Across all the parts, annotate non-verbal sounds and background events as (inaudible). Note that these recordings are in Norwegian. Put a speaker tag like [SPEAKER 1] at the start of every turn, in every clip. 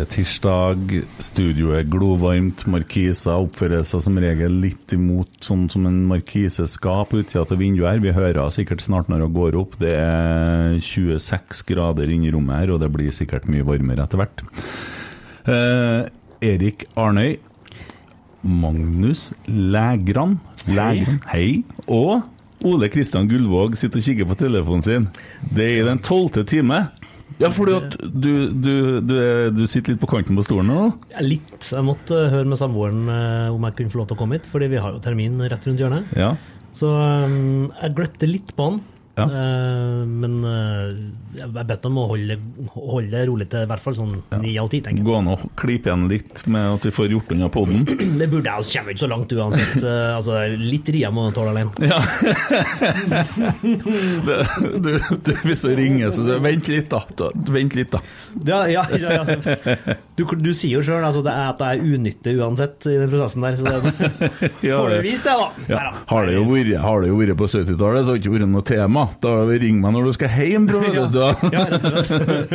[SPEAKER 1] Det er tirsdag, studioet er glovarmt, markiser oppfører seg som regel litt imot sånn som en markise skal på utsida til vinduet her. Vi hører sikkert snart når det går opp. Det er 26 grader inne i rommet her, og det blir sikkert mye varmere etter hvert. Eh, Erik Arnøy, Magnus Lægran, Lægran, hei, og Ole Kristian Gullvåg sitter og kikker på telefonen sin. Det er i den tolvte time. Ja, fordi at du, du, du, du sitter litt på kanten på stolen nå?
[SPEAKER 2] Ja, Litt. Jeg måtte høre med samboeren eh, om jeg kunne få lov til å komme hit, fordi vi har jo termin rett rundt hjørnet.
[SPEAKER 1] Ja.
[SPEAKER 2] Så um, jeg gløtte litt på han.
[SPEAKER 1] Ja.
[SPEAKER 2] Eh, men eh, jeg bedt dem å holde, holde det rolig til i hvert fall sånn ni av ti, tenker jeg.
[SPEAKER 1] Gå an å klippe igjen litt med at vi får gjort unna podden. (clears throat)
[SPEAKER 2] Det burde jeg jo kommer ikke så langt uansett. Eh, altså, litt ria må du tåle alene.
[SPEAKER 1] Ja. (laughs) Det, du, du, hvis du ringer, så sier vent litt, da. Vent litt, da.
[SPEAKER 2] Ja, ja, ja, ja, altså, du, du sier jo sjøl altså, det at jeg er unyttig uansett i den prosessen der. Så det, (laughs) får du vist det, da.
[SPEAKER 1] Ja. Har det jo vært på 70-tallet, så har det ikke vært noe tema. Da ring meg når du skal hjem tror jeg. (laughs)
[SPEAKER 2] Ja.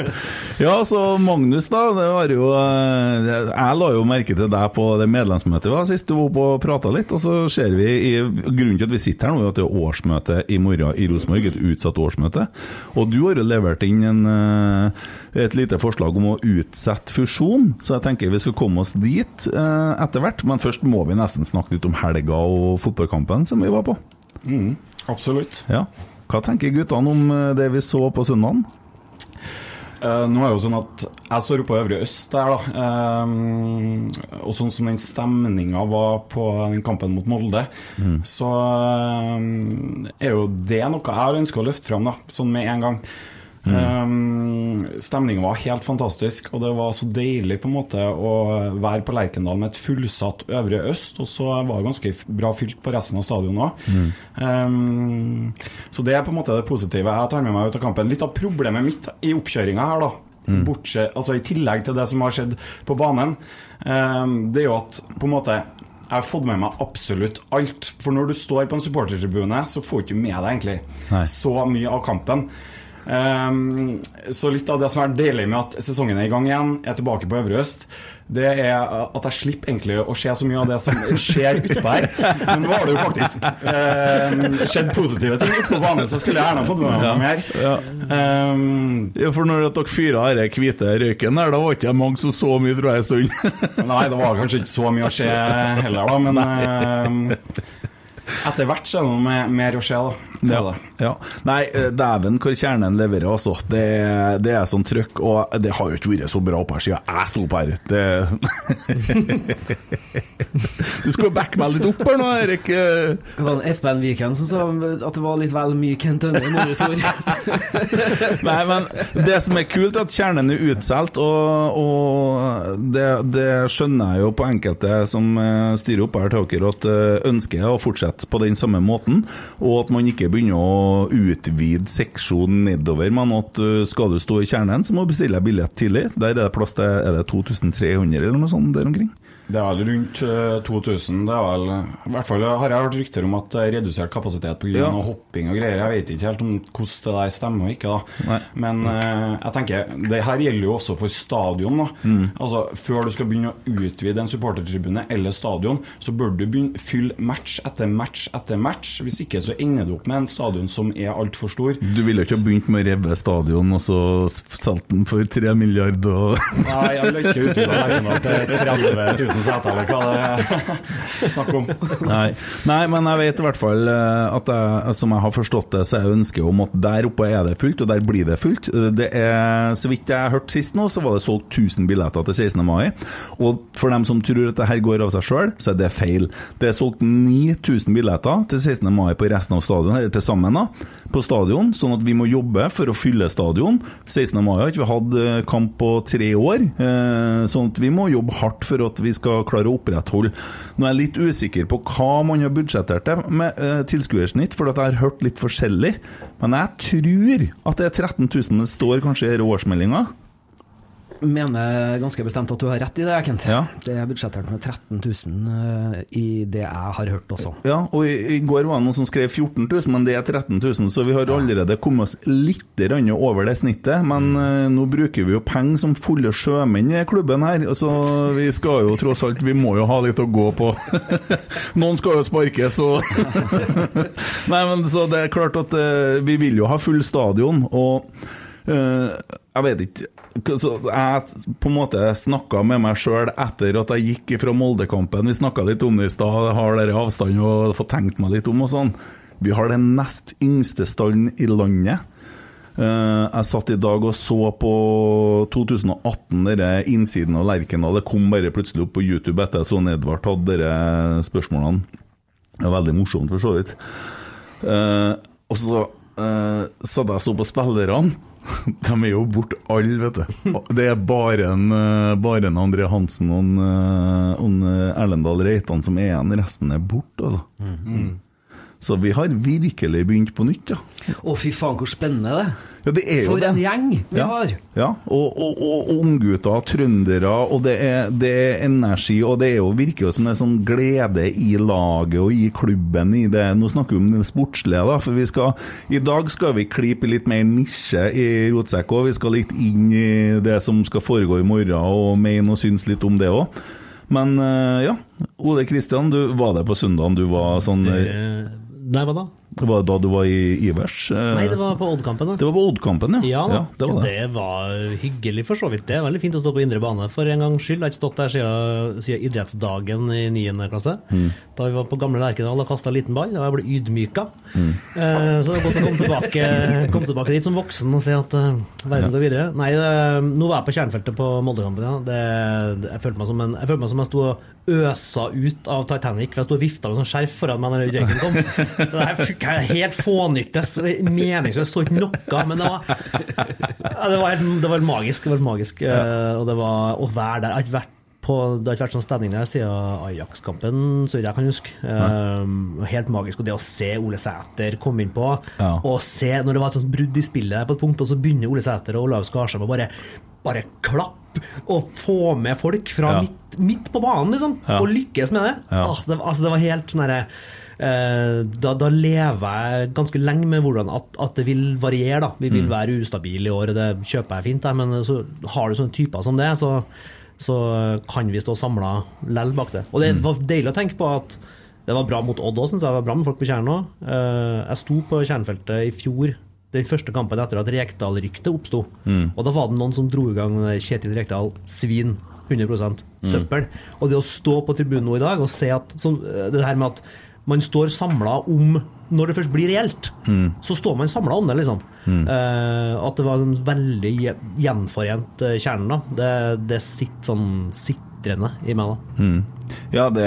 [SPEAKER 2] (laughs)
[SPEAKER 1] Ja, så Magnus, da. Det var jo eh, Jeg la jo merke til deg på det medlemsmøtet vi var sist du var oppe og prata litt. Og så ser vi i Grunnen til at vi sitter her nå, er at det er årsmøte i morgen i Rosenborg. Et utsatt årsmøte. Og du har jo levert inn en, eh, et lite forslag om å utsette fusjon, så jeg tenker vi skal komme oss dit eh, etter hvert. Men først må vi nesten snakke litt om helga og fotballkampen som vi var på.
[SPEAKER 3] Absolutt.
[SPEAKER 1] Ja. Hva tenker guttene om eh, det vi så på søndagen?
[SPEAKER 3] Uh, nå er det jo sånn at jeg står på Øvre Øst der, da. Eh, og sånn som den stemninga var på den kampen mot Molde, så eh, er jo det noe jeg har ønska å løfte fram, da, sånn med en gang. Mm. Stemninga var helt fantastisk, og det var så deilig på en måte å være på Lerkendal med et fullsatt Øvre Øst, og så var det ganske bra fylt på resten av stadionet òg. så det er på en måte det positive jeg tar med meg ut av kampen. Litt av problemet mitt i oppkjøringa her, da, bortsett, altså i tillegg til det som har skjedd på banen, um, det er jo at på en måte jeg har fått med meg absolutt alt. For når du står på en supportertribune, så får du ikke med deg egentlig
[SPEAKER 1] Nei.
[SPEAKER 3] så mye av kampen. Um, så litt av det som er deilig med at sesongen er i gang igjen, er tilbake på Øvre Øst, det er at jeg slipper egentlig å se så mye av det som skjer utpå her. Men nå har det jo faktisk um, skjedd positive ting ute på banen, så skulle jeg gjerne fått med meg mer.
[SPEAKER 1] Ja.
[SPEAKER 3] Um,
[SPEAKER 1] Ja, for når dere fyra denne hvite røyken der, da var ikke det mange som så mye, tror jeg, en stund.
[SPEAKER 3] Nei, det var kanskje ikke så mye å se heller, da, men etter hvert så er det noe med, mer å skje, da. Det er
[SPEAKER 1] Ja,
[SPEAKER 3] det.
[SPEAKER 1] ja. Nei, eh, dæven hvor kjernen leverer, altså. Det, det er sånn trøkk, og det har jo ikke vært så bra oppe her siden jeg sto opp her. Det (laughs) Du skal jo backe meg litt opp her nå, Erik. Eh,
[SPEAKER 4] Det var Espen Viken som sa at det var litt vel mye Kent Ønne i monitor. (laughs)
[SPEAKER 1] Nei, men det som er kult, er at kjernen er utsolgt, og, og det, det skjønner jeg jo på enkelte som eh, styrer opp her til dere, at ønsket ønsker å fortsette på den samme måten, og at man ikke begynner å utvide seksjonen nedover, men at eh, skal du stå i kjernen, så må du bestille billett tidlig. Der er det plass til er det 2300 eller noe sånt der omkring.
[SPEAKER 3] Det er vel rundt eh, 2000. Det er vel, I hvert fall har jeg hørt rykter om at det er redusert kapasitet pga.
[SPEAKER 1] Ja.
[SPEAKER 3] hopping og greier. Jeg vet ikke helt om hvordan det der stemmer og ikke. da
[SPEAKER 1] Nei.
[SPEAKER 3] Men eh, jeg tenker, det her gjelder jo også for stadion. da
[SPEAKER 1] Mm.
[SPEAKER 3] Altså Før du skal begynne å utvide en supportertribune eller stadion, så bør du begynne fylle match etter match etter match. Hvis ikke så ender du opp med en stadion som er altfor stor.
[SPEAKER 1] Du ville ikke ha begynt med å reve stadion, og så solgt den for 3 milliarder og
[SPEAKER 3] Nei, jeg vil ikke utvide verden til 30 000 seter, eller hva det er snakk om.
[SPEAKER 1] Nei. Nei, men jeg vet i hvert fall eh, at jeg, som jeg har forstått det, så er ønsket om at der oppe er det fullt, og der blir det fullt. Det er, Så vidt jeg har hørt sist nå, så var det solgt 1000 billetter til 16. mai. Og for dem som tror at det her går av seg sjøl, så er det feil. Det er solgt 9000 billetter til 16. mai på resten av stadion, eller til sammen, da, på stadion, sånn at vi må jobbe for å fylle stadion. 16. mai har ikke vi hatt eh, kamp på tre år, eh, sånn at vi må jobbe hardt for at vi skal klare å opprettholde. Nå er jeg litt usikker på hva man har budsjettert det med eh, tilskuersnitt, for jeg har hørt litt forskjellig. Men jeg tror at det er 13 000 det står kanskje i årsmeldinga.
[SPEAKER 4] Mener ganske bestemt at du har rett i det, Kent.
[SPEAKER 1] Ja.
[SPEAKER 4] Det er budsjettert med 13 000 eh, i det jeg har hørt også.
[SPEAKER 1] Ja, og i, går var det noen som skrev 14 000, men det er 13 000, så vi har allerede kommet oss litt over det snittet. Men eh, nå bruker vi jo penger som fulle sjømenn i klubben her, så vi skal jo tross alt Vi må jo ha litt å gå på. (laughs) Noen skal jo sparkes, så (laughs) Nei, men så det er klart at eh, vi vil jo ha full stadion, og jeg vet ikke så Jeg på en måte snakka med meg sjøl etter at jeg gikk fra Moldekampen. Vi snakka litt om det i stad, har dere avstand og fått tenkt meg litt om og sånn. Vi har den nest yngste stallen i landet. Eh, jeg satt i dag og så på 2018, denne innsiden av Lerkendal. Det kom bare plutselig opp på YouTube etter at Son Edvard hadde disse spørsmålene. Det var veldig morsomt, for så vidt. Eh, og så uh, satt jeg og så på spillerne. (laughs) De er jo borte alle, vet du. Det er bare en, eh, bare en André Hansen og en, eh, og en eh, Erlendal Reitan som er igjen. Resten er borte, altså. Så vi har virkelig begynt på nytt, ja.
[SPEAKER 4] Å, fy faen, hvor spennende det er.
[SPEAKER 1] Ja, det er jo
[SPEAKER 4] For
[SPEAKER 1] det.
[SPEAKER 4] en gjeng vi
[SPEAKER 1] Ja.
[SPEAKER 4] har!
[SPEAKER 1] Ja, og, og, og unggutter, trøndere, og det er, det er energi, og det er jo virker jo som det er sånn glede i laget og i klubben i det. Nå snakker vi om det sportslige, da, for vi skal, i dag skal vi klype litt mer nisje i rotsekk, og vi skal litt inn i det som skal foregå i morgen, og mene og synes litt om det òg. Men eh, ja, Ole Kristian, du var der på søndagen du var sånn eh,
[SPEAKER 2] Nei, hva da?
[SPEAKER 1] Var det da du var i Ivers? Eh,
[SPEAKER 2] Nei, det var på Odd-kampen.
[SPEAKER 1] det var på Odd-kampen, ja.
[SPEAKER 2] Ja, da.
[SPEAKER 1] det var det.
[SPEAKER 2] det var hyggelig for så vidt. Det er veldig fint å stå på indre bane for en gangs skyld. Jeg har ikke stått der siden, siden idrettsdagen i 9. klasse.
[SPEAKER 1] Mm.
[SPEAKER 2] Da vi var på gamle Lerkendal og kasta liten ball. Da jeg ble ydmyka.
[SPEAKER 1] Mm.
[SPEAKER 2] Eh, så det er godt å komme tilbake, komme tilbake dit som voksen og se at uh, verden går videre. Nei, det, nå var jeg på kjernefeltet på Moldekampen. Ja. Jeg, følte meg som en, jeg følte meg som jeg sto og øsa ut av Titanic. For jeg sto og vifta med sånn skjerf foran meg når røyken kom. Det er fikk jeg helt fånyttes. Meningsløst. Så ikke noe. Men det var, det var, helt, det var magisk. Det var magisk. Eh, Og det var å være der. Jeg har ikke vært på, det har ikke vært sånn stemning der siden Ajax-kampen, så jeg kan huske. Um, helt magisk. Og det å se Ole Sæter komme innpå,
[SPEAKER 1] Ja.
[SPEAKER 2] og se når det var et sånt brudd i spillet på et punkt, og så begynner Ole Sæter og Olav Skarsheim å bare, bare klappe og få med folk fra
[SPEAKER 1] Ja.
[SPEAKER 2] midt, midt på banen, liksom,
[SPEAKER 1] Ja.
[SPEAKER 2] og lykkes med det. Ah, det, altså, det var helt sånn herre Uh, da, da lever jeg ganske lenge med hvordan at, at det vil variere. da. Vi vil
[SPEAKER 1] Mm.
[SPEAKER 2] være ustabile i år, det kjøper jeg fint, da, men så har du sånne typer som det, så, så kan vi stå samla lell bak det. Og det
[SPEAKER 1] Mm.
[SPEAKER 2] var deilig å tenke på at det var bra mot Odd òg, syns jeg. Det var bra med folk på Tjern òg. Jeg sto på Tjernfeltet i fjor, den første kampen etter at Rekdal-ryktet oppsto.
[SPEAKER 1] Mm.
[SPEAKER 2] Og da var det noen som dro i gang Kjetil Rekdal svin. 100% søppel. Og det å stå på tribunen nå i dag og se at så, det her med at man står samla om Når det først blir reelt, så står man samla om det, liksom. Eh, at det var en veldig gjenforent eh, kjerne, da. Det, det sitter sånn sitrende i meg, da.
[SPEAKER 1] Mm. Ja, det,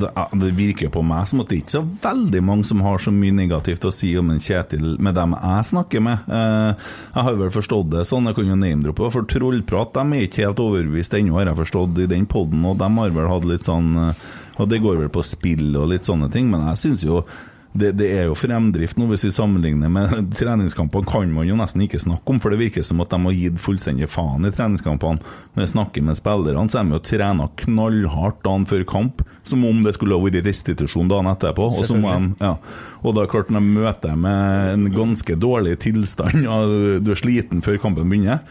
[SPEAKER 1] det, det virker på meg som at det ikke er så veldig mange som har så mye negativt å si om en Kjetil med dem jeg snakker med. Eh, jeg har vel forstått det sånn, jeg kan jo name-droppe, for Trollprat de er ikke helt overbevist ennå, har jeg forstått, i den poden, og de har vel hatt litt sånn eh, Og det går vel på spill og litt sånne ting, men jeg syns jo det, det er jo fremdrift nå, hvis vi sammenligner med (laughs) treningskampene, kan man jo nesten ikke snakke om, for det virker som at de har gitt fullstendig faen i treningskampene. Når jeg snakker med spillerne, så er de jo trena knallhardt dagen før kamp, som om det skulle ha vært restitusjon dagen etterpå. Og, så må de, ja. og da klart, når de møter med en ganske dårlig tilstand, ja, du er sliten før kampen begynner,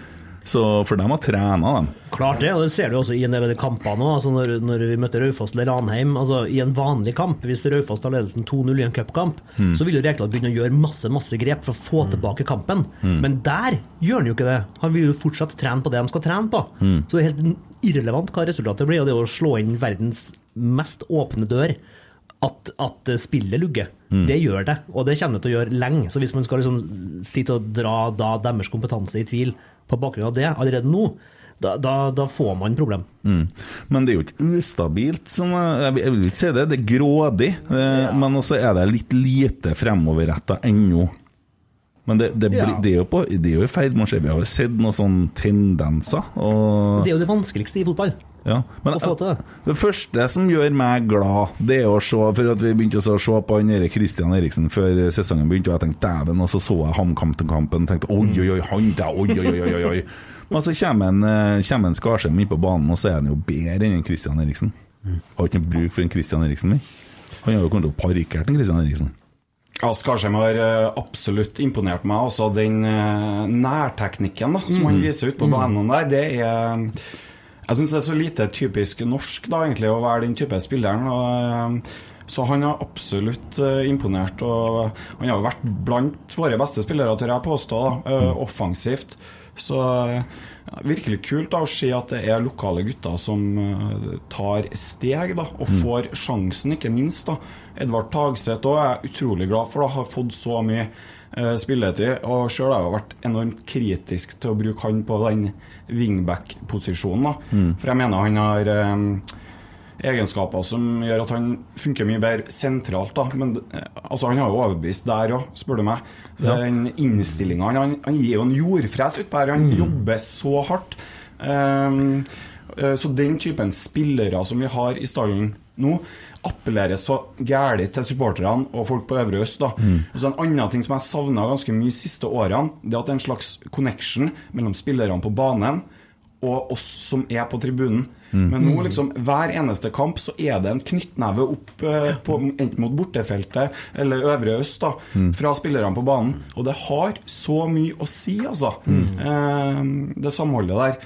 [SPEAKER 1] så for de har trena, dem.
[SPEAKER 2] Klart det, og det ser du også i en del av de kampene. Altså når, når vi møtte Raufoss eller Ranheim. Altså I en vanlig kamp, hvis Raufoss tar ledelsen 2-0 i en cupkamp,
[SPEAKER 1] Mm.
[SPEAKER 2] så vil jo Rekdal begynne å gjøre masse masse grep for å få tilbake kampen.
[SPEAKER 1] Mm.
[SPEAKER 2] Men der gjør han jo ikke det. Han vil jo fortsatt trene på det de skal trene på.
[SPEAKER 1] Mm.
[SPEAKER 2] Så det er helt irrelevant hva resultatet blir, og det å slå inn verdens mest åpne dør. At, at spillet lugger.
[SPEAKER 1] Mm.
[SPEAKER 2] Det gjør det, og det kommer det til å gjøre lenge. Så hvis man skal liksom sitte og dra da deres kompetanse i tvil på bakgrunn av det allerede nå, da, da, da får man problem.
[SPEAKER 1] Mm. Men det er jo ikke ustabilt, som jeg, jeg vil ikke si det. Det er grådig. Eh, Men også er det litt lite fremoverretta ennå. Men det, det, blir,
[SPEAKER 2] Ja.
[SPEAKER 1] det, er jo på, det er jo i ferd med å skje. Vi har jo sett noen sånne tendenser. Og,
[SPEAKER 2] Det er jo det vanskeligste i fotball.
[SPEAKER 1] Ja. Men
[SPEAKER 2] å få til det.
[SPEAKER 1] det første som gjør meg glad, det er å se For at vi begynte å se på han der Christian Eriksen før sesongen begynte, og jeg tenkte dæven, og så så jeg HamKam-kampen og tenkte oi, oi, oi, han der, oi, oi, oi, oi. Men så kommer en, eh, kommer en Skarsheim inn på banen, og så er han jo bedre enn Kristian Christian Eriksen. Har ikke bruk for en Christian Eriksen, vi. Han har jo kommet til å parkert en Christian Eriksen.
[SPEAKER 3] Ja, Skarsheim har eh, absolutt imponert meg. Altså Den eh, nærteknikken da, som han
[SPEAKER 1] Mm.
[SPEAKER 3] viser ut på banen der, det er Jeg syns det er så lite typisk norsk da, egentlig, å være den type spilleren. Og, eh, så han har absolutt eh, imponert. Og han har jo vært blant våre beste spillere, tør jeg påstå, da, eh, offensivt. Så virkelig kult da, å se at det er lokale gutter som tar steg da, og
[SPEAKER 1] Mm.
[SPEAKER 3] får sjansen, ikke minst. da. Edvard Tagseth òg er jeg utrolig glad for. da, Har fått så mye spilletid. Og sjøl har jeg jo vært enormt kritisk til å bruke han på den wingback-posisjonen.
[SPEAKER 1] Mm.
[SPEAKER 3] For jeg mener han har eh, egenskaper som gjør at han funker mye bedre sentralt. da, Men eh, altså, han har jo overbevist der òg, spør du meg.
[SPEAKER 1] Ja.
[SPEAKER 3] Den innstillinga han, han, gir jo en jordfres utpå her. Han jobber så hardt. Eh, så den typen spillere som vi har i stallen nå, appellerer så gærent til supporterne og folk på Øvre Øst. da. Og så En annen ting som jeg savna ganske mye de siste årene, det at det er en slags connection mellom spillerne på banen og oss som er på tribunen. Men nå liksom, hver eneste kamp så er det en knyttneve opp eh, på, enten mot bortefeltet eller Øvre Øst da, fra spillerne på banen. Og det har så mye å si, altså. Eh, det samholdet der.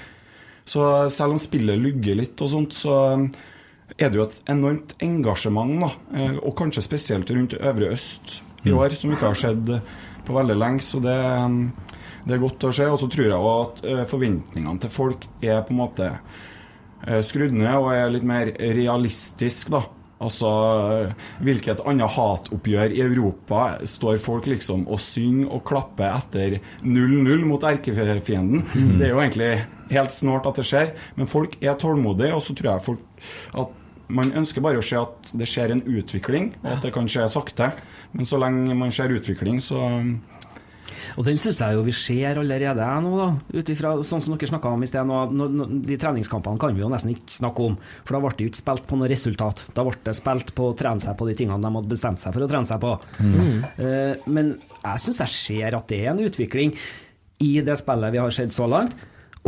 [SPEAKER 3] Så selv om spillet lugger litt og sånt, så er det jo et enormt engasjement, da. Eh, Og kanskje spesielt rundt Øvre Øst i år, som ikke har skjedd på veldig lenge. Så det, det er godt å se. Og så tror jeg at eh, forventningene til folk er på en måte eh, skrudd ned og er litt mer realistisk, da. Altså, eh, hvilket annet hatoppgjør i Europa står folk liksom og synger og klapper etter 0-0 mot erkefienden? Det er jo egentlig helt snålt at det skjer, men folk er tålmodige, og så tror jeg folk at man ønsker bare å se at det skjer en utvikling, og at det kan skje sakte. Men så lenge man ser utvikling, så
[SPEAKER 4] Og den syns jeg jo vi ser allerede nå, da. Ut ifra sånn som dere snakka om i sted. Nå, nå, de treningskampene kan vi jo nesten ikke snakke om, for da ble det jo ikke spilt på noe resultat. Da ble det spilt på å trene seg på de tingene de hadde bestemt seg for å trene seg på. Eh, men jeg syns jeg ser at det er en utvikling i det spillet vi har sett så langt.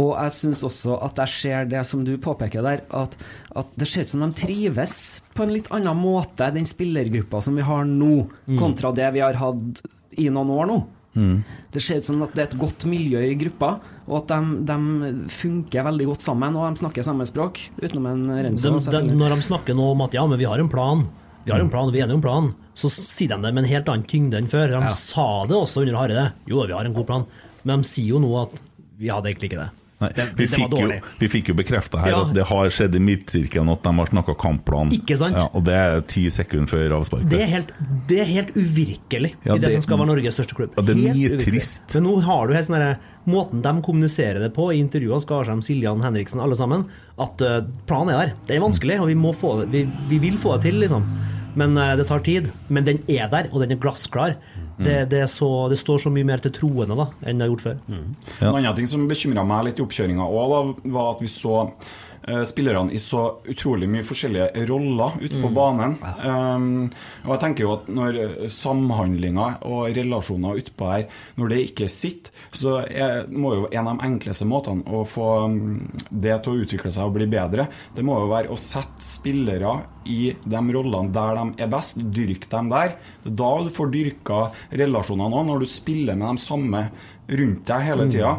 [SPEAKER 4] Og jeg syns også at jeg ser det som du påpeker der, at, at det ser ut som de trives på en litt annen måte, den spillergruppa som vi har nå,
[SPEAKER 2] Mm.
[SPEAKER 4] kontra det vi har hatt i noen år nå.
[SPEAKER 1] Mm.
[SPEAKER 4] Det ser ut som at det er et godt miljø i gruppa, og at de, de funker veldig godt sammen, og de snakker samme språk, utenom en Renzo.
[SPEAKER 2] når de snakker nå om at ja, men vi har en plan, vi har en plan, vi er enige om planen, så sier de det med en helt annen tyngde enn før. De
[SPEAKER 4] Ja.
[SPEAKER 2] sa det også under Hareide. Jo, vi har en god plan. Men de sier jo nå at vi hadde egentlig ikke det. Det-
[SPEAKER 1] vi,
[SPEAKER 2] det
[SPEAKER 1] fikk jo, vi fikk jo bekrefta her
[SPEAKER 2] Ja.
[SPEAKER 1] at det har skjedd i midtsirkelen at de har snakka kampplan.
[SPEAKER 2] Ikke sant?
[SPEAKER 1] Ja, og det er ti sekunder før avspark.
[SPEAKER 2] Det helt, det er helt uvirkelig
[SPEAKER 1] Ja,
[SPEAKER 2] i det,
[SPEAKER 1] det-
[SPEAKER 2] som skal være Norges største klubb.
[SPEAKER 1] Ja, det er nitrist.
[SPEAKER 2] uvirkelig. Men nå har du helt sånn Måten de kommuniserer det på i intervjuene, Skarsheim, Siljan, Henriksen, alle sammen, at eh, planen er der. Det er vanskelig, og vi, må få det, vi, vi vil få det til, liksom. Men eh, det tar tid. Men den er der, og den er glassklar. Det, det, er så, det står så mye mer til troende da, enn det har gjort før.
[SPEAKER 3] En annen ting som bekymra meg litt i oppkjøringa òg, var at vi så eh, spillerne i så utrolig mye forskjellige roller ute på
[SPEAKER 5] Mm.
[SPEAKER 3] banen. Um, og jeg tenker jo at når eh, samhandlinga og relasjoner utpå her, når det ikke sitter, så er, må jo en av de enkleste måtene å få um, det til å utvikle seg og bli bedre, det må jo være å sette spillere i de rollene der de er best, Dyrk dem der. Er da du får dyrka relasjonene òg, når du spiller med de samme rundt deg hele tida.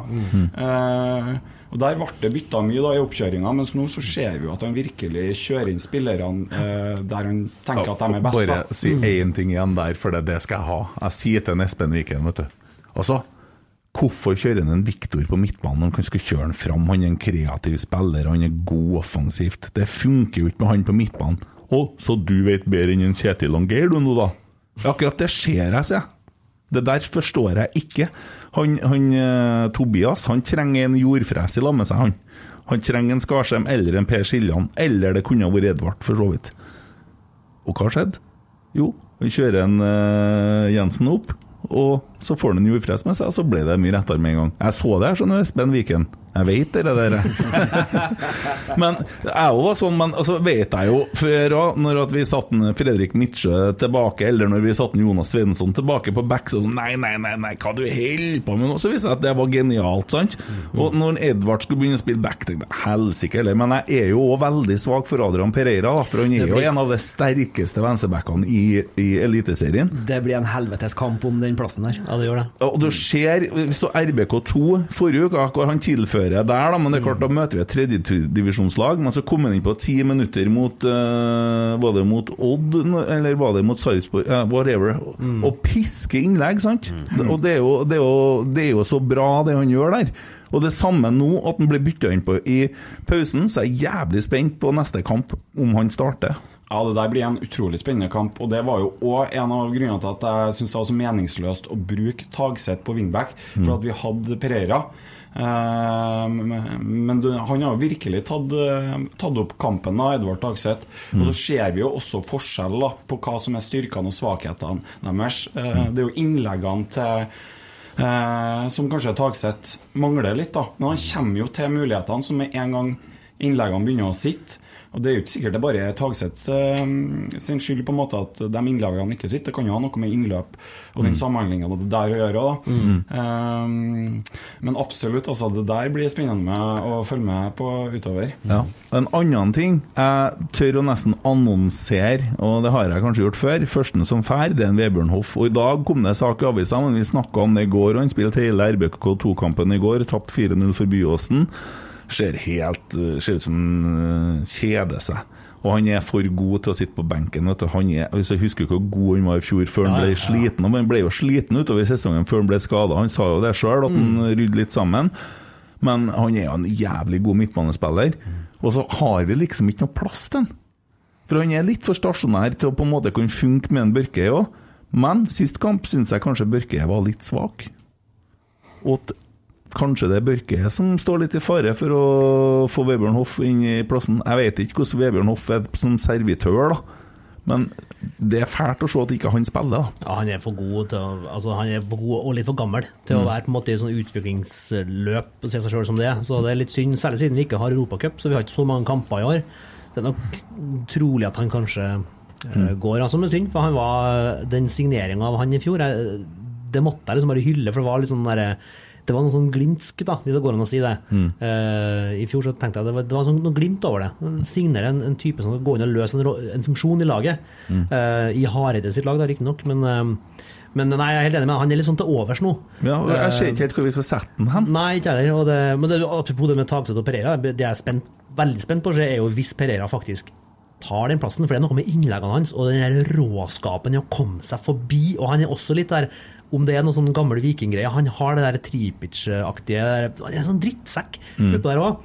[SPEAKER 3] Eh, og Der ble det bytta mye da i oppkjøringa, mens nå så ser vi jo at han virkelig kjører inn spillerne eh, der han tenker at de er best.
[SPEAKER 1] Bare
[SPEAKER 3] da.
[SPEAKER 1] si én ting igjen der, for det, det skal jeg ha. Jeg sier til en Espen Viken, vet du. Altså, hvorfor kjører han en Viktor på midtbanen når han skal kjøre han fram? Han er en kreativ spiller, han er god offensivt. Det funker jo ikke med han på midtbanen. Å, så du vet bedre enn en Kjetil Geir du nå, da? Akkurat det ser jeg, sier jeg. Det der forstår jeg ikke. Han, han eh, Tobias han trenger en jordfres i lag med seg, han. Han trenger en Skarsheim eller en Per Siljan, eller det kunne ha vært Edvard, for så vidt. Og hva skjedde? Jo, han kjører en uh, Jensen opp, og så får han en jordfres med seg, og så ble det mye rettere med en gang. Jeg så det her, skjønner du, Espen Viken. Jeg vet det der. (laughs) men jeg var sånn, men altså, vet jeg jo før òg, når vi satte Fredrik Midtsjø tilbake, eller når vi satte Jonas Svensson tilbake på back, så sånn Nei, nei, nei, nei, hva du holder på med nå? Så viste jeg at det var genialt, sant? Og når Edvard skulle begynne å spille back, tenkte jeg helsike heller. Men jeg er jo òg veldig svak for Adrian Pereira, da, for han er jo en av de sterkeste venstrebackene i, i Eliteserien.
[SPEAKER 4] Det blir en helvetes kamp om den plassen der.
[SPEAKER 2] Ja, det gjør det.
[SPEAKER 1] Og du ser, så RBK2 forrige uke, hvor han tilfører der, da, men det er klart da møter vi et tredjedivisjonslag. Men så kom han inn på ti minutter mot uh, Var det mot Odd, eller var det mot Sarpsborg? Uh, whatever. Og piske innlegg, sant? Og det er, jo, det, er jo, det er jo så bra, det han gjør der. Og det samme nå, at han blir bytta inn på i pausen, så er jeg jævlig spent på neste kamp, om han starter.
[SPEAKER 3] Ja, det der blir en utrolig spennende kamp, og det var jo òg en av grunnene til at jeg syns det var så meningsløst å bruke Tagseth på wingback, for
[SPEAKER 1] Mm.
[SPEAKER 3] at vi hadde Pereira. Eh, men han har virkelig tatt, eh, tatt opp kampen, da, Edvard Tagseth. Og så ser vi jo også forskjell da, på hva som er styrkene og svakhetene deres. Eh, det er jo innleggene til eh, som kanskje Tagseth mangler litt, da. Men han kommer jo til mulighetene som med en gang innleggene begynner å sitte. Og Det er jo ikke sikkert det bare er Tagseth eh, sin skyld på en måte at de innlagene ikke sitter. Det kan jo ha noe med innløp og den
[SPEAKER 1] Mm.
[SPEAKER 3] samhandlinga det der å gjøre òg.
[SPEAKER 1] Mm.
[SPEAKER 3] Um, men absolutt, altså. Det der blir spennende med å følge med på utover.
[SPEAKER 1] Ja. En annen ting jeg tør å nesten annonsere, og det har jeg kanskje gjort før, førsten som fær, det er en Vebjørn Hoff. Og I dag kom det sak i avisa, men vi snakka om det i går, og han spilte hele RBK2-kampen i går, tapt 4-0 for Byåsen. Ser helt eh, Ser ut som han eh, kjeder seg. Og han er for god til å sitte på benken. Vet du. Han er, hvis jeg husker hvor god han var i fjor før han ble
[SPEAKER 2] ja.
[SPEAKER 1] sliten. Og han ble jo sliten utover sesongen før han ble skada. Han sa jo det sjøl, at han rydde litt sammen. Men han er jo en jævlig god midtbanespiller. Og så har vi liksom ikke noe plass til han. For han er litt for stasjonær til å på en måte kunne funke med en Børke òg. Men sist kamp syns jeg kanskje Børke var litt svak. Og kanskje det er Børke som står litt i fare for å få Vebjørn Hoff inn i plassen. Jeg vet ikke hvordan Vebjørn Hoff er som servitør, da. Men det er fælt å se at ikke han spiller. da.
[SPEAKER 2] Ja, han er for god til å, altså han er for god og litt for gammel til å
[SPEAKER 1] Mm.
[SPEAKER 2] være på en måte i sånn utviklingsløp og se seg selv som det er. Så det er litt synd, særlig siden vi ikke har Europacup, så vi har ikke så mange kamper i år. Det er nok trolig at han kanskje eh,
[SPEAKER 1] Mm.
[SPEAKER 2] går, altså, men synd, for han var den signeringa av han i fjor. Jeg, det måtte jeg liksom bare hylle, for det var litt sånn derre det var noe sånn glimtsk, da, hvis det går an å si det.
[SPEAKER 1] Mm.
[SPEAKER 2] Uh, I fjor så tenkte jeg det var, det var sånn, noe glimt over det. Signere en, en type som går inn og løser en, en funksjon i laget.
[SPEAKER 1] Mm.
[SPEAKER 2] Uh, I Hareide sitt lag, da, riktignok, men uh, men nei, jeg er helt enig med. Han er litt sånn til overs nå.
[SPEAKER 1] Ja, og jeg ser ikke helt hvor vi skal sette den hen.
[SPEAKER 2] Nei, ikke heller. og det- Men det, apropos det med Tagseth og Pereira, det jeg er spent, veldig spent på, er jo hvis Pereira faktisk tar den plassen. For det er noe med innleggene hans og den der råskapen i å komme seg forbi. Og han er også litt der om det er noe sånn gammel vikinggreie. Han har det der Tripic-aktige Han er en sånn drittsekk
[SPEAKER 1] Mm.
[SPEAKER 2] utpå der òg.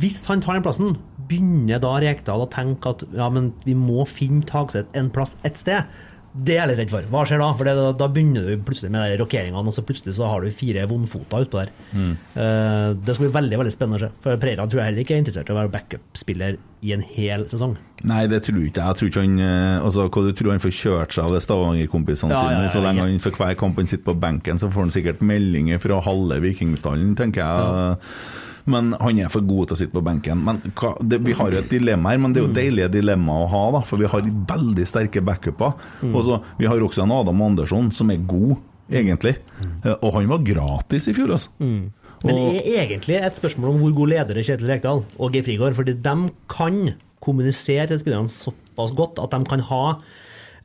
[SPEAKER 2] hvis han tar den plassen, begynner da Rekdal å tenke at ja, men vi må finne Tagseth en plass et sted. Det er jeg litt redd for. Hva skjer da? For det, da, da begynner du plutselig med rokeringene, og så plutselig så har du fire vondfoter utpå der.
[SPEAKER 1] Mm.
[SPEAKER 2] Uh, det skal bli veldig veldig spennende å se. For Preira tror jeg heller ikke er interessert i å være backup-spiller i en hel sesong.
[SPEAKER 1] Nei, det tror ikke jeg. Tror ikke han eh, altså, Hva du tror han får kjørt seg av det Stavanger-kompisene
[SPEAKER 2] Ja, ja,
[SPEAKER 1] sine?
[SPEAKER 2] ja,
[SPEAKER 1] Så lenge han for hver kamp han sitter på benken, så får han sikkert meldinger fra halve Vikingstallen, tenker jeg. Men han er for god til å sitte på benken. Men hva, det, Vi har jo et dilemma her, men det er jo deilige dilemmaer å ha, da, for vi har veldig sterke backuper.
[SPEAKER 2] Mm.
[SPEAKER 1] Og så, vi har også en Adam Andersson som er god, egentlig. Eh, Og han var gratis i fjor, altså.
[SPEAKER 2] Mm. Men det er egentlig et spørsmål om hvor god leder er Kjetil Rekdal og Geir Frigård. fordi de kan kommunisere til spillerne såpass godt at de kan ha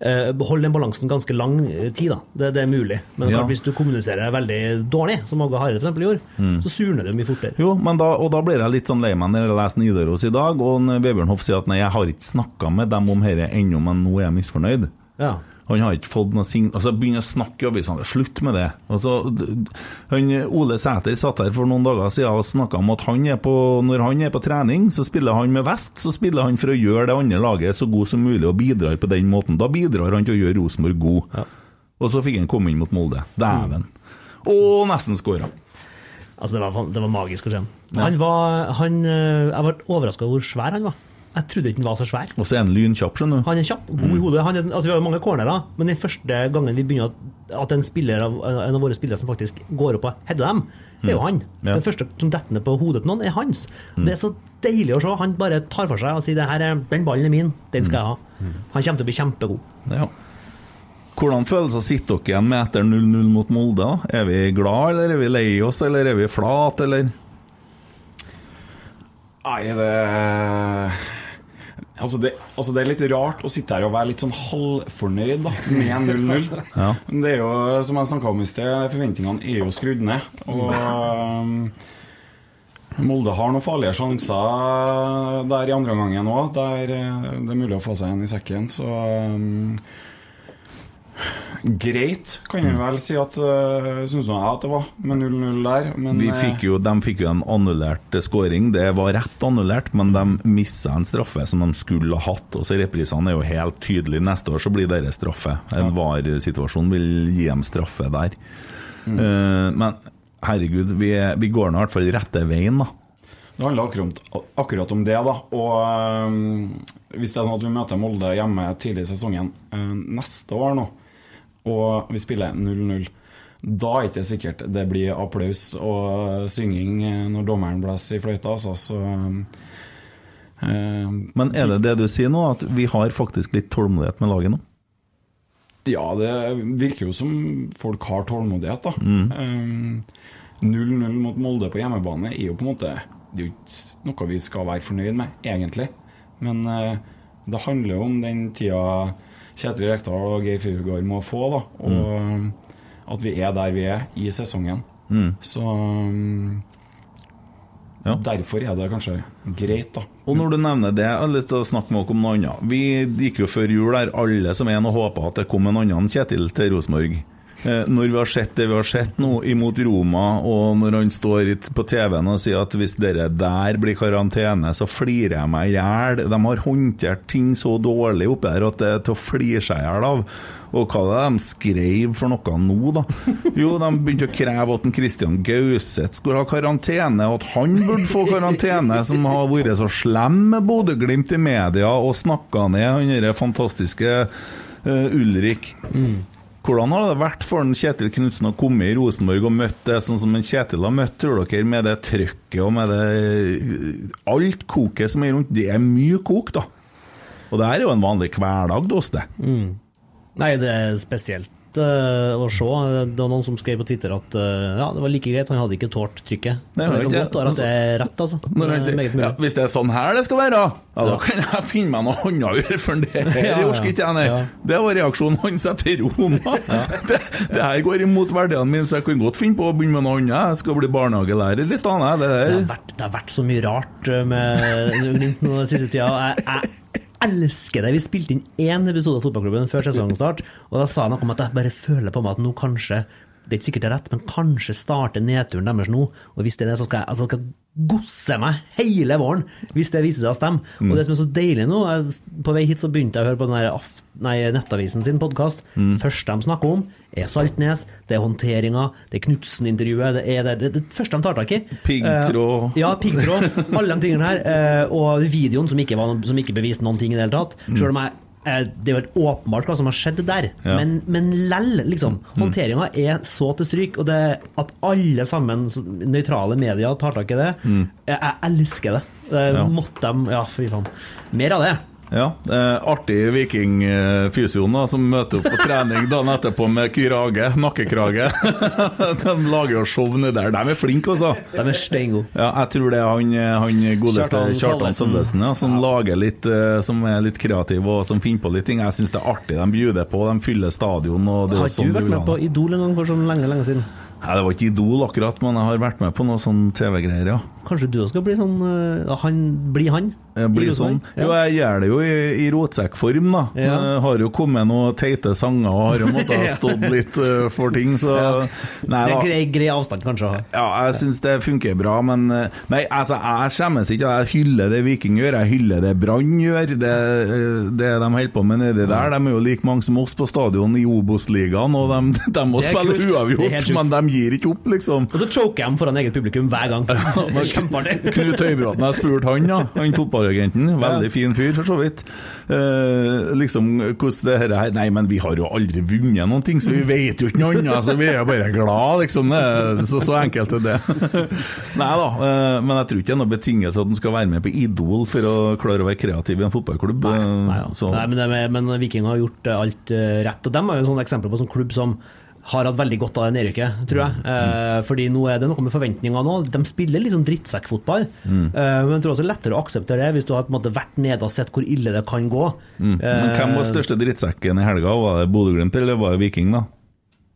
[SPEAKER 2] eh, Beholde den balansen ganske lang eh, tid. da. Det, det er mulig. Men
[SPEAKER 1] Ja.
[SPEAKER 2] hvis du kommuniserer veldig dårlig, som Åge Hareide eksempel gjorde,
[SPEAKER 1] Mm.
[SPEAKER 2] så surner det mye fortere.
[SPEAKER 1] Jo, men da, og da blir jeg litt sånn lei meg når jeg leser Nidaros i dag, og Vebjørn Hoff sier at nei, jeg har ikke snakka med dem om dette ennå, men nå er jeg misfornøyd.
[SPEAKER 2] Ja.
[SPEAKER 1] Han har ikke fått noe sign... Altså, begynner å snakke i avisene. Slutt med det. Altså, han, Ole Sæter satt her for noen dager siden og snakka om at han på, når han er på trening, så spiller han med vest. Så spiller han for å gjøre det andre laget så god som mulig, og bidrar på den måten. Da bidrar han til å gjøre Rosenborg god. Og så fikk han komme inn mot Molde. Dæven. Og nesten skåra.
[SPEAKER 2] Altså, det var, det var magisk å se ham.
[SPEAKER 1] Ja.
[SPEAKER 2] Han var, han, eh, jeg ble overraska over hvor svær han var. Jeg trodde ikke han var så svær.
[SPEAKER 1] Og så er han lynkjapp, skjønner du.
[SPEAKER 2] Han er kjapp, god i hodet. Han er, altså, vi har jo mange cornerer, men den første gangen vi begynner at, en av, en av våre spillere som faktisk går opp og header dem, det er jo han.
[SPEAKER 1] Ja.
[SPEAKER 2] Den første som detter ned på hodet til noen, er hans.
[SPEAKER 1] Mm.
[SPEAKER 2] Det er så deilig å se. Han bare tar for seg og sier det her er, den ballen er min, den skal jeg ha. Han kommer til å bli kjempegod.
[SPEAKER 1] Ja. Hvordan følelser sitter dere igjen med etter 0-0 mot Molde? da? Er vi glad, eller er vi lei oss, eller er vi flat, eller?
[SPEAKER 3] Nei, det altså det, altså det er litt rart å sitte her og være litt sånn halvfornøyd da, med 0-0. (laughs)
[SPEAKER 1] Ja.
[SPEAKER 3] Men Det er jo, som jeg snakka om i sted, forventningene er jo skrudd ned. Og um, Molde har noen farlige sjanser der i andre omgang òg, der eh, det er mulig å få seg en i sekken. Så um, greit, kan jeg vel si at uh, syns nå jeg at det var, med 0-0 der. Men
[SPEAKER 1] Vi
[SPEAKER 3] eh,
[SPEAKER 1] fikk jo, de fikk jo en annullert scoring. Det var rett annullert, men de missa en straffe som de skulle ha hatt. Og så Reprisene er jo helt tydelige. Neste år så blir det straffe. En VAR-situasjon vil gi dem straffe der.
[SPEAKER 3] Mm.
[SPEAKER 1] Uh, men herregud, vi, vi går nå i hvert fall rette veien, da.
[SPEAKER 3] Det handler akkurat, akkurat om det, da. Og øhm, hvis det er sånn at vi møter Molde hjemme tidlig i sesongen øh, neste år nå, og vi spiller 0-0, da er ikke sikkert det blir applaus og synging øh, når dommeren blåser i fløyta, altså. Så øhm, øhm,
[SPEAKER 1] Men er det det du sier nå, at vi har faktisk litt tålmodighet med laget nå?
[SPEAKER 3] Ja, det virker jo som folk har tålmodighet, da.
[SPEAKER 1] Mm.
[SPEAKER 3] Um, 0-0 mot Molde på hjemmebane er jo på en måte Det er jo ikke noe vi skal være fornøyd med, egentlig. Men eh, det handler jo om den tida Kjetil Rekdal og Geir Frigård må få, da. Og mm. at vi er der vi er i sesongen.
[SPEAKER 1] Mm.
[SPEAKER 3] Så um, derfor er det kanskje greit, da.
[SPEAKER 1] Og når du nevner det, til å snakke med dere om noe annet. Vi gikk jo før jul der, alle som en, og håpa at det kom en annen Kjetil til Rosenborg. Eh, Når vi har sett det vi har sett nå imot Roma, og når han står på TV-en og sier at hvis dere der blir karantene, så flirer jeg meg i hjel. De har håndtert ting så dårlig oppi der at det er til å flire seg i hjel av. Og hva er det de skrev for noe nå, da? Jo, de begynte å kreve at en Christian Gauseth skulle ha karantene, og at han burde få karantene, som har vært så slem med Bodø-Glimt i media og snakka ned han derre fantastiske uh, Ulrik. Hvordan har det vært for Kjetil Knutsen å komme i Rosenborg og møtt det sånn som en Kjetil har møtt, tror dere, med det trøkket og med det Alt koket som er rundt. Det er mye kok, da. Og det her er jo en vanlig hverdag hos det.
[SPEAKER 2] Mm. Nei, det er spesielt eh, å se. Det var noen som skrev på Twitter at uh, ja, det var like greit, han hadde ikke tålt trykket.
[SPEAKER 1] Nei,
[SPEAKER 2] det kan godt være at det er rett, altså.
[SPEAKER 1] Når han
[SPEAKER 2] er
[SPEAKER 1] sier ja, hvis det er sånn her det skal være, ja, da kan jeg finne meg noe annet å for det her (laughs)
[SPEAKER 2] Ja,
[SPEAKER 1] orker ikke jeg, nei. Det var reaksjonen hans etter Roma. (laughs) Det, det her går imot verdiene mine, så jeg kan godt finne på å begynne med noe annet. Jeg skal bli barnehagelærer i stedet. Det
[SPEAKER 2] Det har, vært, det har vært så mye rart eh, med (laughs) Glimt nå den siste tida. Jeg, jeg elsker det. Vi spilte inn én episode av Fotballklubben før sesongstart, og da sa jeg noe om at jeg bare føler på meg at nå kanskje det er ikke sikkert det er rett, men kanskje starter nedturen deres nå. Og hvis det er det, så skal jeg, altså skal gosse meg hele våren, hvis det viser seg å stemme.
[SPEAKER 1] Mm.
[SPEAKER 2] Og det som er så deilig nå, jeg, på vei hit så begynte jeg å høre på den der aft, nei, Nettavisen sin podkast.
[SPEAKER 1] Mm.
[SPEAKER 2] Første de snakker om, er Saltnes, det er håndteringa, det er Knutsen-intervjuet, det er det, det, det første de tar tak i.
[SPEAKER 1] Piggtråd.
[SPEAKER 2] Uh, ja, piggtråd. Alle de tingene her. Uh, og videoen som ikke, var, som ikke beviste noen ting i det hele tatt. Selv om jeg det er jo åpenbart hva som har skjedd der,
[SPEAKER 1] Ja.
[SPEAKER 2] men, men lell, liksom. Håndteringa er så til stryk, og det at alle sammen, nøytrale medier, tar tak i det, jeg, jeg elsker det. Eh,
[SPEAKER 1] Ja.
[SPEAKER 2] Måtte de Ja, fy faen. Mer av det.
[SPEAKER 1] Ja, eh, Artig vikingfysioen som møter opp på trening dagen etterpå med kyrage, nakkekrage. (laughs) De lager jo show nedi der. De er flinke, altså.
[SPEAKER 2] De er steingode.
[SPEAKER 1] Ja, jeg tror det er han, han godeste
[SPEAKER 6] Kjartan Salvesen.
[SPEAKER 1] Ja, som lager litt eh, Som er litt kreativ og som finner på litt ting. Jeg syns det er artig. De bjuder på, de fyller stadion. Og det
[SPEAKER 2] Har
[SPEAKER 1] sånn
[SPEAKER 2] ikke du vært med på. Idol en gang for sånn lenge, lenge siden?
[SPEAKER 1] Nei, Det var ikke Idol akkurat, men jeg har vært med på noe sånn TV-greier, ja.
[SPEAKER 2] Kanskje du skal bli sånn uh, han, Bli han? Bli
[SPEAKER 1] sånn. Jo, jeg gjør det jo i, i rotsekkform, da.
[SPEAKER 2] Ja.
[SPEAKER 1] Jeg har jo kommet noen teite sanger og har jo (laughs) måttet stått litt uh, for ting, så Nei
[SPEAKER 2] Det er grei, grei avstand, kanskje, å ha.
[SPEAKER 1] Ja, jeg syns det funker bra, men eh, Nei, altså, jeg skjemmes ikke. Jeg hyller det Viking gjør, jeg hyller det Brann gjør. Det, det de holder på med nedi der. De er jo like mange som oss på stadion i Obos-ligaen, og de, (laughs) de må spille uavgjort, men de gir ikke opp, liksom.
[SPEAKER 2] Og så choker de foran eget publikum hver gang. (laughs)
[SPEAKER 1] Knut Høybråten, jeg spurte han, ja. Han fotballagenten. Veldig fin fyr, for så vidt. Eh, liksom, hvordan det her er Nei, men vi har jo aldri vunnet noen ting, så vi vet jo ikke noe annet. Så vi er jo bare glad, liksom. Så, så enkelt er det. (laughs) nei da, eh, men jeg tror ikke det er noen betingelse at en skal være med på Idol for å klare å være kreativ i en fotballklubb.
[SPEAKER 2] Nei,
[SPEAKER 1] Eh,
[SPEAKER 2] nei, ja.
[SPEAKER 1] så,
[SPEAKER 2] nei men, men Viking har gjort eh, alt eh, rett. Og dem er jo et eksempel på en sånn klubb som har hatt veldig godt av det nedrykket, tror jeg. Eh, fordi nå er det noe med forventninger nå. De spiller litt sånn drittsekkfotball. Eh, men jeg tror også det er lettere å akseptere det hvis du har på en måte vært nede og sett hvor ille det kan gå.
[SPEAKER 1] mm. Men hvem var
[SPEAKER 2] Eh,
[SPEAKER 1] største drittsekken i helga? Var det Bodø-Glimt eller var det Viking, da?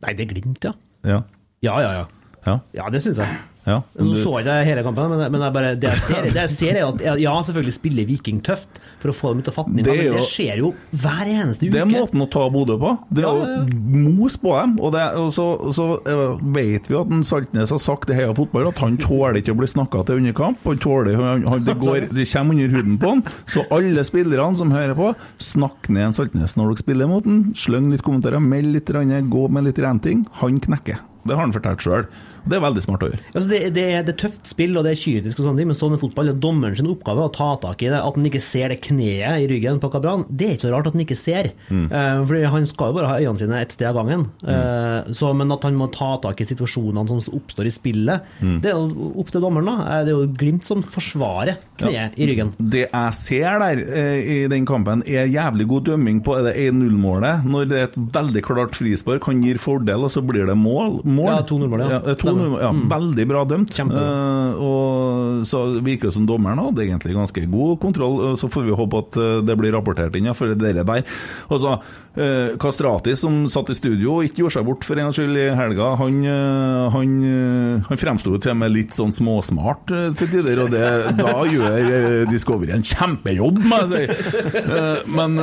[SPEAKER 2] Nei, det er Glimt, ja.
[SPEAKER 1] Ja.
[SPEAKER 2] Ja, ja, ja.
[SPEAKER 1] Ja.
[SPEAKER 2] Ja, det syns jeg.
[SPEAKER 1] Ja.
[SPEAKER 2] Nå
[SPEAKER 1] Du-
[SPEAKER 2] så jeg ikke hele kampen, men, men jeg bare, det, jeg ser, (laughs) det jeg ser er at ja, selvfølgelig spiller Viking tøft for å få dem ut av
[SPEAKER 1] er
[SPEAKER 2] men det skjer jo hver eneste uke.
[SPEAKER 1] Det er måten å ta Bodø på. Det er
[SPEAKER 2] Ja,
[SPEAKER 1] å mos på dem. Og, det, og så, så eh, vet vi at Saltnes har sagt i Heia Fotball at han tåler ikke å bli snakka til under kamp. Han tåler, han, han, det, (laughs) går, det kommer under huden på han. Så alle spillerne som hører på, snakk ned en Saltnes når dere spiller mot han. Sløng litt kommentarer, meld litt, gå med litt renting. Han knekker. Det har han fortalt sjøl. Det er veldig smart å gjøre.
[SPEAKER 2] Altså det, det, er, det er tøft spill og det er kynisk, og sånne ting, men sånn er fotball. Er dommeren sin oppgave å ta tak i det. At han ikke ser det kneet i ryggen på Cabran, det er ikke så rart at han ikke ser. Eh, fordi Han skal jo bare ha øynene sine ett sted av gangen. Eh, så, men at han må ta tak i situasjonene som oppstår i spillet, det er jo opp til dommeren. da. Eh, Det er jo Glimt som forsvarer kneet i ryggen.
[SPEAKER 1] Det jeg ser der uh, i den kampen, er jævlig god dømming på er det 1-0-målet. Når det er et veldig klart frispark, han gir fordel, og så blir det mål. mål.
[SPEAKER 2] Ja, 2-0-mål, ja.
[SPEAKER 1] Ja, 2-0, ja.
[SPEAKER 2] Mm.
[SPEAKER 1] Veldig bra dømt. Eh, og så virker det som dommeren hadde egentlig ganske god kontroll. Så får vi håpe at eh, det blir rapportert inn, ja, for det der. Og så eh, Kastrati, som satt i studio og ikke gjorde seg bort for en gangs skyld i helga, han, eh, han, eh, han fremsto til og med litt sånn småsmart eh, til tider, og det, da gjør Discovery en kjempejobb, må jeg si. Eh, men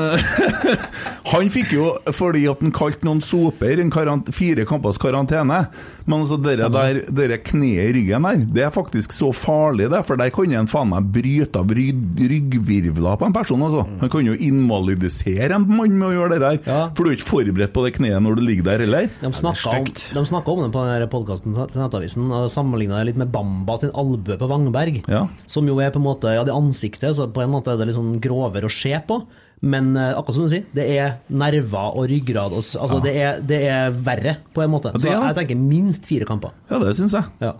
[SPEAKER 1] (laughs) han fikk jo, fordi at han kalte noen soper, en karant fire kampers karantene. Men altså, dere, der, kneet i ryggen der, det er faktisk så farlig, det. For der kan en faen meg bryte av rygg, ryggvirvler på en person. Altså. Han kan jo invalidisere en mann med å gjøre det der.
[SPEAKER 2] Ja.
[SPEAKER 1] For du er ikke forberedt på det kneet når du ligger der heller.
[SPEAKER 2] De snakka om, de om det på podkasten til Nettavisen, og sammenligna det litt med Bamba sin albue på Vangberg.
[SPEAKER 1] Ja.
[SPEAKER 2] Som jo er på en måte Ja, det ansiktet, så på en måte er det litt sånn grovere å se på. Men eh, akkurat som du sier, det er nerver og ryggrad. Og, altså, altså, det, er, det er verre, på en måte.
[SPEAKER 1] Ja, det
[SPEAKER 2] Så jeg tenker minst fire kamper.
[SPEAKER 1] Ja, det syns jeg.
[SPEAKER 2] Ja,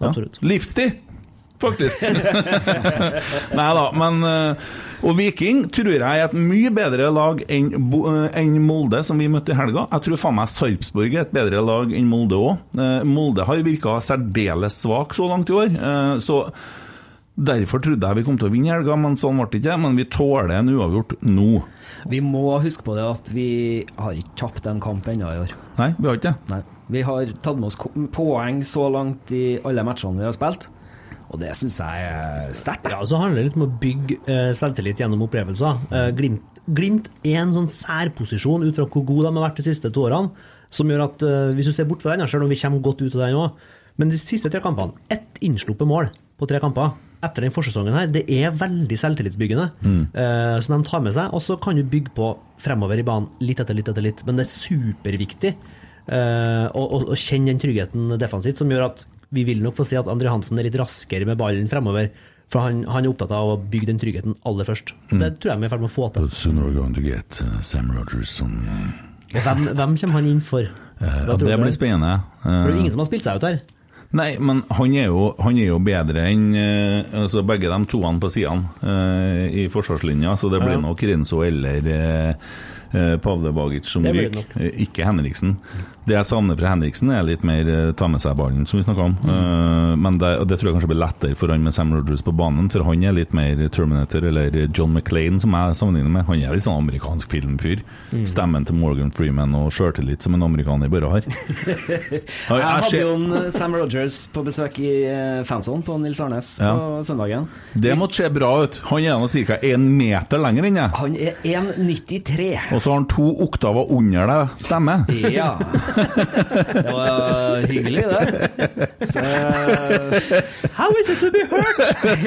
[SPEAKER 1] Ja.
[SPEAKER 2] absolutt.
[SPEAKER 1] Livstid! faktisk. (laughs) Nei da, men eh, Og Viking tror jeg er et mye bedre lag enn eh, enn Molde, som vi møtte i helga. Jeg tror faen meg Sarpsborg er et bedre lag enn Molde òg. Molde har virka særdeles svak så langt i år. eh, Så Derfor trodde jeg vi kom til å vinne i helga, men sånn ble det ikke. Men vi tåler en uavgjort nå.
[SPEAKER 4] Vi må huske på det at vi har ikke tapt en kamp ennå i år.
[SPEAKER 1] Nei, vi har ikke det.
[SPEAKER 4] Vi har tatt med oss poeng så langt i alle matchene vi har spilt, og det syns jeg er sterkt.
[SPEAKER 2] Ja, så handler det litt om å bygge eh, selvtillit gjennom opplevelser. Eh, glimt, glimt er en sånn særposisjon ut fra hvor gode de har vært de siste to årene, som gjør at eh, hvis du ser bort fra den, selv om vi kommer godt ut av den òg, men de siste tre kampene, ett innsluppet mål på tre kamper etter den forsesongen her, det er veldig selvtillitsbyggende, eh, som de tar med seg. Og så kan du bygge på fremover i banen litt etter litt etter litt, men det er superviktig Uh, å, å kjenne den tryggheten defensivt, som gjør at vi vil nok få se at André Hansen er litt raskere med ballen fremover. For han, han er opptatt av å bygge den tryggheten aller først. Det tror jeg vi er i ferd med å få til.
[SPEAKER 1] Sooner we're going to get uh, Sam Rogers som
[SPEAKER 2] Og hvem, hvem kommer han inn for? Uh,
[SPEAKER 1] det blir spennende.
[SPEAKER 2] For det er
[SPEAKER 1] Eh,
[SPEAKER 2] ingen som har spilt seg ut her.
[SPEAKER 1] Nei, men han er jo, han er jo bedre enn uh, altså begge de toene på sidene uh, i forsvarslinja, så det blir
[SPEAKER 2] Ja.
[SPEAKER 1] nok Renzo eller eh, Pavle Bagic som ryker, ikke Henriksen. Det jeg savner fra Henriksen, er litt mer eh, ta med seg ballen, som vi snakka om.
[SPEAKER 2] Mm.
[SPEAKER 1] Uh, men det, det tror jeg kanskje blir lettere for han med Sam Rogers på banen, for han er litt mer Terminator eller John McClain, som jeg sammenligner med. Han er litt sånn amerikansk filmfyr.
[SPEAKER 4] Mm.
[SPEAKER 1] Stemmen til Morgan Freeman og sjøltillit som en amerikaner bare har. (laughs)
[SPEAKER 4] Jeg hadde jo en eh, Sam Rogers på besøk i eh, på Nils Arnes
[SPEAKER 1] Ja.
[SPEAKER 4] på søndagen.
[SPEAKER 1] Det måtte se bra ut. Han er nå ca. én meter lenger enn jeg.
[SPEAKER 4] Han er 1,93.
[SPEAKER 1] Og så har han to oktaver under deg stemme.
[SPEAKER 4] Ja. (laughs) Det var hyggelig, det. Så,
[SPEAKER 2] How is it to be hurt? (laughs)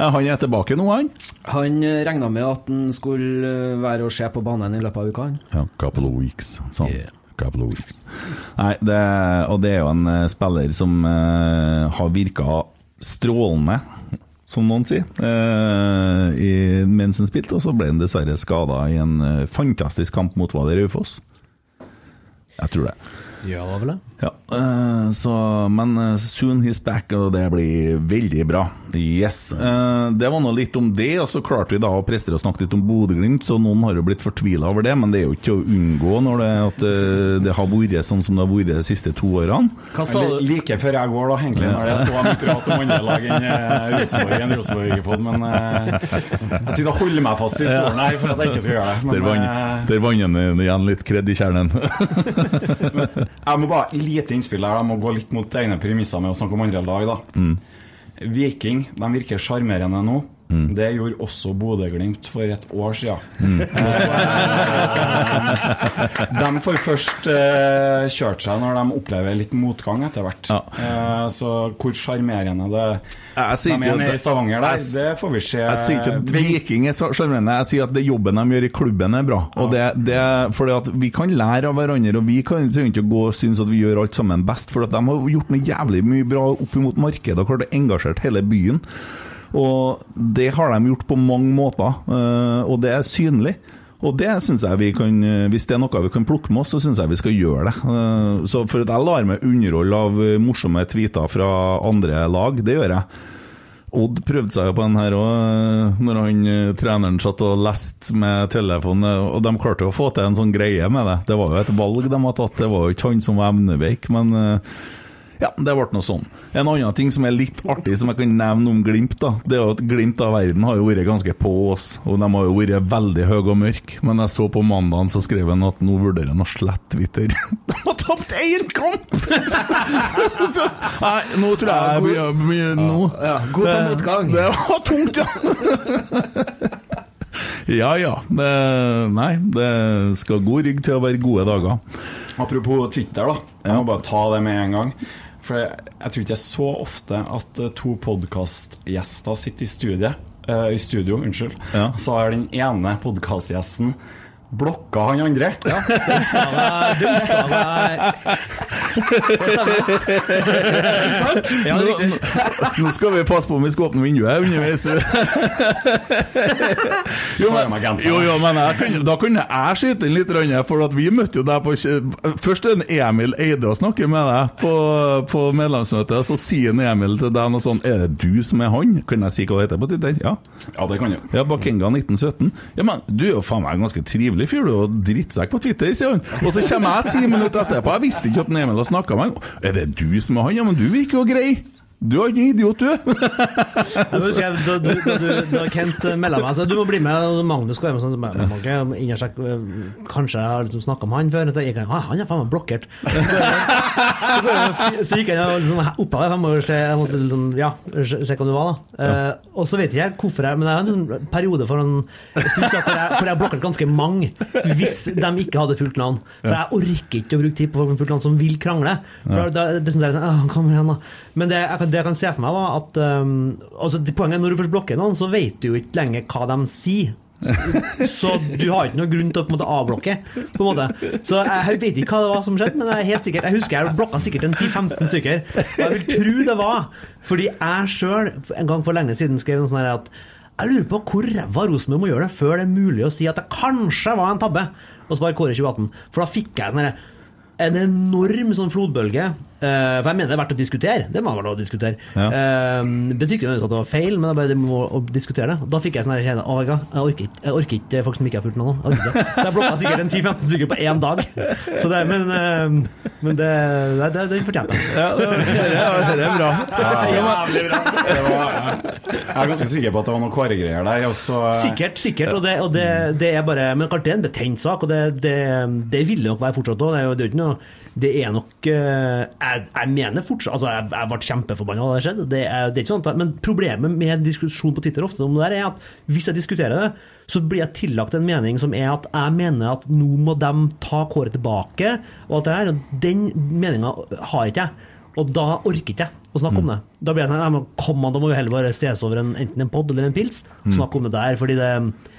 [SPEAKER 4] ja,
[SPEAKER 1] han er tilbake nå, han.
[SPEAKER 4] han regna med at han skulle eh, være og se på banen i løpet av uka.
[SPEAKER 1] Ja, couple of weeks. Sånn.
[SPEAKER 4] Yeah.
[SPEAKER 1] Couple of weeks. Nei, det, og det er jo en eh, spiller som uh, har virka strålende, som noen sier, eh, mens han spilte, og så ble han dessverre skada i en eh, fantastisk kamp mot Valer Raufoss. Jeg tror det.
[SPEAKER 2] Ja vel,
[SPEAKER 1] Ja, eh, så, men eh, soon he's back, og det blir veldig bra. Yes. eh, det var nå litt om det, og så klarte vi da å prestere å snakke litt om Bodø-Glimt, så noen har jo blitt fortvila over det, men det er jo ikke å unngå når det, at det har vært sånn som det har vært de siste to årene.
[SPEAKER 4] Hva sa du?
[SPEAKER 3] Like før jeg går, da, egentlig, når det er så mye prat om andre lag enn Rosenborg i en Rosenborg-pod, men jeg sitter og holder meg fast i stolen her for at jeg ikke skal gjøre det. Men
[SPEAKER 1] der vant han igjen litt kred i kjernen. (laughs)
[SPEAKER 3] jeg må bare lite innspill her. Jeg må gå litt mot egne premisser med å snakke om andre lag. da Viking de virker sjarmerende nå. Det gjorde også Bodø-Glimt for et år siden. Mm. (laughs) de får først eh, kjørt seg når de opplever litt motgang etter hvert.
[SPEAKER 1] Ja.
[SPEAKER 3] Eh, så hvor sjarmerende det de er nede i Stavanger der, det får vi se.
[SPEAKER 1] Jeg sier ikke at Viking er sjarmerende, jeg sier at det jobben de gjør i klubben er bra. Og det, det, fordi at Vi kan lære av hverandre, og vi kan, trenger ikke å gå og synes at vi gjør alt sammen best. For at de har gjort noe jævlig mye bra opp mot markedet og klart å engasjert hele byen. Og det har de gjort på mange måter, eh, og det er synlig. Og det synes jeg vi kan Hvis det er noe vi kan plukke med oss, så syns jeg vi skal gjøre det. Eh, Så for at jeg lar meg underholde av eh, morsomme tweeter fra andre lag, det gjør jeg. Odd prøvde seg jo på den her òg, når han eh, treneren satt og leste med telefonen. Og de klarte jo å få til en sånn greie med det. Det var jo et valg de hadde tatt, det var jo ikke han som var evneveik, men eh, ja, det ble noe sånn. En annen ting som er litt artig, som jeg kan nevne om Glimt, da, det er jo at Glimt av verden har jo vært ganske på oss. Og de har jo vært veldig høye og mørke. Men jeg så på mandagen, så skrev han at nå vurderer han å slette Twitter. (laughs) De har tapt én kamp! (laughs) Så, nei, nå tror jeg jeg mye begynner nå.
[SPEAKER 4] Ja, god på motgang.
[SPEAKER 1] Det var tungt, ja. (laughs) Ja ja. Det, nei, det skal god rygg til å være gode dager.
[SPEAKER 3] Apropos Twitter, da. Jeg må bare ta det med en gang. For jeg, jeg tror ikke det er så ofte at eh, to podkastgjester sitter i studiet. eh, I studio, unnskyld.
[SPEAKER 1] Ja.
[SPEAKER 3] Så er den ene podkastgjesten blokka han andre.
[SPEAKER 2] Ja, dunka meg jeg.
[SPEAKER 1] Sant?
[SPEAKER 2] Ja,
[SPEAKER 1] nå, nå skal vi passe på om vi skal åpne vinduet underveis. (laughs) jo, men, jo, jo, men jeg kunne, da kunne jeg skyte inn litt, for at vi møtte jo deg på Først er det Emil Eide og snakker med deg på, på medlemsmøtet, så sier Emil til deg noe sånn Er det du som er han? Kan jeg si hva det heter på Twitter? Ja.
[SPEAKER 3] Ja, det kan du.
[SPEAKER 1] Ja, Bakenga 1917. Ja, men du er jo faen meg ganske trivelig fyr, du er drittsekk på Twitter, sier han. Og så kommer jeg ti minutter etterpå, jeg visste ikke at Emil hadde snakka med meg. Er det du som er han? Ja, men du virker jo grei. Du er ikke idiot, du. (laughs)
[SPEAKER 2] Jeg da, du, da, du, da Kent melda meg så, Du må bli med, og Magnus skal være med. Sånn, så jeg, ok, inn og sjekk, øh, Kanskje jeg har liksom snakka med han før. Jeg gikk, ah, han er faen meg blokkert. Så, går jeg- gikk han og liksom der, for jeg må se, jeg måtte liksom, ja, sjekke om det var. da Eh, Og så vet ikke jeg hvorfor jeg Men jeg har en sånn periode for en hvor jeg, hvor jeg har blokkert ganske mange, hvis de ikke hadde fullt navn. For jeg orker ikke å bruke tid på folk med fullt navn som vil krangle. For da, det synes jeg sånn, «Åh, kom igjen da Men det det jeg kan se for meg, var at um, altså, Poenget er når du først blokker noen, så vet du jo ikke lenger hva de sier. (laughs) Så du har ikke noe grunn til å på en måte avblokke. På en måte. Så jeg vet ikke hva det var som skjedde, men jeg er helt sikker Jeg husker jeg blokka sikkert en 10-15 stykker. Og jeg vil tro det var fordi jeg sjøl en gang for lenge siden skrev noe sånt her at jeg lurer på hvor ræva Rosenborg må gjøre det før det er mulig å si at det kanskje var en tabbe å spare Kåre 2018. For da fikk jeg sånn en enorm sånn flodbølge. Eh, for jeg mener det er verdt å diskutere. Det må være lov å diskutere.
[SPEAKER 1] Ja.
[SPEAKER 2] Uh, det betyr ikke at det var feil, men det bare det må å diskutere det. Da fikk jeg sånn her kjenne, «Å, vet du hva, jeg jeg orker ikke folk som ikke har fulgt noe nå. Jeg orker. Så jeg blokka sikkert en 10-15 stykker på én dag. Så det, men, uh, men det, det, det, det fortjente jeg.
[SPEAKER 1] Ja, det, det, det er bra.
[SPEAKER 3] Jævlig bra. Det var, jeg er ganske sikker på at det var noen Kåre-greier der. Også,
[SPEAKER 2] Sikkert, sikkert. Og det, og det, det er bare Men klart det er en betent sak, og det, det, det vil det nok være fortsatt òg. Det er jo ikke noe Det er nok eh, Jeg, jeg mener fortsatt Altså, jeg, jeg ble kjempeforbanna da det skjedde. Det er, det er ikke sånn men problemet med diskusjon på Twitter ofte om det der er at hvis jeg diskuterer det, så blir jeg tillagt en mening som er at jeg mener at nå må de ta Kåre tilbake, og alt det her. Den meninga har ikke jeg. Og da orker ikke jeg å snakke om det. Da blir jeg sånn, men kom an, da må vi heller bare ses over en, enten en pod eller en pils, og snakke om det der, fordi det,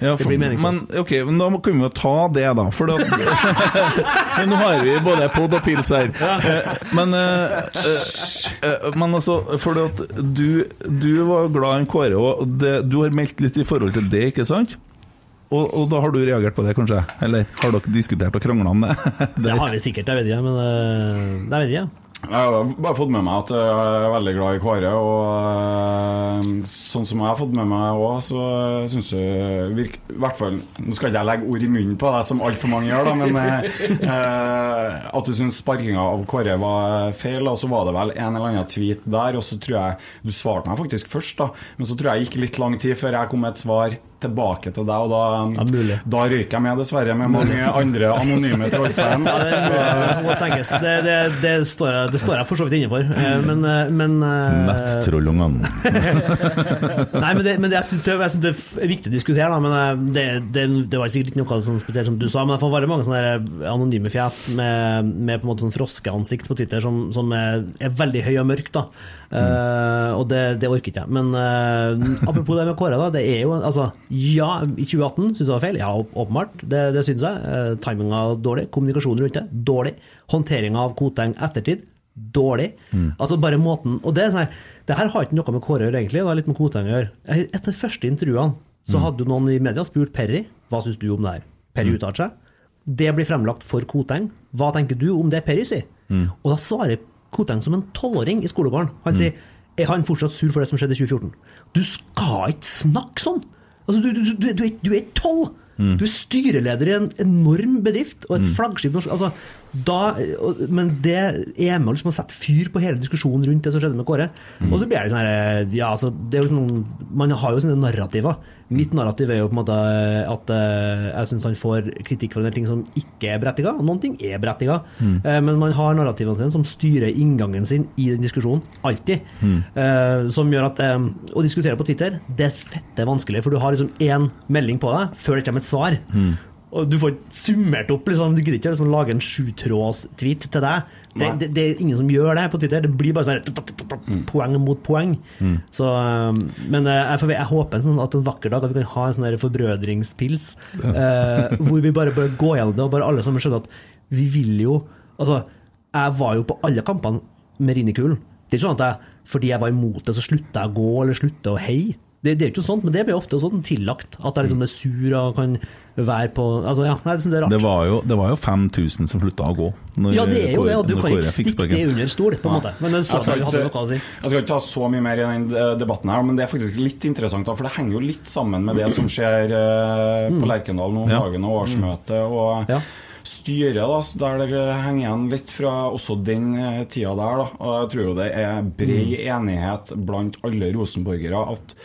[SPEAKER 1] Ja,
[SPEAKER 2] det blir meningsløst.
[SPEAKER 1] men ok, men da kan vi jo ta det, da. For da, (laughs) men nå har vi både pod og pils her. Ja. Men, uh, eh, eh, men altså, for at du, du var glad i Kåre, og det, du har meldt litt i forhold til det, ikke sant? Og, og da har du reagert på det, kanskje? Eller har dere diskutert og krangla om det? (laughs)
[SPEAKER 2] Det har vi sikkert, jeg vet ikke, men det vet jeg.
[SPEAKER 3] Jeg har bare fått med meg at jeg er veldig glad i Kåre. Og eh, sånn som jeg har fått med meg òg, så syns jeg virk, i hvert fall Nå skal ikke jeg legge ord i munnen på deg, som altfor mange gjør, da, men eh, eh, at du syns sparkinga av Kåre var feil, og så var det vel en eller annen tweet der, og så tror jeg Du svarte meg faktisk først, da, men så tror jeg det gikk litt lang tid før jeg kom med et svar tilbake til deg, og da,
[SPEAKER 2] Ja,
[SPEAKER 3] da røyker jeg med, dessverre, med mange andre anonyme (laughs) trollfans.
[SPEAKER 2] Det, det. Det, det, det, står jeg, det står jeg for så vidt inne for. Eh, Men, øh, men øh,
[SPEAKER 1] Nettrollungene. (laughs)
[SPEAKER 2] Nei, men det, men det, jeg syns det, er viktig å diskutere, da, men eh, det, det, det var sikkert ikke noe sånn spesielt som du sa, men det får være mange sånne anonyme fjes med, med på en måte sånn froskeansikt på Twitter som, som er, er veldig høy og mørk, da. Eh, og det, det orker ikke jeg. Men uh, apropos det med Kåre, da. Det er jo altså Ja, i 2018 syns jeg det var feil. Ja, åp- åpenbart. Det, det syns jeg. Uh, Timinga dårlig. Kommunikasjonen rundt det dårlig. Håndteringa av Koteng ettertid dårlig. Altså bare måten Og det er sånn her Det her har ikke noe med Kåre å gjøre, egentlig. Det har litt med Koteng å gjøre. Etter de første intervjuene så hadde jo noen i media spurt Perry hva syns du om det her. Perry uttaler seg. Det blir fremlagt for Koteng. Hva tenker du om det Perry sier? Og da svarer Koteng som en tolvåring i skolegården. Han sier er han fortsatt sur for det som skjedde i 2014? Du skal ikke snakke sånn! Altså, du, du, du, du, er- du er tolv! Du er styreleder i en enorm bedrift og et flaggskip. Altså, da, men det er med liksom å sette fyr på hele diskusjonen rundt det som skjedde med Kåre. Og så blir det sånn her ja, altså, det er jo liksom, Man har jo sine narrativer. Mitt narrativ er jo på en måte at eh, jeg syns han får kritikk for en del ting som ikke er berettiga, og noen ting er berettiga. Eh, men man har narrativene sine som styrer inngangen sin i den diskusjonen. Alltid. Eh, som gjør at eh, å diskutere på Twitter, det er fette vanskelig, for du har liksom én melding på deg før det kommer et svar. Og du får ikke summert opp, liksom. Du gidder ikke liksom, lage en sjutråds-tweet til deg. Det, det, det er ingen som gjør det på Twitter. Det blir bare sånn poeng mot poeng. Så, um, men eh, jeg, får, jeg håper sånn at en vakker dag at vi kan ha en sånn forbrødringspils, eh, (laughs) hvor vi bare, bare går gjennom det, og bare alle sammen skjønner at vi vil jo Altså, jeg var jo på alle kampene med Rinikulen. Det er ikke sånn at jeg, fordi jeg var imot det, så slutta jeg å gå eller slutta å heie. Det, det er jo ikke sånt, men det blir ofte sånn tillagt. At jeg liksom er sur og kan være på Altså, ja, nei, det er rart.
[SPEAKER 1] Det var jo, det var jo 5000 som slutta å gå. når
[SPEAKER 2] Ja, det er jo det, og du kan ikke stikke det under stol, på en måte. Men så
[SPEAKER 3] Jeg skal, ikke,
[SPEAKER 2] noe å si.
[SPEAKER 3] jeg skal ikke ta så mye mer i den eh, debatten her, men det er faktisk litt interessant, da, for det henger jo litt sammen med det som skjer eh, på Lerkendal nå om
[SPEAKER 1] Ja.
[SPEAKER 3] dagen, og årsmøte og
[SPEAKER 2] Ja.
[SPEAKER 3] styret, da, der det henger igjen litt fra også den eh, tida der. da, og Jeg tror jo det er bred enighet blant alle rosenborgere at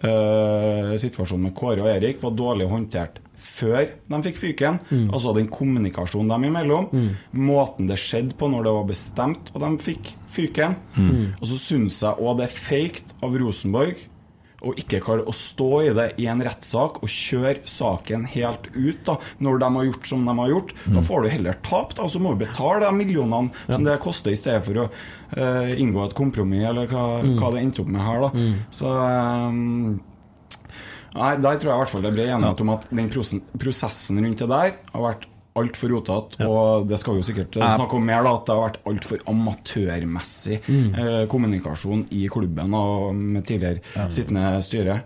[SPEAKER 3] eh, situasjonen med Kåre og Erik var dårlig håndtert før de fikk fyken. Altså den kommunikasjonen dem imellom. Måten det skjedde på når det var bestemt at de fikk fyken. Og så syns jeg òg det er feigt av Rosenborg å ikke klarer å stå i det i en rettssak og kjøre saken helt ut da, når de har gjort som de har gjort. Da får du heller tap, da, og så må du betale de millionene som det koster, i stedet for å uh, inngå et kompromiss, eller hva, hva det endte opp med her. da. Så Um, Nei, Der tror jeg i hvert fall det ble enighet om at den prosessen rundt det der har vært altfor rotete. Og det skal vi jo sikkert eh, snakke om mer, da, at det har vært altfor amatørmessig eh, kommunikasjon i klubben og med tidligere sittende styre.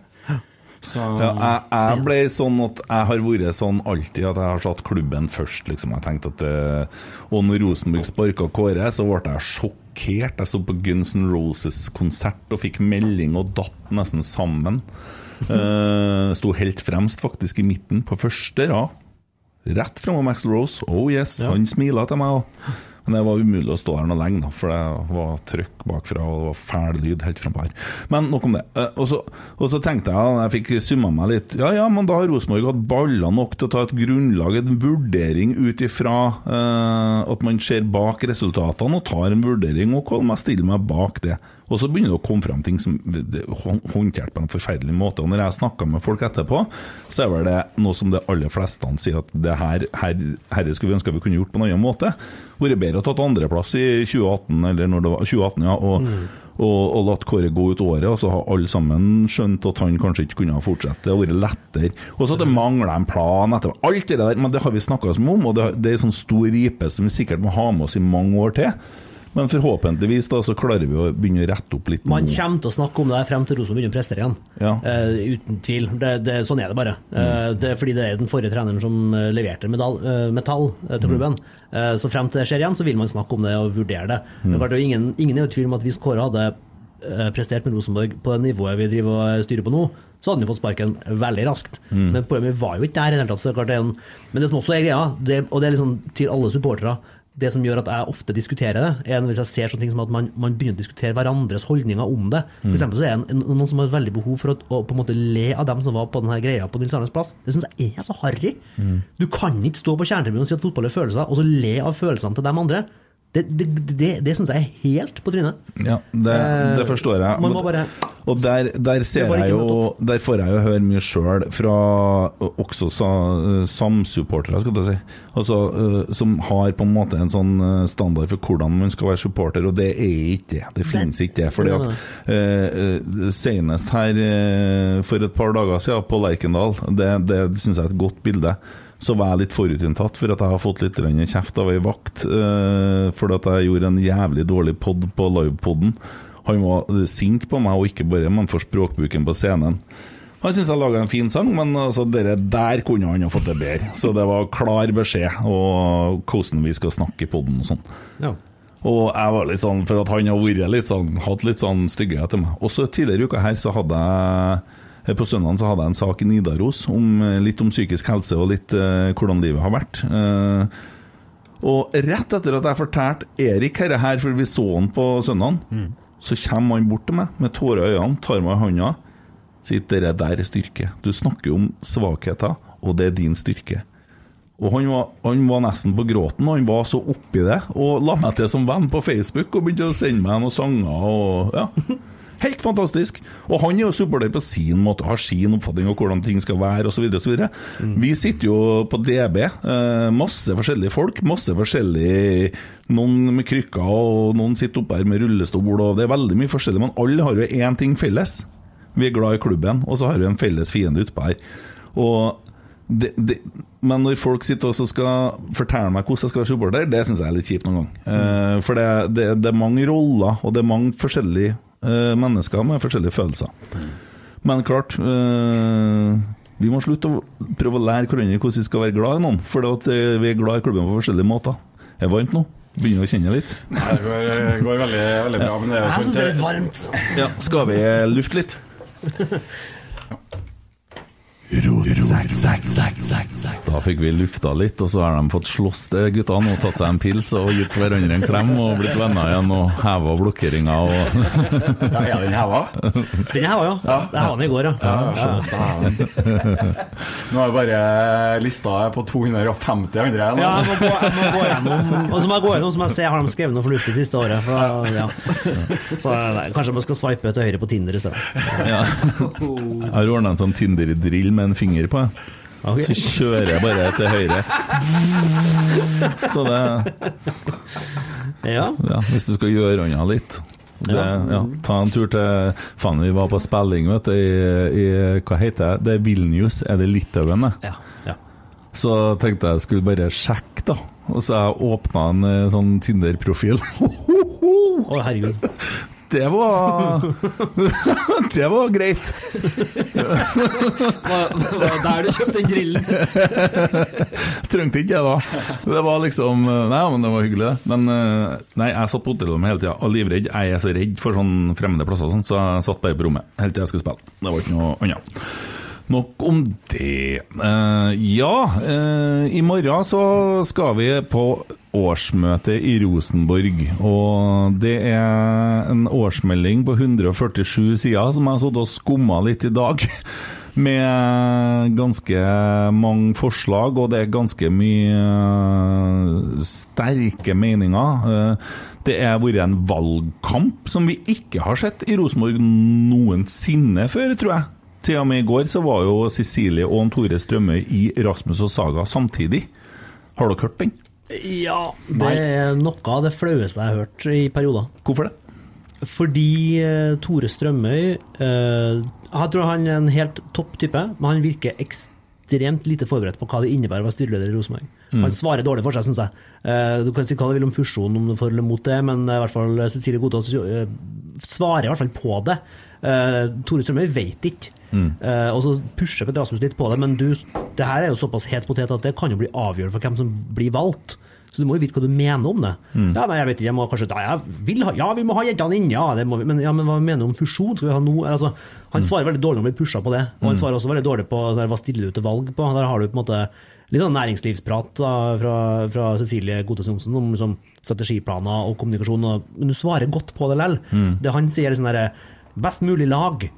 [SPEAKER 3] Så
[SPEAKER 1] Ja, jeg, jeg ble sånn at jeg har vært sånn alltid at jeg har satt klubben først. Liksom. Jeg tenkte at det, Og når Rosenborg sparka Kåre, så ble jeg sjokkert. Jeg sto på Guns N' Roses-konsert og fikk melding og datt nesten sammen. Uh, (laughs) sto helt fremst, faktisk, i midten, på første rad. Rett framom Max Rose. Oh yes, han smila til meg òg. Men det var umulig å stå her noe lenge, da, for det var trøkk bakfra og det var fæl lyd helt frampå her. Men nok om det. Eh, Og så, og så tenkte jeg, da jeg fikk summa meg litt Ja ja, men da har Rosenborg hatt baller nok til å ta et grunnlag, en vurdering ut ifra eh, at man ser bak resultatene og tar en vurdering, og kan jeg stille meg bak det. Og så begynner det å komme frem ting som er håndtert på en forferdelig måte. Og når jeg snakker med folk etterpå, så er vel det noe som de aller fleste sier at det her, her, her skulle vi ønske vi kunne gjort på en annen måte. Vært bedre å tatt andreplass i 2018, eller når det var 2018, ja. Og, og, og latt Kåre gå ut året, og så har alle sammen skjønt at han kanskje ikke kunne ha fortsatt. Det har vært lettere. Og så at det mangler en plan etter Alt det der, men det har vi snakka om, og det, det er en sånn stor ripe som vi sikkert må ha med oss i mange år til. Men forhåpentligvis da så klarer vi å begynne å rette opp litt
[SPEAKER 2] Man kommer til å snakke om det frem til Rosenborg begynner å prestere igjen.
[SPEAKER 1] Ja.
[SPEAKER 2] Uh, uten tvil. Det, det, sånn er det bare. Uh, det er fordi det er den forrige treneren som eh, leverte medal, uh, metall til klubben. Eh, så frem til det skjer igjen, så vil man snakke om det og vurdere det. Mm. det ingen, ingen er i tvil om at hvis Kåre hadde prestert med Rosenborg på det nivået vi driver og styrer på nå, så hadde han jo fått sparken veldig raskt. Men problemet var jo ikke der i det hele tatt. Men det som også er greia, det, og det er liksom til alle supportere det som gjør at jeg ofte diskuterer det, er hvis jeg ser sånne ting som at man, man begynner å diskutere hverandres holdninger om det. For eksempel så er det en, en, noen som har veldig behov for å, å på en måte le av dem som var på denne greia på Nils Arnes plass. Det syns jeg er så harry. Du kan ikke stå på kjernetribunen og si at fotball er følelser, og så le av følelsene til dem andre. Det, det, det, det syns jeg er helt på trynet.
[SPEAKER 1] Ja, det, det
[SPEAKER 2] Eh,
[SPEAKER 1] forstår jeg.
[SPEAKER 2] Man må bare
[SPEAKER 1] Og der, der ser jeg jo Der får jeg jo høre mye sjøl fra også sa, samsupportere, skal jeg si. Altså, som har på en måte en sånn standard for hvordan man skal være supporter, og det er ikke det. Det finnes ikke det. Fordi at eh, Senest her uh, for et par dager siden på Lerkendal, det, det syns jeg er et godt bilde så var jeg litt forutinntatt for at jeg har fått litt kjeft av ei vakt uh, for at jeg gjorde en jævlig dårlig pod på livepoden. Han var eh, sint på meg, og ikke bare men for språkbruken på scenen. Han syntes jeg laga en fin sang, men altså, dere der kunne han ha fått det bedre. Så det var klar beskjed, og hvordan vi skal snakke i poden og sånn.
[SPEAKER 2] Ja.
[SPEAKER 1] Og jeg var litt sånn, for at han har vært litt sånn, hatt litt sånn stygghet til meg. Også tidligere i uka her så hadde jeg på søndagen så hadde jeg en sak i Nidaros om, eh, litt om psykisk helse og litt eh, hvordan livet har vært. Eh, og rett etter at jeg fortalte Erik dette her, for vi så han på søndagen, så kommer han bort til meg med tårer i øynene, tar meg i hånda, sier dere der er styrke. Du snakker om svakheter, og det er din styrke. Og han var, han var nesten på gråten, og han var så oppi det, og la meg til som venn på Facebook og begynte å sende meg noen sanger og ja. Helt fantastisk! Og han er jo supporter på sin måte, har sin oppfatning av hvordan ting skal være osv. Mm. Vi sitter jo på DB, eh, masse forskjellige folk, masse forskjellig Noen med krykker, og noen sitter oppe her med rullestol, og det er veldig mye forskjellig, men alle har jo én ting felles. Vi er glad i klubben, og så har vi en felles fiende utpå her. Og det, det, men når folk sitter og skal fortelle meg hvordan jeg skal være supporter, det syns jeg er litt kjipt noen gang. Eh, for det, det, er mange roller, og det er mange forskjellige mennesker med forskjellige følelser. Men klart eh, Vi må slutte å prøve å lære hverandre hvordan vi skal være glad i noen. For eh, vi er glad i klubben på forskjellige måter. Er det varmt nå? Begynner å kjenne litt?
[SPEAKER 3] Nei, det går, går veldig, veldig, bra. Men det er jo
[SPEAKER 2] Jeg
[SPEAKER 3] sånn
[SPEAKER 2] syns det er litt varmt.
[SPEAKER 1] Ja, skal vi lufte litt? (laughs) Da fikk vi lufta litt, og så har de fått slåss, de guttene, og tatt seg en pils og gitt hverandre en klem og blitt venner igjen og heva blokkeringa og (laughs)
[SPEAKER 3] Ja, er den heva?
[SPEAKER 2] Den heva, ja. Det heva den i går, ja.
[SPEAKER 3] Nå er bare lista på 250 andre igjen.
[SPEAKER 2] Ja, jeg må gå, jeg må gå gjennom Og så må jeg gå gjennom som jeg ser har de skrevet noe fornuftig siste året. For, ja. Så nei, kanskje man skal swipe til høyre på Tinder i stedet.
[SPEAKER 1] ja. Jeg har ordna en sånn Tinder-drill med en finger på.
[SPEAKER 2] Okay.
[SPEAKER 1] Så kjører jeg bare til høyre. Så det
[SPEAKER 2] Ja.
[SPEAKER 1] Ja, hvis du skal gjøre unna litt. Det, ja, ta en tur til Faen, vi var på spilling, vet du, i, i Hva heter det? Det er Vilnius. Er det Litauen, det?
[SPEAKER 2] Ja. ja.
[SPEAKER 1] Så tenkte jeg skulle bare sjekke, da. Og så jeg åpna en eh, sånn Tinder-profil. (laughs)
[SPEAKER 2] Å, herregud.
[SPEAKER 1] Det var (laughs) Det var greit.
[SPEAKER 4] Var det der du kjøpte den grillen?
[SPEAKER 1] Trengte ikke det, da. Det var liksom Nei, men det var hyggelig, det. Men eh, nei, jeg satt på hotellrommet hele tida og livredd. Jeg er så redd for sånne fremmede plasser, så jeg satt bare på rommet helt til jeg skulle spille. Det var ikke noe annet. Nok om det. Eh, ja, eh, i morgen så skal vi på årsmøte i Rosenborg. Og det er en årsmelding på 147 sider som jeg har sittet og skumma litt i dag. (laughs) Med ganske mange forslag, og det er ganske mye eh, sterke meninger. Eh, Det er vært en valgkamp som vi ikke har sett i Rosenborg noensinne før, tror jeg. Til og med i går så var jo Cecilie og Tore Strømøy i Rasmus og Saga samtidig. Har dere hørt den?
[SPEAKER 2] Ja, det er noe av det flaueste jeg har hørt i perioder.
[SPEAKER 1] Hvorfor det?
[SPEAKER 2] Fordi uh, Tore Strømøy uh, Jeg tror han er en helt topp type, men han virker ekstremt lite forberedt på hva det innebærer å være styreleder i Rosenborg. Han svarer dårlig for seg, syns jeg. Uh, du kan si hva du vil om fusjon, om du får eller mot det, men i hvert fall Cecilie Godtaas svarer i hvert fall på det. Tore Strømøy vet ikke. Eh, og så pusher Petter Rasmus litt på det, men du, det her er jo såpass het potet at det kan jo bli avgjørende for hvem som blir valgt. Så du må jo vite hva du mener om det. Ja, nei, jeg vet ikke, jeg må kanskje ja, ha, ja, vi må ha jentene inn, ja, vi, men, ja, men hva mener du om fusjon? Skal vi ha noe? Altså, han svarer veldig dårlig når han blir pusha på det, og han svarer også veldig dårlig på der, hva stiller du til valg på. Der har du på en måte litt sånn næringslivsprat da, fra, fra Cecilie Godtås Johnsen om liksom, strategiplaner og kommunikasjon, og, men du svarer godt på det likevel. Det han sier, er sånn derre best mulig lag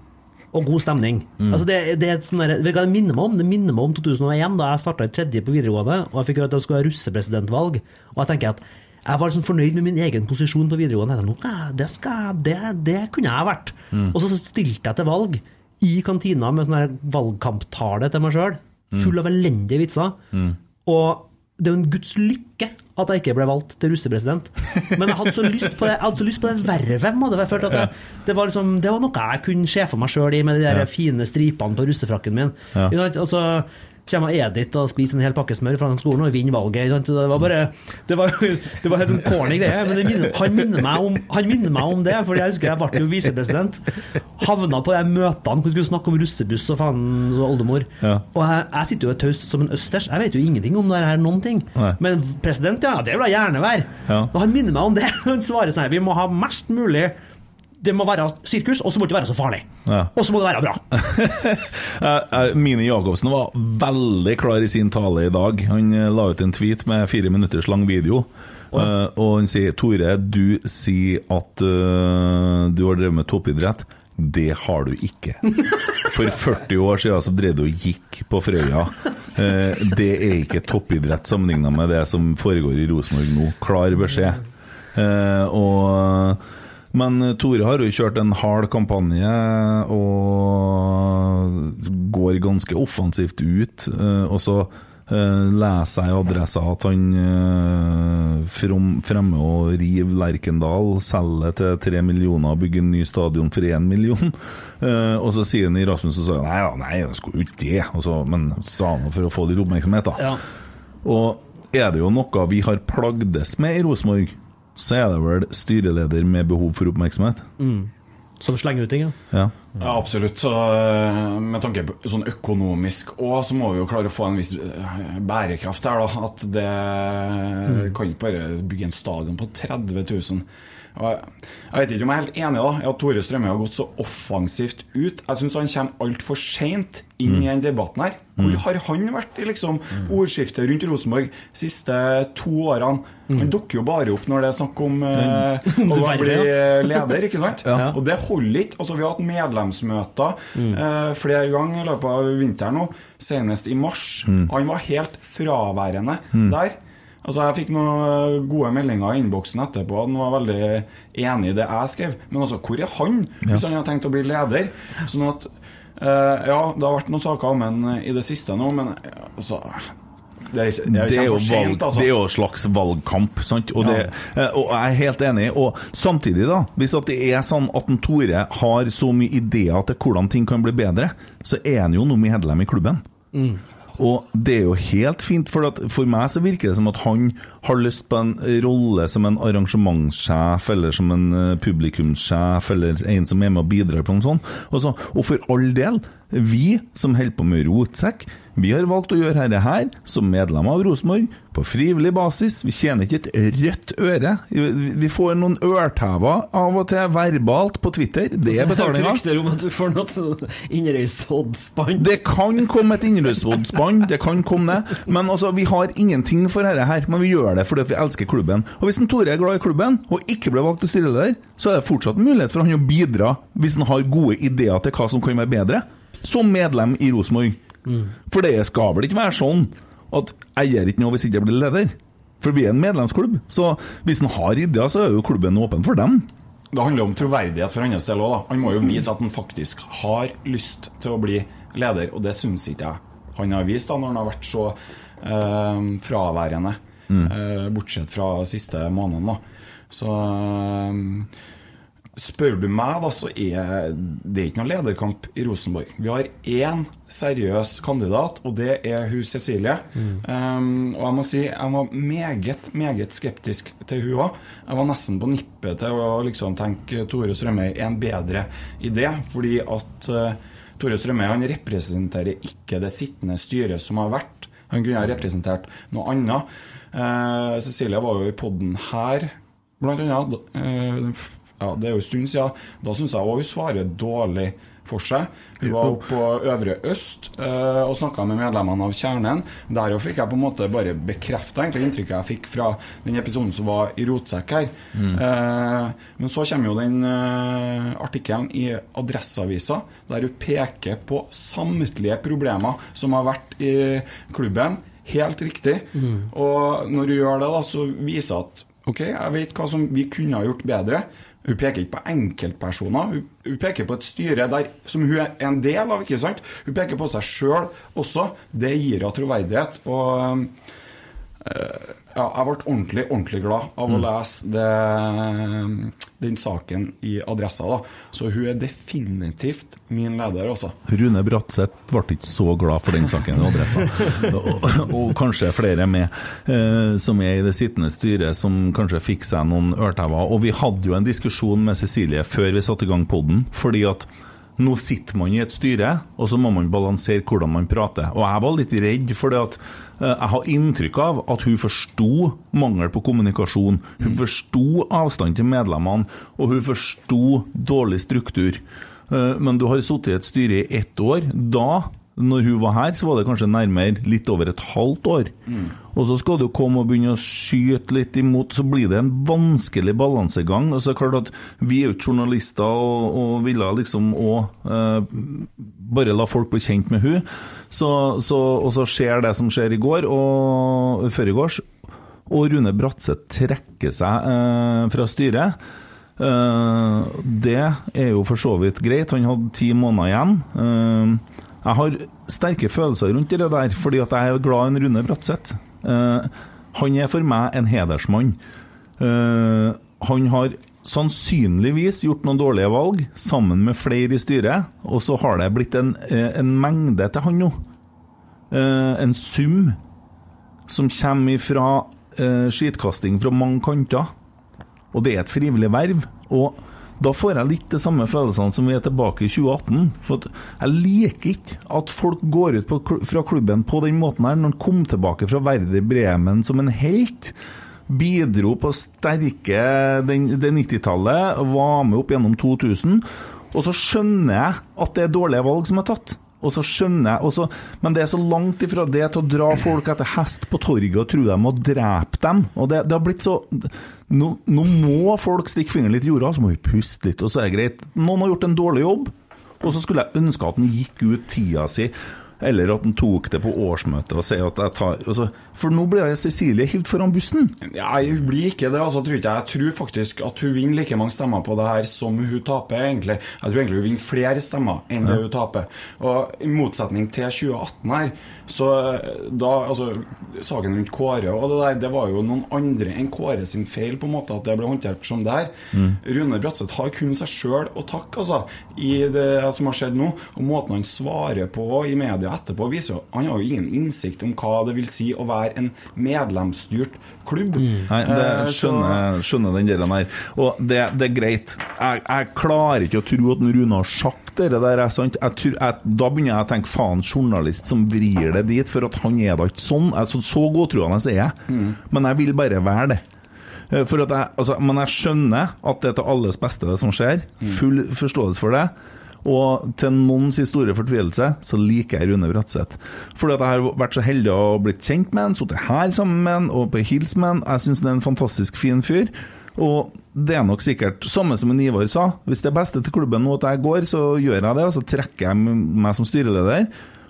[SPEAKER 2] og god stemning. Altså det, det, er et sånn der- det minner meg om? Det minner meg om 2001, da jeg starta i tredje på videregående, og jeg fikk høre at det skulle være russepresidentvalg. Og jeg tenker at jeg var liksom fornøyd med min egen posisjon på videregående. Jeg tenkte, det, skal, det, det kunne jeg vært. Og så stilte jeg til valg i kantina med sånn valgkamptale til meg sjøl, full av elendige vitser. Og det er jo en guds lykke at jeg ikke ble valgt til russepresident. Men jeg hadde så lyst på det, jeg hadde så lyst på det vervet. Hadde. Jeg følt at jeg, det, var liksom, det var noe jeg kunne se for meg sjøl i, med de der fine stripene på russefrakken min.
[SPEAKER 1] Ja.
[SPEAKER 2] Ikke sant? Og så kommer Edith og spiser en hel pakke smør fra skolen og vinner valget. Det var bare Det var, det var helt en corny greie, men det minner, han, minner meg om, han minner meg om det. For jeg husker jeg ble jo visepresident. Havna på de møtene hvor vi skulle snakke om russebuss og faen og oldemor.
[SPEAKER 1] Ja.
[SPEAKER 2] Og jeg, jeg sitter jo taust som en østers. Jeg vet jo ingenting om det her, noen ting.
[SPEAKER 1] Nei.
[SPEAKER 2] Men president, ja, det vil jeg gjerne være.
[SPEAKER 1] Ja.
[SPEAKER 2] Og han minner meg om det. (laughs) Han svarer sånn her, vi må ha mest mulig Det må være sirkus, og så må det ikke være så farlig.
[SPEAKER 1] Ja.
[SPEAKER 2] Og så må det være bra. (laughs)
[SPEAKER 1] Mine eh, Mini Jacobsen var veldig klar i sin tale i dag. Han eh, la ut en tweet med fire minutters lang video. Eh, og han sier Tore, du sier at uh, du har drevet med toppidrett. Det har du ikke. (laughs) For 40 år siden så drev du og gikk på Frøya. Eh, det er ikke toppidrett sammenligna med det som foregår i Rosenborg nå. Klar beskjed. Eh, og Men Tore har jo kjørt en hard kampanje og går ganske offensivt ut. eh, Og så eh, leser jeg i adressa at han eh, fremmer og rive Lerkendal, selger til tre millioner og bygger en ny stadion for én million. (laughs) Og så sier han i Rasmus og sier nei da, nei, jeg skulle jo ikke det. Og så, men sa han for å få litt oppmerksomhet, da.
[SPEAKER 2] Ja.
[SPEAKER 1] Og er det jo noe vi har plagdes med i Rosenborg, så er det vel styreleder med behov for oppmerksomhet.
[SPEAKER 2] Som slenger ut ting, ja.
[SPEAKER 1] Ja.
[SPEAKER 3] Ja, absolutt. Så, eh, med tanke på sånn økonomisk òg, så må vi jo klare å få en viss eh, bærekraft her. da At det kan ikke bare bygge en stadion på 30 000. Jeg- vet ikke om jeg er helt enig da i at Tore Strømøy har gått så offensivt ut. Jeg syns han kommer altfor seint inn i den debatten her. Hvor har han vært i liksom ordskiftet rundt Rosenborg de siste to årene? Han dukker jo bare opp når det er snakk om eh, (laughs) å bli leder, ikke sant? (laughs)
[SPEAKER 2] Ja.
[SPEAKER 3] Og det holder ikke. Altså, vi har hatt medlemsmøter eh, flere ganger i løpet av vinteren nå, senest i mars. Han var helt fraværende der. Altså, Jeg fikk noen gode meldinger i innboksen etterpå. Han var veldig enig i det jeg skrev. Men altså, hvor er han, hvis han har tenkt å bli leder? Sånn at eh, Ja, det har vært noen saker om ham i det siste nå, men eh, altså Det er, ikke- det er,
[SPEAKER 1] Det er, jo
[SPEAKER 3] sent, altså.
[SPEAKER 1] det er jo en slags valgkamp, sant? Og, det, eh, og jeg er helt enig. Og samtidig, da, hvis at det er sånn at en Tore har så mye ideer til hvordan ting kan bli bedre, så er han jo nå medlem i klubben. Og det er jo helt fint, for, for meg så virker det som at han har lyst på en rolle som en arrangementssjef, eller som en eh, publikumssjef, eller en som er med og bidrar på noe sånt. Og, så, og for all del, vi som holder på med rotsekk, vi har valgt å gjøre dette her som medlem av Rosenborg, på frivillig basis. Vi tjener ikke et rødt øre. Vi får noen ørtever av og til verbalt på Twitter. Det er (laughs) betalinga.
[SPEAKER 4] Rykter om at du får noe Inderøysoddspann.
[SPEAKER 1] Det kan komme et innrømsvodsbånd, det kan komme det. Men altså, vi har ingenting for dette her, men vi gjør det fordi vi elsker klubben. Og hvis en Tore er glad i klubben, og ikke ble valgt til styreleder, så er det fortsatt mulighet for han å bidra hvis han har gode ideer til hva som kan være bedre, som medlem i Rosenborg. For det skal vel ikke være sånn at jeg gjør ikke noe hvis ikke jeg blir leder. For vi er en medlemsklubb, så hvis han har ideer, så er jo klubben åpen for dem.
[SPEAKER 3] Det handler om troverdighet for hans del òg. Han må jo vise at han faktisk har lyst til å bli leder, og det syns ikke jeg han har vist da når han har vært så eh, fraværende. eh, bortsett fra siste måneden, da. Så eh, Spør du meg, da, så er det ikke noen lederkamp i Rosenborg. Vi har én seriøs kandidat, og det er hun Cecilie. Um, og jeg må si jeg var meget, meget skeptisk til hun òg. Jeg var nesten på nippet til å liksom tenke Tore Strømøy er en bedre idé, fordi at uh, Tore Strømøy han representerer ikke det sittende styret som har vært. Han kunne ha representert noe annet. Uh, Cecilie var jo i podden her, blant annet. eh, ja, det er jo en stund siden. Da syns jeg hun svarer dårlig for seg. Hun var oppe på Øvre Øst eh, og snakka med medlemmene av Kjernen. Der fikk jeg på en måte bare bekrefta inntrykket jeg fikk fra den episoden som var i Rotsekk her. Eh, men så kommer jo den eh, artikkelen i Adresseavisa der hun peker på samtlige problemer som har vært i klubben. Helt riktig. Og når hun gjør det, da, så viser at ok, jeg vet hva som vi kunne ha gjort bedre. Hun peker ikke på enkeltpersoner, hun, hun peker på et styre der, som hun er en del av. ikke sant? Hun peker på seg sjøl også. Det gir henne troverdighet. Og ja, jeg ble ordentlig, ordentlig glad av å lese det, den saken i Adressa. da. Så hun er definitivt min leder, altså.
[SPEAKER 1] Rune Bratseth ble ikke så glad for den saken i adressa. (laughs) og, og kanskje flere med, eh, som er i det sittende styret, som kanskje fikk seg noen ørtauer. Og vi hadde jo en diskusjon med Cecilie før vi satte i gang podden, fordi at nå sitter man i et styre, og så må man balansere hvordan man prater. Og jeg var litt redd, for det at jeg har inntrykk av at hun forsto mangel på kommunikasjon. Hun forsto avstand til medlemmene, og hun forsto dårlig struktur. Eh, Men du har sittet i et styre i ett år. Da, når hun var her, så var det kanskje nærmere litt over et halvt år. Og så skal du komme og begynne å skyte litt imot, så blir det en vanskelig balansegang. Og så er det klart at vi er jo ikke journalister og, og ville liksom òg eh, bare la folk bli kjent med hun. Så, så, og så skjer det som skjer i går, og før. Og Rune Bratseth trekker seg eh, fra styret. Uh, det er jo for så vidt greit. Han hadde ti måneder igjen. Uh, jeg har sterke følelser rundt det der, fordi at jeg er glad i en Rune Bratseth. Eh, han er for meg en hedersmann. Eh, han har sannsynligvis gjort noen dårlige valg, sammen med flere i styret, og så har det blitt en, eh, en mengde til han nå. En sum som kommer fra eh, skitkasting fra mange kanter. Og det er et frivillig verv. Og da får jeg litt de samme følelsene som vi er tilbake i 2018. For jeg liker ikke at folk går ut på, fra klubben på den måten her, når han kom tilbake fra Werder Bremen som en helt. Bidro på sterke det 90-tallet, var med opp gjennom 2000. Og så skjønner jeg at det er dårlige valg som er tatt. Og så skjønner jeg også, Men det er så langt ifra det til å dra folk etter hest på torget og tro de må drepe dem. Og det, det har blitt så nå, nå må folk stikke fingeren litt i jorda, så må vi puste litt, og så er det greit. Noen har gjort en dårlig jobb, og så skulle jeg ønske at han gikk ut tida si. Eller at han tok det på årsmøtet og sier at jeg tar altså, For nå blir jeg Cecilie hivd foran bussen.
[SPEAKER 3] Nei, hun blir ikke det, altså, tror jeg. Jeg tror faktisk at hun vinner like mange stemmer på det her som hun taper, egentlig. Jeg tror egentlig hun vinner flere stemmer enn det hun taper. Og i motsetning til 2018 her, så da Altså, saken rundt Kåre og det der, det var jo noen andre enn Kåre sin feil, på en måte, at det ble håndtert som det her.
[SPEAKER 1] Mm.
[SPEAKER 3] Rune Bratseth har kun seg sjøl å takke, altså, i det som har skjedd nå. Og måten han svarer på i media etterpå, viser jo Han har jo ingen innsikt om hva det vil si å være en medlemsstyrt klubb.
[SPEAKER 1] Nei, det
[SPEAKER 3] Eh,
[SPEAKER 1] skjønner, skjønner den delen her. Og det, det er greit. Jeg, jeg klarer ikke å tro at Rune har sagt det der. Er sant? Jeg tror, jeg, da begynner jeg å tenke faen, journalist som vrir det dit, for at han er da ikke sånn. Altså, så godtroende er jeg.
[SPEAKER 3] Mm.
[SPEAKER 1] Men jeg vil bare være det. Eh, For at jeg, altså, men jeg skjønner at det er til alles beste, det som skjer. Full forståelse for det. Og til noens store fortvilelse så liker jeg Rune Bratseth. Fordi at jeg har vært så heldig å blitt kjent med han, sittet her sammen med han og på hils med han. Jeg syns han er en fantastisk fin fyr. Og det er nok sikkert samme som en Ivar sa. Hvis det er beste til klubben nå at jeg går, så gjør jeg det, og så trekker jeg meg som styreleder.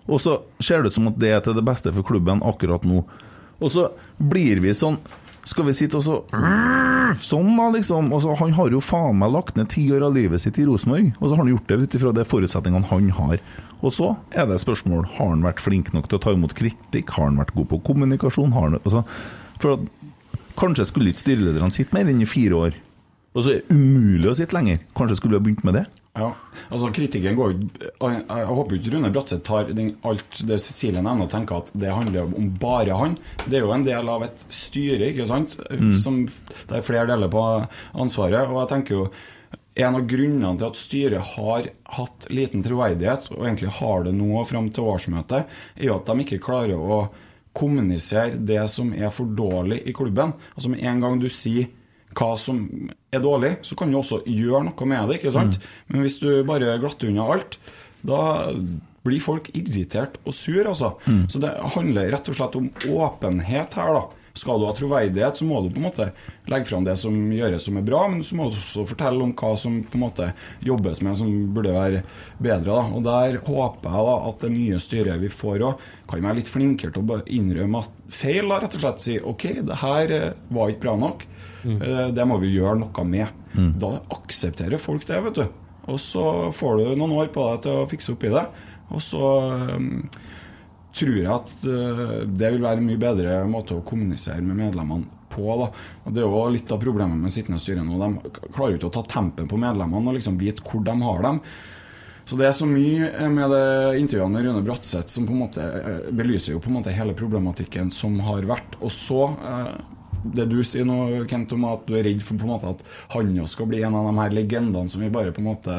[SPEAKER 1] Og så ser det ut som at det er til det beste for klubben akkurat nå. Og så blir vi sånn Skal vi sitte og så Sånn, da, liksom. Og han har jo faen meg lagt ned ti år av livet sitt i Rosenborg, og så har han gjort det ut ifra de forutsetningene han har. Og så er det spørsmål Har han vært flink nok til å ta imot kritikk, har han vært god på kommunikasjon? Har han, altså, for at, kanskje skulle ikke styrelederne sitte mer enn i fire år. Og så er det umulig å sitte lenger. Kanskje skulle vi ha begynt med det?
[SPEAKER 3] Ja, altså kritikken går jo Jeg, jeg håper ikke Rune Bratseth tar den, alt det Cecilie nevner og tenker at det handler om bare han. Det er jo en del av et styre, ikke sant,
[SPEAKER 1] Mm.
[SPEAKER 3] som der flere deler på ansvaret. Og jeg tenker jo en av grunnene til at styret har hatt liten troverdighet, og egentlig har det nå fram til årsmøtet, er jo at de ikke klarer å kommunisere det som er for dårlig i klubben. Altså Med en gang du sier hva som er dårlig, så kan du også gjøre noe med det. ikke sant? Men hvis du bare glatter unna alt, da blir folk irritert og sur, altså. Så det handler rett og slett om åpenhet her, da. Skal du ha troverdighet, så må du på en måte legge fram det som gjøres som er bra, men så må du også fortelle om hva som på en måte jobbes med som burde være bedre. da. Og Der håper jeg da at det nye styret vi får òg, kan være litt flinkere til å innrømme at feil. da, Rett og slett si OK, det her eh, var ikke bra nok. Eh, Det må vi gjøre noe med. Da aksepterer folk det, vet du. Og så får du noen år på deg til å fikse opp i det. Og så um, tror jeg at uh, det vil være en mye bedre måte å kommunisere med medlemmene på. Da. Og Det er jo litt av problemet med sittende styre nå. De klarer jo ikke å ta tempen på medlemmene og liksom vite hvor de har dem. Så det er så mye med det intervjuene med Rune Bratseth som på en måte belyser jo på en måte hele problematikken som har vært. Og så eh, det du sier nå, Kent, om at du er redd for på en måte at han også skal bli en av de her legendene som vi bare på en måte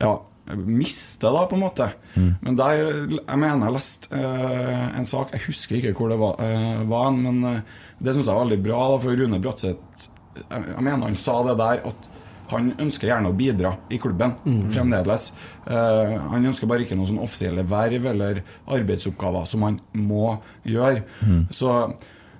[SPEAKER 3] ja, mister, da, på en måte. Men der Jeg mener jeg leste eh, en sak, jeg husker ikke hvor det var, eh, var men eh, det syns jeg var veldig bra, da, for Rune Bratseth jeg, jeg mener han sa det der at han ønsker gjerne å bidra i klubben fremdeles. Eh, han ønsker bare ikke noen sånn offisielle verv eller arbeidsoppgaver som han må gjøre. Så eh,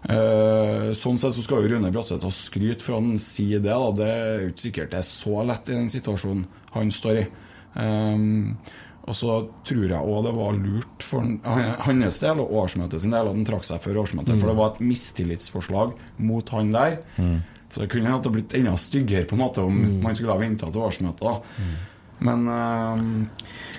[SPEAKER 3] Sånn sett så skal jo Rune Bratseth ha skryt for han sier det. Da. Det er jo ikke sikkert det er så lett i den situasjonen han står i. Um, og så tror jeg òg det var lurt for han- hans del og årsmøtet sin del at han trakk seg før årsmøtet. For det var et mistillitsforslag mot han der. Så det kunne hatt blitt enda styggere på en måte om
[SPEAKER 2] Mm.
[SPEAKER 3] man skulle ha venta til årsmøtet. da. Men eh,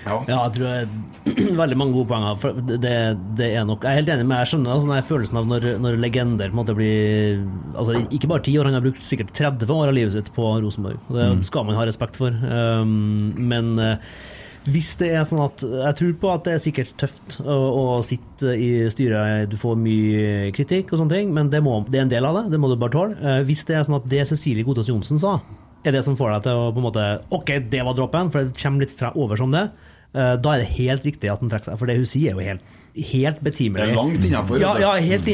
[SPEAKER 3] ja.
[SPEAKER 2] Ja, jeg tror jeg (clears throat) veldig mange gode poenger. For det, det er nok, Jeg er helt enig med jeg skjønner altså, den følelsen av når, når legender på en måte blir altså Ikke bare 10 år, han har brukt sikkert 30 år av livet sitt på Rosenborg. Det
[SPEAKER 1] Mm.
[SPEAKER 2] skal man ha respekt for. Um, men eh, hvis det er sånn at Jeg tror på at det er sikkert tøft å, å sitte i styret, du får mye kritikk og sånne ting, men det, må, det er en del av det. Det må du bare tåle. Eh, Hvis det er sånn at det Cecilie Godtas Johnsen sa, er det som får deg til å på en måte OK, det var droppen, for det kommer litt fra over som det. eh, Da er det helt riktig at han trekker seg, for det hun sier er jo helt Helt betimelig.
[SPEAKER 3] Det er langt innenfor,
[SPEAKER 2] Ja, ja helt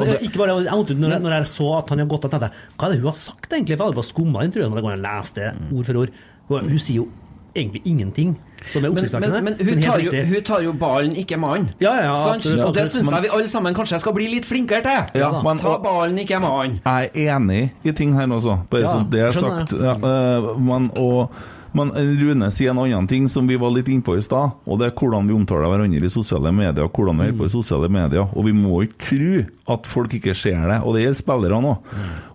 [SPEAKER 2] det- ikke bare, jeg når, når jeg så at han har gått av, dette, hva er det hun har sagt egentlig? For jeg hadde bare skumma intervjuet, når det går an å lese det ord for ord. Hun, hun sier jo egentlig ingenting som er
[SPEAKER 4] Men,
[SPEAKER 2] oppsiktsvekkende.
[SPEAKER 4] men, men hun, tar jo, hun tar jo ballen, ikke mannen.
[SPEAKER 2] Ja, ja, ja,
[SPEAKER 4] Og det syns jeg vi alle sammen kanskje skal bli litt flinkere til.
[SPEAKER 1] Ja, men-
[SPEAKER 4] Ta ballen, ikke mannen.
[SPEAKER 1] Jeg er enig i ting her også, bare
[SPEAKER 4] Ja,
[SPEAKER 1] så det er sagt. Ja, eh, men, og, men Rune sier en annen ting som vi var litt innpå i stad, og det er hvordan vi omtaler hverandre i sosiale medier. hvordan vi er på i sosiale medier, Og vi må ikke tro at folk ikke ser det, og det gjelder spillere nå.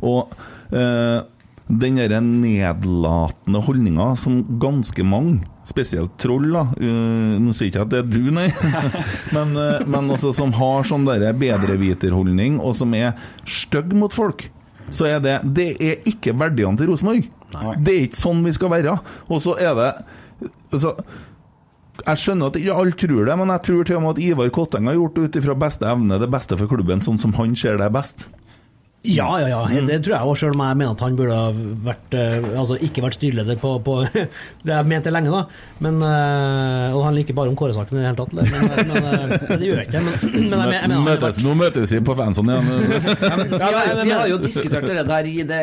[SPEAKER 1] Og eh, den derre nedlatende holdninga som ganske mange, spesielt troll, da Uh, Nå sier ikke jeg at det er du, nei, (laughs) men, uh, men også som har sånn bedreviterholdning, og som er stygg mot folk, så er det Det er ikke verdiene til Rosenborg. Det er ikke sånn vi skal være. Og så er det altså, jeg skjønner at ikke alle tror det, men jeg tror til og med at Ivar Kotteng har gjort ut ifra beste evne det beste for klubben, sånn som han ser det best.
[SPEAKER 2] Ja, ja, ja.
[SPEAKER 1] Mm.
[SPEAKER 2] Det tror jeg òg, selv om jeg mener at han burde ha vært eh, Altså ikke vært styreleder på, på (laughs) Det jeg mente lenge, da. Men, eh, og han liker bare om Kåre-saken i det hele tatt. Men, men, men, eh, (laughs) det gjør jeg ikke. Men, men jeg, mener
[SPEAKER 1] møtes, nå møtes vi på fansonen igjen. (laughs)
[SPEAKER 4] Vi har, vi har jo diskutert det der i det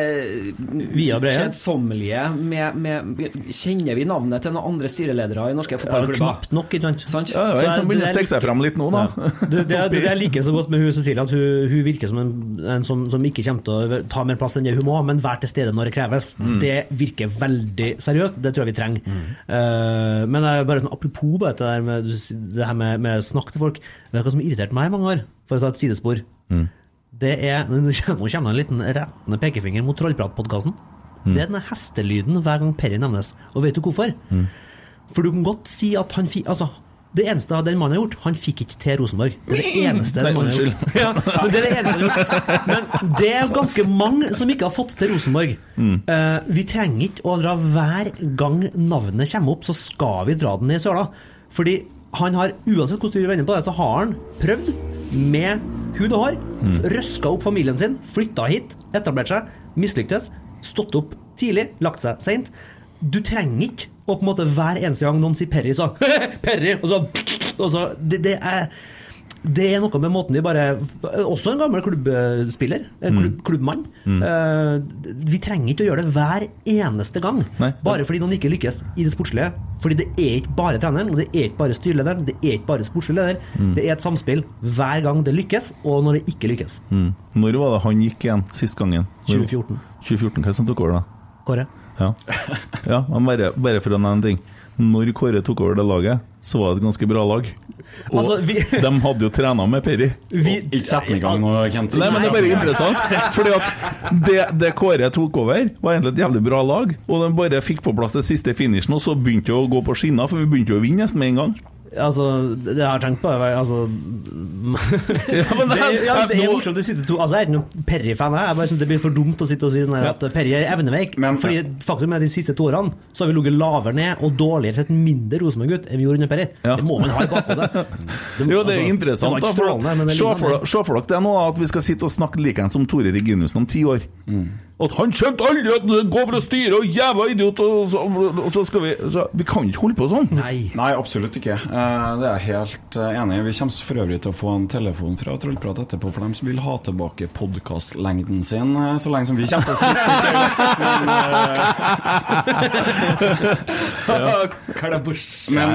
[SPEAKER 4] kjedsommelige med, med Kjenner vi navnet til noen andre styreledere i norske
[SPEAKER 2] Ja,
[SPEAKER 4] fotballklubber?
[SPEAKER 2] knapt nok, ikke sant?
[SPEAKER 1] Ja, det er en som begynner å stikke seg frem litt nå, da.
[SPEAKER 2] Ja. Det, det, er- det jeg liker så godt med hun Cecilie, at hun, hun virker som en, en som, som ikke kommer til å ta mer plass enn det hun må, men være til stede når det kreves.
[SPEAKER 1] Mm.
[SPEAKER 2] Det virker veldig seriøst. Det tror jeg vi trenger. Eh, men jeg, bare sånn, apropos bare det, der med, det her med, med snakk til folk. Det er noe som irriterte meg i mange år? For å ta et sidespor.
[SPEAKER 1] Mm.
[SPEAKER 2] Det er, Nå kommer det en liten rettende pekefinger mot Trollpratpodkasten.
[SPEAKER 1] Mm.
[SPEAKER 2] Det er denne hestelyden hver gang Perry nevnes. Og vet du hvorfor?
[SPEAKER 1] Mm.
[SPEAKER 2] For du kan godt si at han Altså, det eneste den mannen har gjort, han fikk ikke til Rosenborg. Det er det eneste den mannen har gjort. Ja, men det er det eneste han har gjort. Men det er ganske mange som ikke har fått til Rosenborg.
[SPEAKER 1] Mm.
[SPEAKER 2] Uh, vi trenger ikke å dra hver gang navnet kommer opp, så skal vi dra den ned i søla. Fordi han har, uansett hvordan vi vender på det, så har han prøvd med hud og hår,
[SPEAKER 1] Mm.
[SPEAKER 2] røska opp familien sin, flytta hit, etablert seg, mislyktes, stått opp tidlig, lagt seg seint. Du trenger ikke å på en måte hver eneste gang noen sier Perry, så (laughs) Perry! Og så, og så det, det, er, det er noe med måten de bare Også en gammel klubbspiller. En klubb,
[SPEAKER 1] Mm.
[SPEAKER 2] klubbmann.
[SPEAKER 1] Mm.
[SPEAKER 2] Uh, vi trenger ikke å gjøre det hver eneste gang.
[SPEAKER 1] Nei.
[SPEAKER 2] Bare fordi noen ikke lykkes i det sportslige. Fordi det er ikke bare treneren, og det er ikke bare styrelederen, det er ikke bare sportslig leder.
[SPEAKER 1] Mm.
[SPEAKER 2] Det er et samspill hver gang det lykkes, og når det ikke lykkes.
[SPEAKER 1] Mm. Når var det han gikk igjen sist gangen? Når-
[SPEAKER 2] 2014.
[SPEAKER 1] 2014, Hva som tok over da?
[SPEAKER 2] Kåre?
[SPEAKER 1] Ja, ja men bare, bare for å nevne en ting. Når Kåre tok over det laget, så var det et ganske bra lag. Og
[SPEAKER 2] Altså, vi- (laughs)
[SPEAKER 1] de hadde jo trena med Perry.
[SPEAKER 2] Vi-
[SPEAKER 3] Ikke sett den i gang nå, Kent.
[SPEAKER 1] Nei, men det er bare interessant. Fordi at det, det Kåre tok over, var egentlig et jævlig bra lag. Og de bare fikk på plass det siste finishen, og så begynte det å gå på skinner, for vi begynte jo å vinne nesten med en gang.
[SPEAKER 2] Altså, det jeg har tenkt på er altså,
[SPEAKER 1] men (laughs)
[SPEAKER 2] det,
[SPEAKER 1] det-
[SPEAKER 2] ja, det er morsomt å sitte to Altså, Jeg er ikke noen Perry-fan, jeg. Bare synes det blir for dumt å sitte og si sånn her at Perry er evneveik. Fordi faktum er at de siste to årene så har vi ligget lavere ned og dårligere sett mindre Rosenborg-gutt enn vi gjorde under Perry. Det må man ha i bakhodet. (laughs) Det-
[SPEAKER 1] Jo, det er
[SPEAKER 2] altså,
[SPEAKER 1] interessant.
[SPEAKER 2] det strålende,
[SPEAKER 1] da, for
[SPEAKER 2] men er
[SPEAKER 1] Se
[SPEAKER 2] liksom
[SPEAKER 1] for, dere- se for dere det nå, at vi skal sitte og snakke likeens som Tore Reginussen om ti år. At han skjønte aldri at det går for å styre, og jævla idiot, og så, og så skal vi så, Vi kan ikke holde på sånn.
[SPEAKER 4] Nei.
[SPEAKER 3] absolutt ikke. Eh, Det er jeg helt eh, enig i. Vi kommer for øvrig til å få en telefon fra Trollprat etterpå for dem som vil ha tilbake podkastlengden sin, eh, så lenge som vi kommer til å sitte (laughs) Men, Men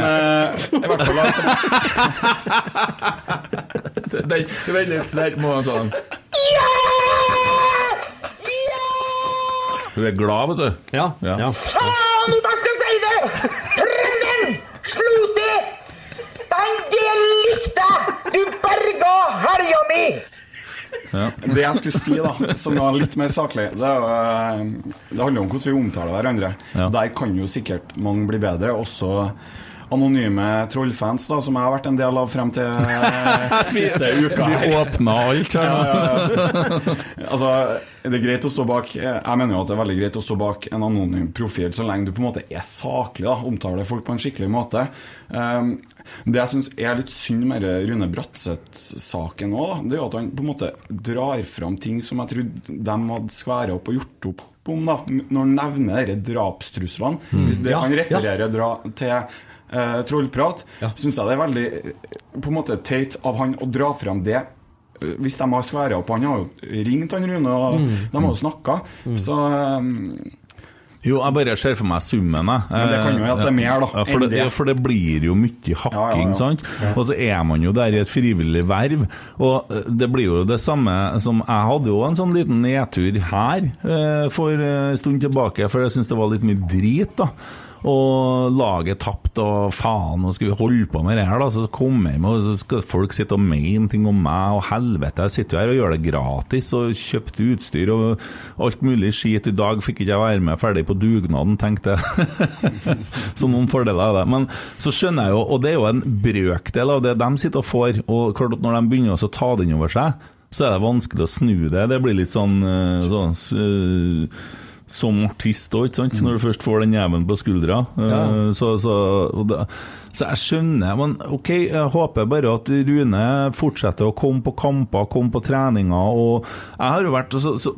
[SPEAKER 3] i hvert fall
[SPEAKER 1] Vent litt, der må han sånn Du er glad, vet du.
[SPEAKER 2] Ja.
[SPEAKER 7] Faen, hva skal jeg si det? Trønderen! Slut til! Den del likte jeg! Du berga helga mi!
[SPEAKER 3] Det jeg skulle si, da, som var litt mer saklig, det, er eh, det handler om hvordan vi omtaler hverandre. Der kan jo sikkert mange bli bedre. Også anonyme trollfans, da, som jeg har vært en del av frem til (laughs) eh, siste uka.
[SPEAKER 1] Vi åpna alt her. (laughs)
[SPEAKER 3] Altså, det er greit å stå bak Jeg mener jo at det er veldig greit å stå bak en anonym profil så lenge du på en måte er saklig, da, omtaler folk på en skikkelig måte. Um, det jeg syns er litt synd med Rune Bratseth-saken òg, det er jo at han på en måte drar fram ting som jeg trodde de hadde skværa opp og gjort opp om, da, når han nevner disse drapstruslene.
[SPEAKER 1] Mm.
[SPEAKER 3] Hvis det,
[SPEAKER 1] Ja,
[SPEAKER 3] han
[SPEAKER 1] ja.
[SPEAKER 3] dra, til eh, trollprat, syns jeg det er veldig eh, på en måte teit av han å dra fram det. Eh, Hvis de har sværa opp Han har jo ringt han Rune, og
[SPEAKER 1] Mm.
[SPEAKER 3] de har jo snakka. Så um,
[SPEAKER 1] Jo, jeg bare ser for meg summen, jeg.
[SPEAKER 3] Men det kan jo være at det er mer, da,
[SPEAKER 1] Ja, for, det, ja, for det blir jo mye hakking,
[SPEAKER 3] ja.
[SPEAKER 1] sant?
[SPEAKER 3] Ja.
[SPEAKER 1] Og så er man jo der i et frivillig verv. Og eh, det blir jo det samme som Jeg hadde jo en sånn liten nedtur her for en stund tilbake, for jeg syns det var litt mye drit, da. Og laget tapte, og faen, nå skal vi holde på med det her, da. Så kom jeg med, og så skal folk sitte og mene ting om meg, og helvete, jeg sitter jo her og gjør det gratis, og kjøpte utstyr og alt mulig skit. I dag fikk ikke jeg være med ferdig på dugnaden, tenkte jeg. (laughs) så noen fordeler er det. Men så skjønner jeg jo, og det er jo en brøkdel av det de sitter og får, og når de begynner å ta det inn over seg, så er det vanskelig å snu det. Det blir litt sånn, sånn som artist òg, ikke sant? Når du først får den jævelen på skuldra. Eh,
[SPEAKER 2] Ja.
[SPEAKER 1] Så, så, og det, så jeg skjønner, men OK, jeg håper bare at Rune fortsetter å komme på kamper, komme på treninger. og jeg har jo vært, så, så,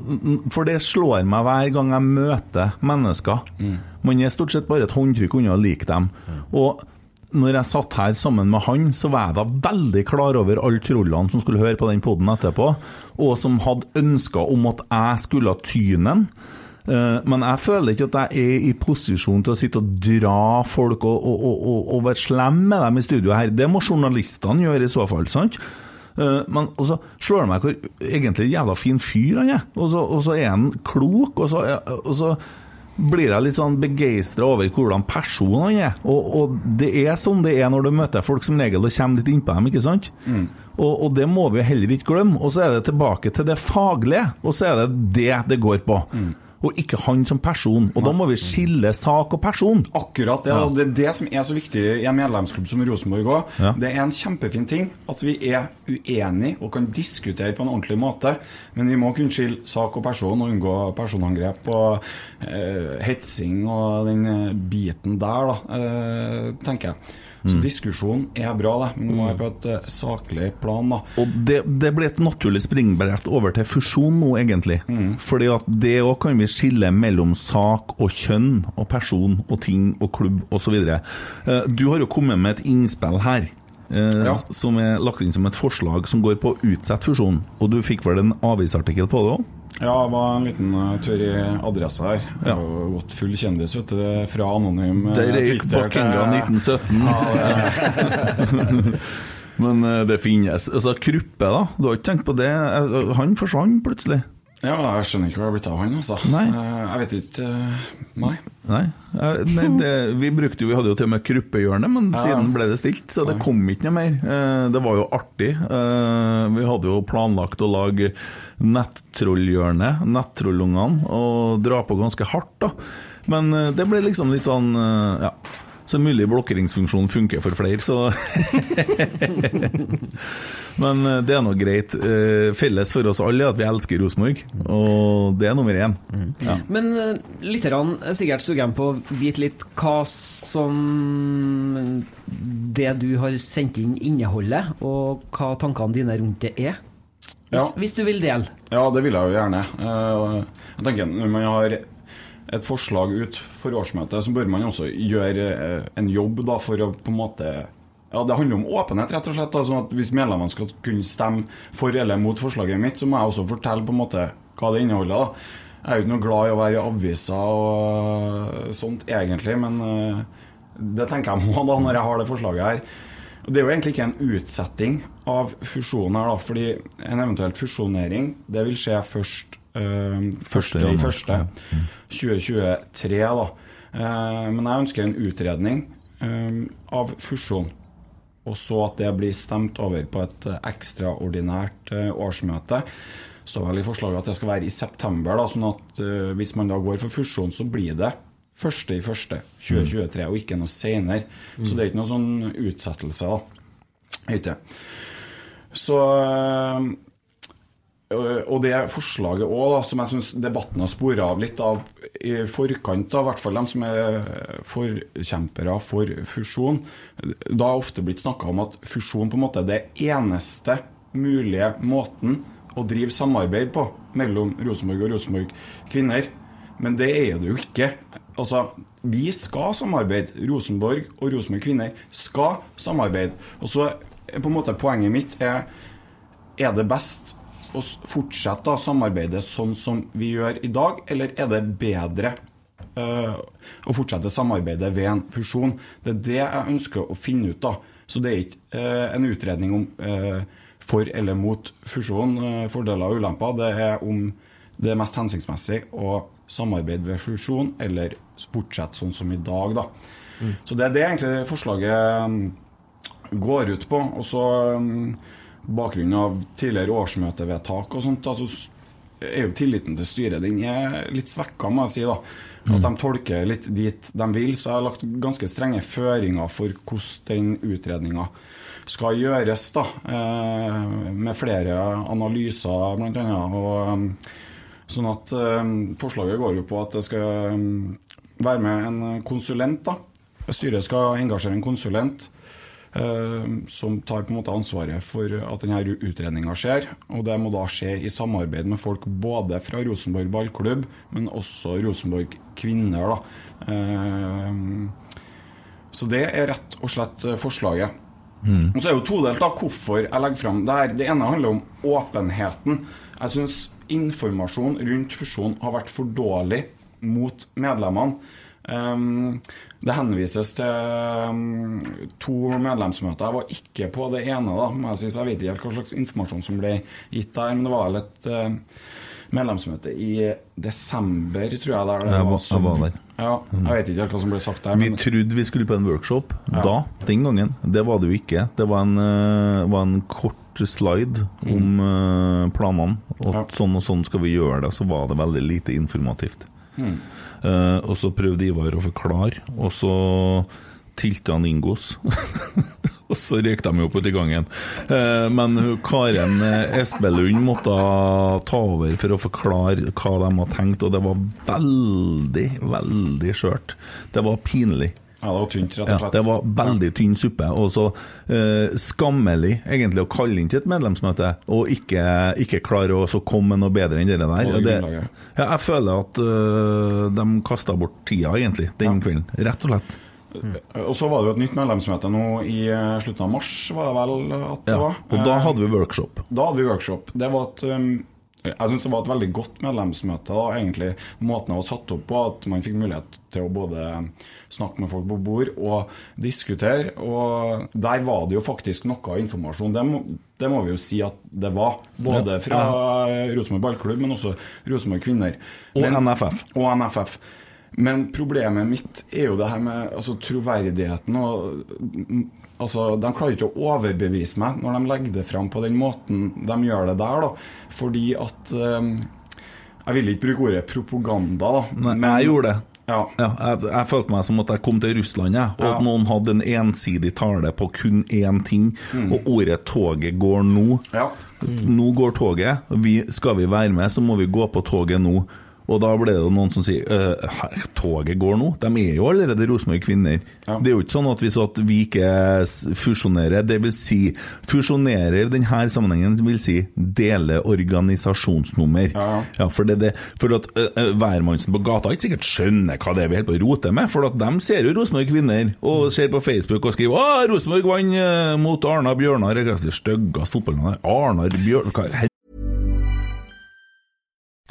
[SPEAKER 1] For det slår meg hver gang jeg møter mennesker. Man er stort sett bare et håndtrykk unna å like dem. Og når jeg satt her sammen med han, så var jeg da veldig klar over alle trollene som skulle høre på den poden etterpå, og som hadde ønsker om at jeg skulle tyne den. Eh, Men jeg føler ikke at jeg er i posisjon til å sitte og dra folk og, og, og, og, være slem med dem i studio her. Det må journalistene gjøre i så fall, sant? Eh, Men så slår det meg hvor egentlig jævla fin fyr han er. Og så, og så er han klok, og så, og så blir jeg litt sånn begeistra over hvordan person han er. Og, og det er sånn det er når du møter folk som regel og kommer litt innpå dem, ikke sant? Og, og det må vi heller ikke glemme. Og så er det tilbake til det faglige, og så er det det det går på. Og ikke han som person. Og da må vi skille sak og person.
[SPEAKER 3] Akkurat det.
[SPEAKER 1] Ja.
[SPEAKER 3] Det er det som er så viktig i en medlemsklubb som Rosenborg òg.
[SPEAKER 1] Ja.
[SPEAKER 3] Det er en kjempefin ting at vi er uenige og kan diskutere på en ordentlig måte. Men vi må kunne skille sak og person og unngå personangrep og uh, hetsing og den eh, biten der, da, uh, tenker jeg. Så
[SPEAKER 1] Mm.
[SPEAKER 3] diskusjon er bra, det, men må være på et eh, saklig plan. da.
[SPEAKER 1] Og det, det ble et naturlig springbrett over til fusjon nå, egentlig. Fordi at det òg kan vi skille mellom sak og kjønn og person og ting og klubb osv. Uh, du har jo kommet med et innspill her. eh,
[SPEAKER 3] Ja.
[SPEAKER 1] Som er lagt inn som et forslag som går på å utsette fusjon. Og du fikk vel en avisartikkel på det òg?
[SPEAKER 3] Ja, det var en liten uh, tur i adressa her. Har gått full kjendis, vet du. Fra anonym uh,
[SPEAKER 1] Det røyk på 1917. Men eh, det finnes Altså, Kruppe, da? Du har ikke tenkt på det? Eh, Han forsvant plutselig.
[SPEAKER 3] Ja, jeg skjønner ikke hva det har blitt av han, altså.
[SPEAKER 1] Nei.
[SPEAKER 3] Jeg vet ikke eh, Nei.
[SPEAKER 1] Nei, eh, nei det, vi brukte jo, vi hadde jo til og med kruppehjørne, men
[SPEAKER 3] Ja.
[SPEAKER 1] siden ble det stilt, så det kom ikke noe mer. Eh, Det var jo artig. Vi hadde jo planlagt å lage nettrollhjørne, nettrollungene, og dra på ganske hardt, da. Men det ble liksom litt sånn, ja. Så mulig blokkeringsfunksjonen funker for flere, så (laughs) Men eh, det er nå greit. Eh, Felles for oss alle er at vi elsker Rosenborg, og det er nummer én. Ja.
[SPEAKER 4] Men litt lytterne er sikkert sugen på å vite litt hva som det du har sendt inn inneholder, og hva tankene dine rundt det er. Hvis,
[SPEAKER 3] Ja.
[SPEAKER 4] hvis du vil dele.
[SPEAKER 3] Ja, det vil jeg jo gjerne. Eh, Jeg tenker Når man har et forslag ut for årsmøtet, så bør man også gjøre eh, en jobb da for å på en måte ja, Det handler om åpenhet, rett og slett. da, sånn at Hvis medlemmene skal kunne stemme for eller mot forslaget mitt, så må jeg også fortelle på en måte hva det inneholder. da. Jeg er jo ikke noe glad i å være i aviser og sånt, egentlig, men eh, det tenker jeg må da når jeg har det forslaget her. Og Det er jo egentlig ikke en utsetting av fusjonen her, da, fordi en eventuelt fusjonering det vil skje først første i første 2023. da. Eh, men jeg ønsker en utredning øh, av fusjon. og så at det blir stemt over på et eh, ekstraordinært eh, årsmøte. står vel i forslaget at det skal være i september, da, sånn at eh, hvis man da går for fusjon, så blir det første i første 2023, og ikke noe senere. Så det er ikke noe sånn utsettelse, da. Ikke. Så Og det forslaget òg, som jeg syns debatten har spora av litt av i forkant, av, i hvert fall dem som er forkjempere for fusjon, da har ofte blitt snakka om at fusjon på en måte er det eneste mulige måten å drive samarbeid på mellom Rosenborg og Rosenborg kvinner. Men det er det jo ikke. Altså, vi skal samarbeide. Rosenborg og Rosenborg kvinner skal samarbeide. Og så på en måte poenget mitt er er det best å fortsette å samarbeide sånn som vi gjør i dag, eller er det bedre uh, å fortsette samarbeidet ved en fusjon? Det er det jeg ønsker å finne ut av. Så det er ikke uh, en utredning om uh, for eller mot fusjon, fordeler og ulemper. Det er om det er mest hensiktsmessig å samarbeide ved fusjon, eller fortsette sånn som i dag, da. Så det er det egentlig forslaget mm, går ut på. Og så mm, bakgrunnen av tidligere årsmøtevedtak og sånt, altså er jo tilliten til styret den er litt svekka, må jeg si. da. At de tolker litt dit de vil. Så jeg har lagt ganske strenge føringer for hvordan den utredninga skal gjøres, da. Eh, med flere analyser, annet. Og, mm, sånn at eh, forslaget går jo på at det skal mm, være med en konsulent, da. Styret skal engasjere en konsulent som tar på en måte ansvaret for at denne utredninga skjer. Og det må da skje i samarbeid med folk både fra Rosenborg ballklubb, men også Rosenborg kvinner. da. Eh, så det er rett og slett forslaget. forslaget. Og så er jo todelt da, hvorfor jeg legger fram det her. Det ene handler om åpenheten. Jeg syns informasjon rundt fusjon har vært for dårlig mot medlemmene. Um, det henvises til um, to medlemsmøter. Jeg var ikke på det ene, da, Men jeg synes, jeg vet ikke helt hva slags informasjon som ble gitt der. Men det var vel et uh, medlemsmøte i desember, tror jeg. Der det
[SPEAKER 1] Jeg var-
[SPEAKER 3] som-
[SPEAKER 1] jeg var der.
[SPEAKER 3] Ja, jeg vet ikke helt hva som ble sagt der.
[SPEAKER 1] Vi trodde vi skulle på en workshop
[SPEAKER 3] Ja.
[SPEAKER 1] da, den gangen. Det var det jo ikke. Det var en, eh, var en kort slide om eh, planene. Og sånn og sånn skal vi gjøre det. Så var det veldig lite informativt.
[SPEAKER 3] Mm.
[SPEAKER 1] Eh, og så prøvde Ivar å forklare, og så tilte han Ingos. (laughs) og så røyk de jo på i gangen. Eh, men Karen eh, Espelund måtte ta over for å forklare hva de hadde tenkt, og det var veldig, veldig skjørt. Det var pinlig.
[SPEAKER 3] Ja, det var tynt, rett og slett.
[SPEAKER 1] det var veldig tynn suppe, og så eh, skammelig egentlig å kalle inn til et medlemsmøte og ikke, ikke klare å komme med noe bedre enn det der.
[SPEAKER 3] Det
[SPEAKER 1] det, ja, jeg føler at uh, de kasta bort tida, egentlig, den kvelden. Rett og slett.
[SPEAKER 3] Og så var det jo et nytt medlemsmøte nå i eh, slutten av mars, var det vel at det
[SPEAKER 1] Ja,
[SPEAKER 3] var.
[SPEAKER 1] og da hadde vi workshop.
[SPEAKER 3] Da hadde vi workshop. Det var et um, jeg syns det var et veldig godt medlemsmøte. da, egentlig Måten det var satt opp på, at man fikk mulighet til å både snakke med folk på bord og diskutere. Og der var det jo faktisk noe informasjon. Det må, det må vi jo si at det var. Både
[SPEAKER 1] Ja.
[SPEAKER 3] fra Rosenborg ballklubb, men også Rosenborg kvinner.
[SPEAKER 1] Og
[SPEAKER 3] Men-
[SPEAKER 1] NFF.
[SPEAKER 3] Og NFF. Men problemet mitt er jo det her med altså, troverdigheten. og altså, De klarer ikke å overbevise meg når de legger det fram på den måten de gjør det der. da Fordi at um, Jeg vil ikke bruke ordet propaganda, da.
[SPEAKER 1] Nei, jeg gjorde det.
[SPEAKER 3] Ja.
[SPEAKER 1] jeg, jeg følte meg som at jeg kom til Russland, jeg, og
[SPEAKER 3] Ja.
[SPEAKER 1] at noen hadde en ensidig tale på kun én ting, og ordet 'toget går nå'. Nå går toget, vi, skal vi være med, så må vi gå på toget nå. Og da ble det noen som sier «Øh, her, toget går nå? De er jo allerede Rosenborg kvinner. Det er jo ikke sånn at hvis at vi ikke fusjonerer, det vil si Fusjonerer denne sammenhengen vil si dele organisasjonsnummer. Ja, for det, det, for at uh, på gata ikke sikkert skjønner hva det er vi holder på å rote med, for at de ser jo Rosenborg kvinner og ser på Facebook og skriver 'Å, Rosenborg vant mot Arna Bjørnar'. Det er styggeste fotballnavnene. Arnar Bjørnar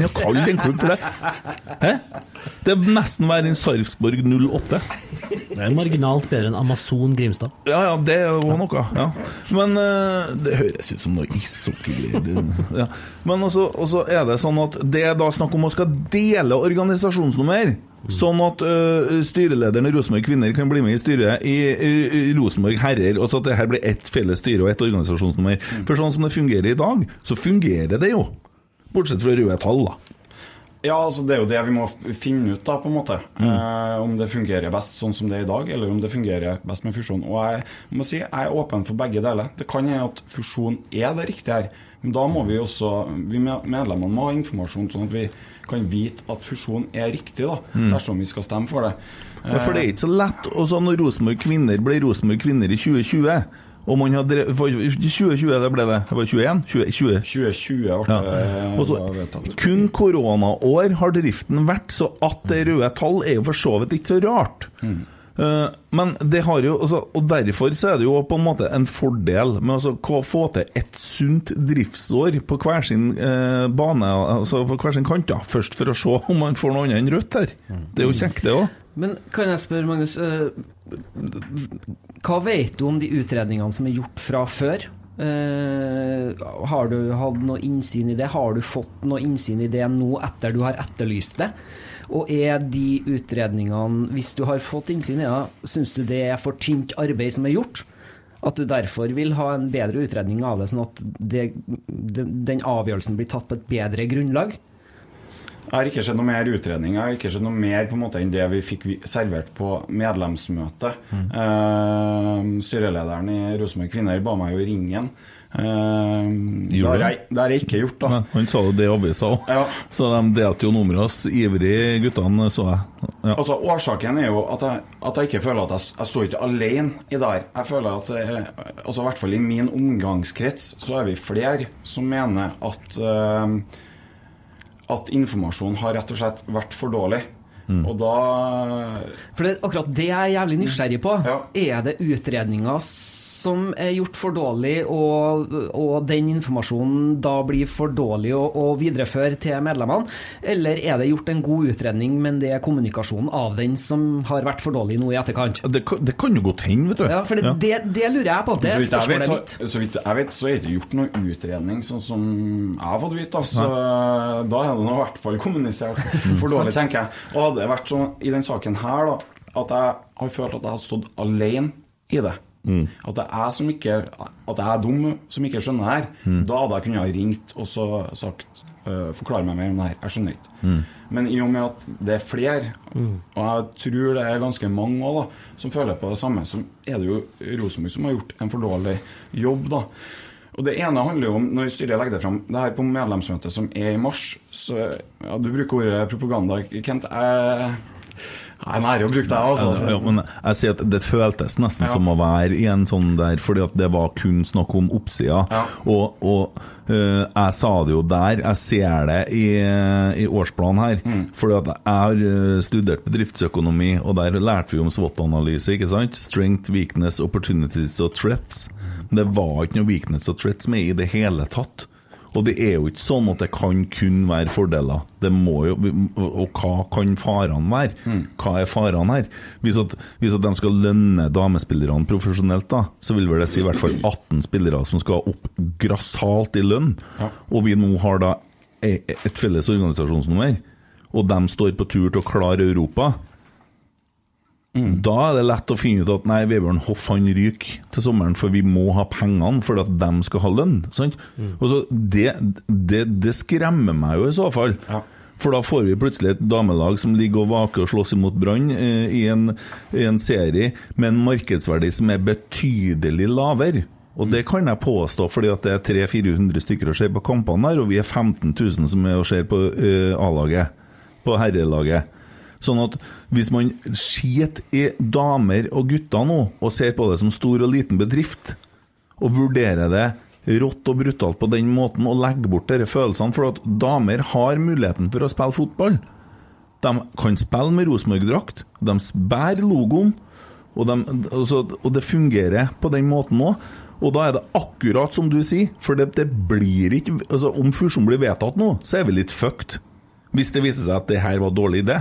[SPEAKER 1] Ja, kalle en klubb for det. Hæ? Det er nesten verre enn Sarpsborg 08.
[SPEAKER 2] Det er marginalt bedre enn Amazon Grimstad.
[SPEAKER 1] Ja, ja, det er jo noe. Ja. Men uh, det høres ut som noe ishockeygreier. Ja. Men også, også er det sånn at det er da snakk om å skal dele organisasjonsnummer. Sånn at uh, styrelederen i Rosenborg Kvinner kan bli med i styret i, i, i Rosenborg Herrer, og så at det her blir ett felles styre og ett organisasjonsnummer. For sånn som det fungerer i dag, så fungerer det jo. Bortsett fra røde tall, da.
[SPEAKER 3] Ja, altså det er jo det vi må finne ut, da, på en måte. Eh, om det fungerer best sånn som det er i dag, eller om det fungerer best med fusjon. Og jeg må si, jeg er åpen for begge deler. Det kan hende at fusjon er det riktige her. Men da må vi også, vi med- medlemmene må ha informasjon, sånn at vi kan vite at fusjon er riktig, da,
[SPEAKER 1] Mm.
[SPEAKER 3] dersom vi skal stemme for det.
[SPEAKER 1] Ja, for det er ikke så lett. Og så når Rosenborg Kvinner ble Rosenborg Kvinner i 2020 og man har drevet, for 2020 det ble det? Det var 21? 20, 20.
[SPEAKER 3] 2020 ble
[SPEAKER 1] Ja.
[SPEAKER 3] det
[SPEAKER 1] Og så kun koronaår har driften vært, så at det røde tall er jo for så vidt ikke så rart. Eh, men det har jo altså, Og derfor så er det jo på en måte en fordel med å altså, k- få til et sunt driftsår på hver sin eh, bane, altså på hver sin kant, da. Først for å se om man får noe annet enn rødt her. Det er jo kjekt, det òg.
[SPEAKER 4] Men kan jeg spørre, Magnus, eh, hva vet du om de utredningene som er gjort fra før? Eh, har du hatt noe innsyn i det? Har du fått noe innsyn i det nå etter du har etterlyst det? Og er de utredningene, hvis du har fått innsyn i det, syns du det er for tynt arbeid som er gjort? At du derfor vil ha en bedre utredning av det, sånn at det, den avgjørelsen blir tatt på et bedre grunnlag?
[SPEAKER 3] Jeg har ikke sett noe mer utredning. Jeg har ikke sett noe mer på en måte enn det vi fikk servert på medlemsmøtet. Eh, styrelederen i Rosenborg Kvinner ba meg jo ringe ham. Uh, det, har jeg, jeg ikke gjort, da.
[SPEAKER 1] Men han sa jo det i avisa òg. Så de delte jo nummeret hans ivrig, guttene, så jeg. Ja.
[SPEAKER 3] Altså, årsaken er jo at jeg, at jeg ikke føler at jeg, jeg står ikke alene i det her. Jeg føler at eh, altså, I hvert fall i min omgangskrets så er vi flere som mener at eh, at informasjonen har rett og slett vært for dårlig. Og da
[SPEAKER 4] For det, akkurat det jeg er jævlig nysgjerrig på. Er det utredninger som er gjort for dårlig, og, og den informasjonen da blir for dårlig å, å videreføre til medlemmene? Eller er det gjort en god utredning, men det er kommunikasjonen av den som har vært for dårlig nå i etterkant?
[SPEAKER 1] Det, kan- det kan jo godt hende, vet du.
[SPEAKER 4] Ja, for det, det, det lurer jeg på. Det er spørsmålet
[SPEAKER 3] vet,
[SPEAKER 4] mitt.
[SPEAKER 3] så- så vidt jeg vet, så er det ikke gjort noen utredning sånn som jeg har fått vite. da. Da er det nå i hvert fall kommunisert (laughs) for dårlig, tenker jeg. Og hadde det vært sånn i den saken her, da, at jeg har følt at jeg har stått alene i det. At det er som ikke At jeg er dum som ikke skjønner det her. Da hadde jeg kunnet ha ringt og så sagt uh, Forklar meg mer om det her. Jeg skjønner ikke. Men i og med at det er flere, og jeg tror det er ganske mange også, da, som føler på det samme, så er det jo Rosenborg som har gjort en for dårlig jobb. da. Og Det ene handler jo om, når styret legger det fram, det her på medlemsmøtet som er i mars så, ja, Du bruker ordet propaganda, Kent. Jeg, jeg er nære å bruke det, altså.
[SPEAKER 1] Ja, ja, men jeg sier at det føltes nesten
[SPEAKER 3] Ja.
[SPEAKER 1] som å være i en sånn der, fordi at det var kun snakk om oppsida. Og, og eh, jeg sa det jo der, jeg ser det i, i årsplanen her.
[SPEAKER 3] Mm.
[SPEAKER 1] Fordi at jeg har eh, studert bedriftsøkonomi, og der lærte vi om SWOT-analyse, ikke sant? Strength, weakness, opportunities og threats. Det var ikke noe weakness og threats med i det hele tatt. Og det er jo ikke sånn at det kan kun være fordeler. Det må jo, Og hva kan farene være? Hva er farene her? Hvis at, hvis at de skal lønne damespillerne profesjonelt, da, så vil vel det si i hvert fall 18 spillere som skal opp grassat i lønn. Og vi nå har da e- et felles organisasjonsnummer, og de står på tur til å klare Europa. Da er det lett å finne ut at nei, Vebjørn Hoff han ryker til sommeren, for vi må ha pengene for at de skal ha lønn. Sant? Og så det, det, det skremmer meg jo i så fall. For da får vi plutselig et damelag som ligger og vaker og slåss imot Brann eh, i, en, i en serie med en markedsverdi som er betydelig lavere. Og det kan jeg påstå fordi at det er 300-400 stykker å se på kampene der, og vi er 15 000 som er og ser på eh, A-laget, på herrelaget. Sånn at hvis man skiter i damer og gutter nå, og ser på det som stor og liten bedrift, og vurderer det rått og brutalt på den måten, og legger bort disse følelsene For at damer har muligheten for å spille fotball. De kan spille med Rosenborg-drakt, de bærer logoen, og, de, altså, og det fungerer på den måten òg. Og da er det akkurat som du sier, for det, det blir ikke altså, Om fusjonen blir vedtatt nå, så er vi litt fucked. Hvis det viser seg at det her var dårlig idé.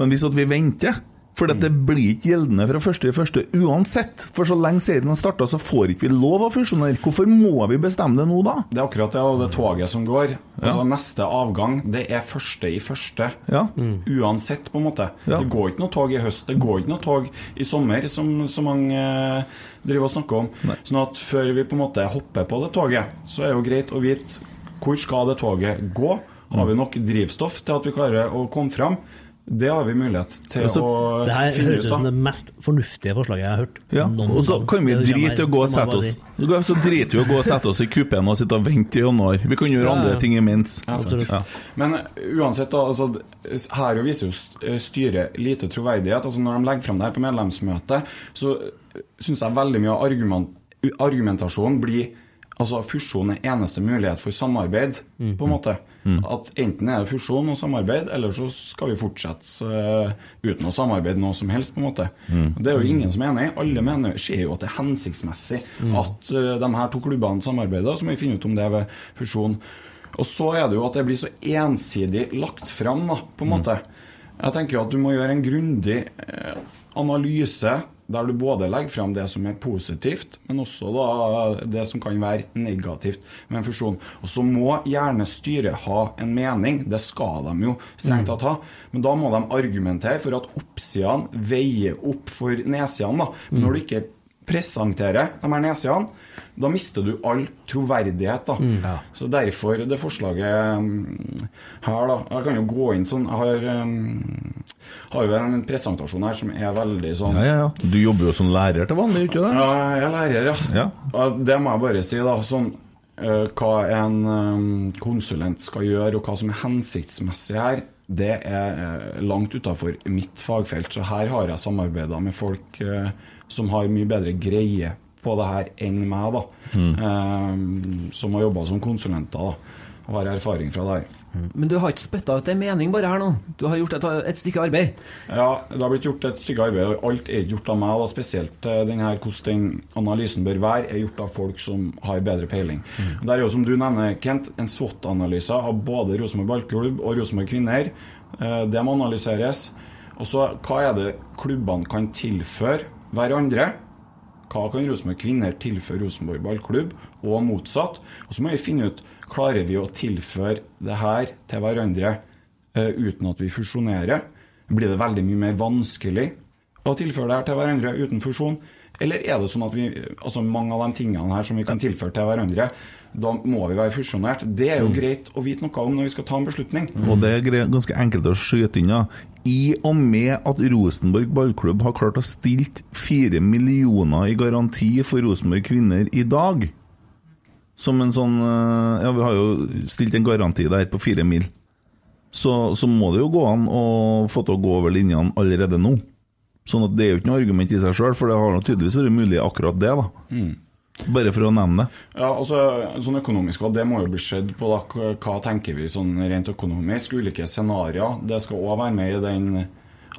[SPEAKER 1] Men hvis at vi venter For det blir ikke gjeldende fra første i første uansett. For så lenge serien har starta, så får ikke vi lov å fusjonere. Hvorfor må vi bestemme det nå, da?
[SPEAKER 3] Det er akkurat det, og det toget som går. Altså Neste avgang, det er første i første.
[SPEAKER 1] Ja.
[SPEAKER 3] Uansett, på en måte.
[SPEAKER 1] Ja.
[SPEAKER 3] Det går ikke noe tog i høst, det går ikke noe tog i sommer, som så mange eh, driver og snakker om. Sånn at før vi på en måte hopper på det toget, så er det jo greit å vite hvor skal det toget gå. Har vi nok drivstoff til at vi klarer å komme fram? Det har vi mulighet til
[SPEAKER 2] Altså,
[SPEAKER 3] å
[SPEAKER 2] det her
[SPEAKER 3] finne
[SPEAKER 2] høres
[SPEAKER 3] ut
[SPEAKER 2] ut som det mest fornuftige forslaget jeg har hørt.
[SPEAKER 1] Ja, og så kan vi drite i å gå og sette oss. Så driter vi å gå og sette oss i kupeen og sitte og vente i januar. Vi kan gjøre
[SPEAKER 3] Ja,
[SPEAKER 1] andre ting imens.
[SPEAKER 3] Ja.
[SPEAKER 1] Ja.
[SPEAKER 3] Men uansett, da, altså, her viser jo uh, styret lite troverdighet. Altså, når de legger frem det her på medlemsmøtet, så syns jeg veldig mye av argument, argumentasjonen blir Altså Fusjon er eneste mulighet for samarbeid, på en måte. At enten er det fusjon og samarbeid, eller så skal vi fortsette uh, uten å samarbeide noe som helst, på en måte.
[SPEAKER 1] Mm.
[SPEAKER 3] Det er jo ingen som er enig. Alle mener, ser jo at det er hensiktsmessig
[SPEAKER 1] Mm.
[SPEAKER 3] at uh, de her to klubbene samarbeider. Så må vi finne ut om det er ved fusjon. Og så er det jo at det blir så ensidig lagt fram, da, på en måte. Jeg tenker jo at du må gjøre en grundig eh, analyse der du både legger frem det som er positivt, men også da det som kan være negativt med en fusjon. Og så må gjerne styret ha en mening, det skal de jo strengt tatt ha, men da må de argumentere for at oppsidene veier opp for nedsidene. Men når du ikke presenterer de her nedsidene, da mister du all troverdighet. da. Så derfor det forslaget mm, her, da Jeg kan jo gå inn sånn Jeg har, um, har jo en presentasjon her som er veldig sånn
[SPEAKER 1] Ja, ja, ja. Du jobber jo som lærer til vanlig, ikke det?
[SPEAKER 3] Ja, jeg er lærer, ja.
[SPEAKER 1] Ja.
[SPEAKER 3] Det må jeg bare si, da. Sånn, uh, hva en um, konsulent skal gjøre, og hva som er hensiktsmessig her, det er eh, langt utafor mitt fagfelt. Så her har jeg samarbeida med folk eh, som har mye bedre greie på det her enn meg, da. Eh, som har jobba som konsulenter, da. Og har erfaring fra det her.
[SPEAKER 4] Men du har ikke spytta ut en mening bare her nå? Du har gjort et, et stykke arbeid?
[SPEAKER 3] Ja, det har blitt gjort et stykke arbeid, og alt er gjort av meg. Da. Spesielt eh, den her, hvordan den analysen bør være, er gjort av folk som har bedre peiling. Mm. Det er jo, som du nevner, Kent, en SWOT-analyse av både Rosenborg ballklubb og Rosenborg kvinner. Eh, Det må analyseres. Og så hva er det klubbene kan tilføre hverandre? Hva kan Rosenborg kvinner tilføre Rosenborg ballklubb, og motsatt? Og så må vi finne ut klarer vi å tilføre det her til hverandre uh, uten at vi fusjonerer. Blir det veldig mye mer vanskelig å tilføre det her til hverandre uten fusjon? Eller er det sånn at vi, altså mange av de tingene her som vi kan tilføre til hverandre, da må vi være fusjonert? Det er jo
[SPEAKER 1] Mm.
[SPEAKER 3] greit å vite noe om når vi skal ta en beslutning.
[SPEAKER 1] Og det er ganske enkelt å skyte inn, ja. I og med at Rosenborg ballklubb har klart å stilt fire millioner i garanti for Rosenborg kvinner i dag Som en sånn eh, Ja, vi har jo stilt en garanti der på fire mil. Så, så må det jo gå an å få til å gå over linjene allerede nå. Sånn at det er jo ikke noe argument i seg sjøl, for det har tydeligvis vært mulig akkurat det, da.
[SPEAKER 3] Mm.
[SPEAKER 1] Bare for å nevne det.
[SPEAKER 3] Ja, altså sånn økonomisk, og det må jo bli sett på da, hva- hva tenker vi sånn rent økonomisk, ulike scenarioer. Det skal òg være med i den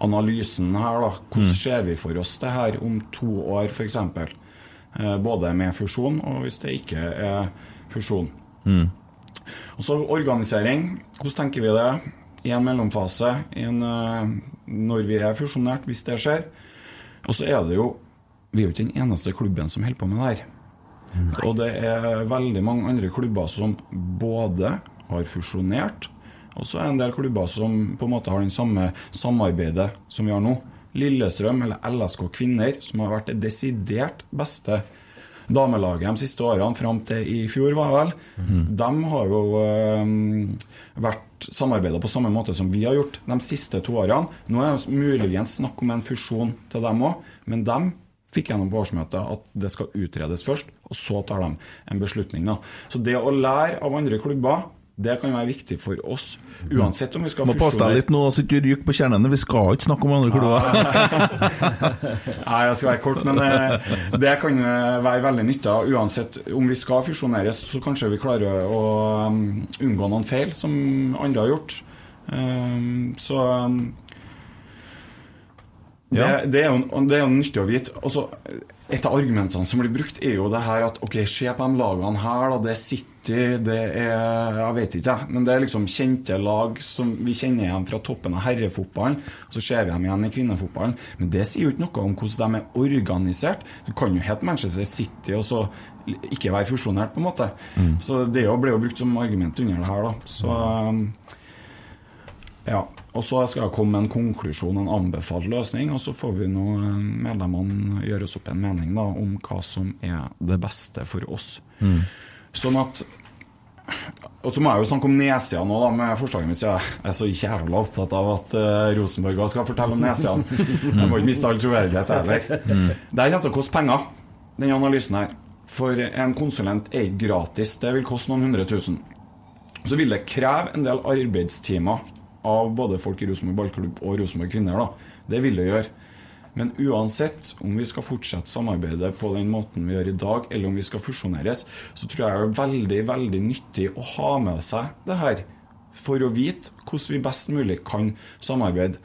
[SPEAKER 3] analysen her, da. Hvordan
[SPEAKER 1] Mm.
[SPEAKER 3] ser vi for oss det her om to år, f.eks.? Eh, både med fusjon og hvis det ikke er fusjon.
[SPEAKER 1] Mm.
[SPEAKER 3] Og så organisering. Hvordan tenker vi det? I en mellomfase, i en, eh, når vi er fusjonert, hvis det skjer. Og så er det jo Vi er jo ikke den eneste klubben som holder på med det her. Og det er veldig mange andre klubber som både har fusjonert, og så er det en del klubber som på en måte har den samme samarbeidet som vi har nå. Lillestrøm, eller LSK Kvinner, som har vært det desidert beste damelaget de siste årene, fram til i fjor, var det vel. De har jo eh, vært samarbeida på samme måte som vi har gjort de siste to årene. Nå er det muligens snakk om en fusjon til dem òg, men de fikk gjennom på årsmøtet at det skal utredes først, og så tar de en beslutning. Da. Så det å lære av andre klubber, det kan være viktig for oss. Uansett om vi skal
[SPEAKER 1] Må passe deg litt nå så ikke du ryker på kjernene. Vi skal ikke snakke om andre klubber. (laughs)
[SPEAKER 3] Nei, jeg skal være kort, men det, det kan eh, være veldig nyttig. Uansett om vi skal fusjoneres, så kanskje vi klarer å um, unngå noen feil som andre har gjort. Um, så um, det, det, er jo, det er jo nyttig å vite. Altså, et av argumentene som blir brukt, er jo det her at ok, se på de lagene her, da. Det er City, det er Jeg vet ikke, jeg. Men det er liksom kjente lag som vi kjenner igjen fra toppen av herrefotballen. Og så ser vi dem igjen i kvinnefotballen. Men det sier jo ikke noe om hvordan de er organisert. Du kan jo hete Manchester City og så ikke være fusjonert, på en måte.
[SPEAKER 1] Mm.
[SPEAKER 3] Så det ble jo brukt som argument under det her, da. Så ja, og så skal jeg komme med en konklusjon, en anbefalt løsning, og så får vi nå eh, medlemmene gjøre oss opp en mening da, om hva som er det beste for oss.
[SPEAKER 1] Mm.
[SPEAKER 3] Sånn at Og så må jeg jo snakke om nedsida nå, da, med forslaget mitt, jeg er så jævla opptatt av at uh, Rosenborg skal fortelle om nedsidene. (laughs) Jeg må ikke miste all troverdighet heller.
[SPEAKER 1] Mm.
[SPEAKER 3] Det her kommer til å koste penger, den analysen her. For en konsulent er ikke gratis. Det vil koste noen hundre tusen. Så vil det kreve en del arbeidstimer av både folk i Rosenborg ballklubb og Rosenborg kvinner. da. Det vil det gjøre. Men uansett om vi skal fortsette samarbeidet på den måten vi gjør i dag, eller om vi skal fusjoneres, så tror jeg det er veldig veldig nyttig å ha med seg det her for å vite hvordan vi best mulig kan samarbeide.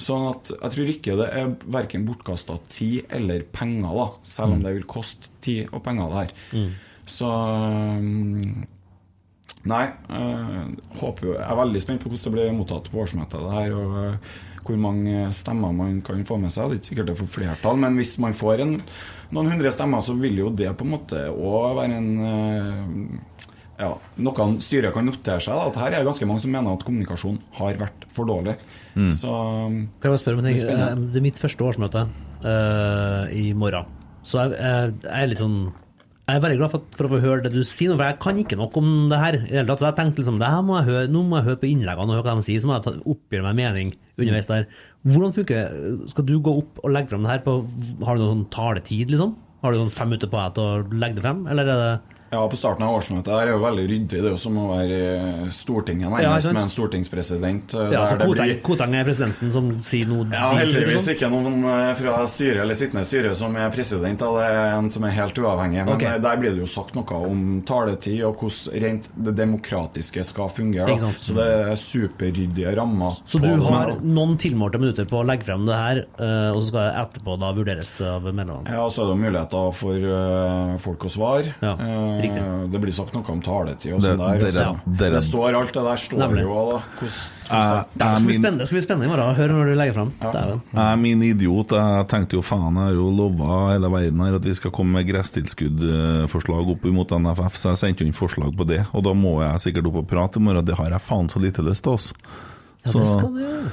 [SPEAKER 3] Sånn at jeg tror ikke det er verken bortkasta tid eller penger, da, selv om det vil koste tid og penger, det her. Så um, Nei. øh, håper jeg er veldig spent på hvordan det blir mottatt på årsmøtet. Det her, og øh, hvor mange stemmer man kan få med seg. Det er ikke sikkert det får flertall, men hvis man får en, noen hundre stemmer, så vil jo det på en måte òg være en øh, ja, Noe styret kan notere seg. Da, at her er det ganske mange som mener at kommunikasjon har vært for dårlig.
[SPEAKER 1] Mm.
[SPEAKER 3] Så
[SPEAKER 2] Kan jeg bare spørre om en ting?
[SPEAKER 3] spennende.
[SPEAKER 2] Eh, Det er mitt første årsmøte uh, i morgen. Så jeg, jeg, jeg er litt sånn Jeg er veldig glad for, for å få høre det du sier, for jeg kan ikke noe om det her. Så jeg tenkte liksom, det her må jeg høre, nå må jeg høre på innleggene og høre hva de sier, så må jeg oppgjøre meg mening underveis der. Hvordan funker det? Skal du gå opp og legge frem det her på Har du noen sånn taletid, liksom? Har du sånn fem minutter på deg til å legge det frem, eller er det
[SPEAKER 3] Ja, på starten av årsmøtet her er jo veldig ryddig. Det er jo som å være i Stortinget
[SPEAKER 2] Ja,
[SPEAKER 3] nærmest,
[SPEAKER 2] ja,
[SPEAKER 3] med en stortingspresident. eh,
[SPEAKER 2] Ja, så Koteng,
[SPEAKER 3] blir-
[SPEAKER 2] Koteng er presidenten som sier noe
[SPEAKER 3] Ja, heldigvis
[SPEAKER 2] liksom?
[SPEAKER 3] ikke noen eh, fra styret eller sittende styre som er president. Da. Det er en som er helt uavhengig. Men
[SPEAKER 2] Ok.
[SPEAKER 3] eh, der blir det jo sagt noe om taletid og hvordan rent det demokratiske skal fungere. Da. Så det er superryddige rammer.
[SPEAKER 2] Så du har noen tilmålte minutter på å legge frem det her, eh, og så skal det etterpå da vurderes av medlemmene?
[SPEAKER 3] Ja, så er det jo muligheter for eh, folk å svare. Eh,
[SPEAKER 2] riktig.
[SPEAKER 3] det blir sagt noe om taletid og
[SPEAKER 1] Det-
[SPEAKER 3] sånn der.
[SPEAKER 1] dere-
[SPEAKER 3] så det står alt det der står
[SPEAKER 2] Nemlig.
[SPEAKER 3] jo da.
[SPEAKER 1] Eh,
[SPEAKER 3] hvordan
[SPEAKER 2] Det skal bli
[SPEAKER 1] min-
[SPEAKER 2] spennende, det skal bli spennende i morgen å høre når du legger frem. Dæven.
[SPEAKER 1] Jeg er min idiot. Jeg tenkte jo faen, jeg har jo lova hele verden her at vi skal komme med gresstilskuddforslag opp mot NFF, så jeg sendte jo inn forslag på det. Og da må jeg sikkert opp og prate i morgen. Det har jeg faen så lite lyst til, altså.
[SPEAKER 2] Ja, det skal du gjøre.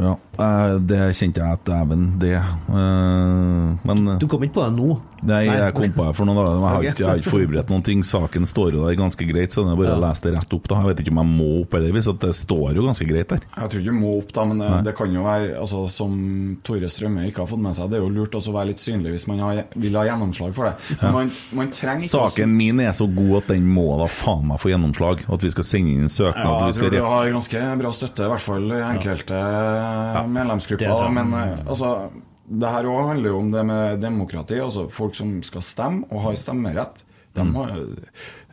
[SPEAKER 1] Ja, eh, det kjente jeg at dæven, det. uh, Men
[SPEAKER 2] Du kom ikke på det nå?
[SPEAKER 1] Nei,
[SPEAKER 2] Nei.
[SPEAKER 1] jeg kom på det for noen dager. Jeg har ikke, jeg har ikke forberedt noen ting. Saken står jo der ganske greit, så det er bare å
[SPEAKER 3] Ja.
[SPEAKER 1] lese det rett opp. da Jeg vet ikke om jeg må opp eller hvis det står jo ganske greit der.
[SPEAKER 3] Jeg tror ikke du må opp, da, men det,
[SPEAKER 1] Nei.
[SPEAKER 3] det kan jo være altså, Som Tore Strømme ikke har fått med seg, det er jo lurt også å være litt synlig hvis man har, vil ha gjennomslag for det. Men
[SPEAKER 1] Ja.
[SPEAKER 3] man, man trenger ikke
[SPEAKER 1] Saken min er så god at den må da faen meg få gjennomslag. At vi skal sende inn en søknad.
[SPEAKER 3] Ja,
[SPEAKER 1] at vi
[SPEAKER 3] jeg
[SPEAKER 1] skal
[SPEAKER 3] tror du har ganske bra støtte, i hvert fall i enkelte medlemsgrupper.
[SPEAKER 1] Det.
[SPEAKER 3] Men eh, altså, det her òg handler jo om det med demokrati. Altså Folk som skal stemme og har stemmerett, De har,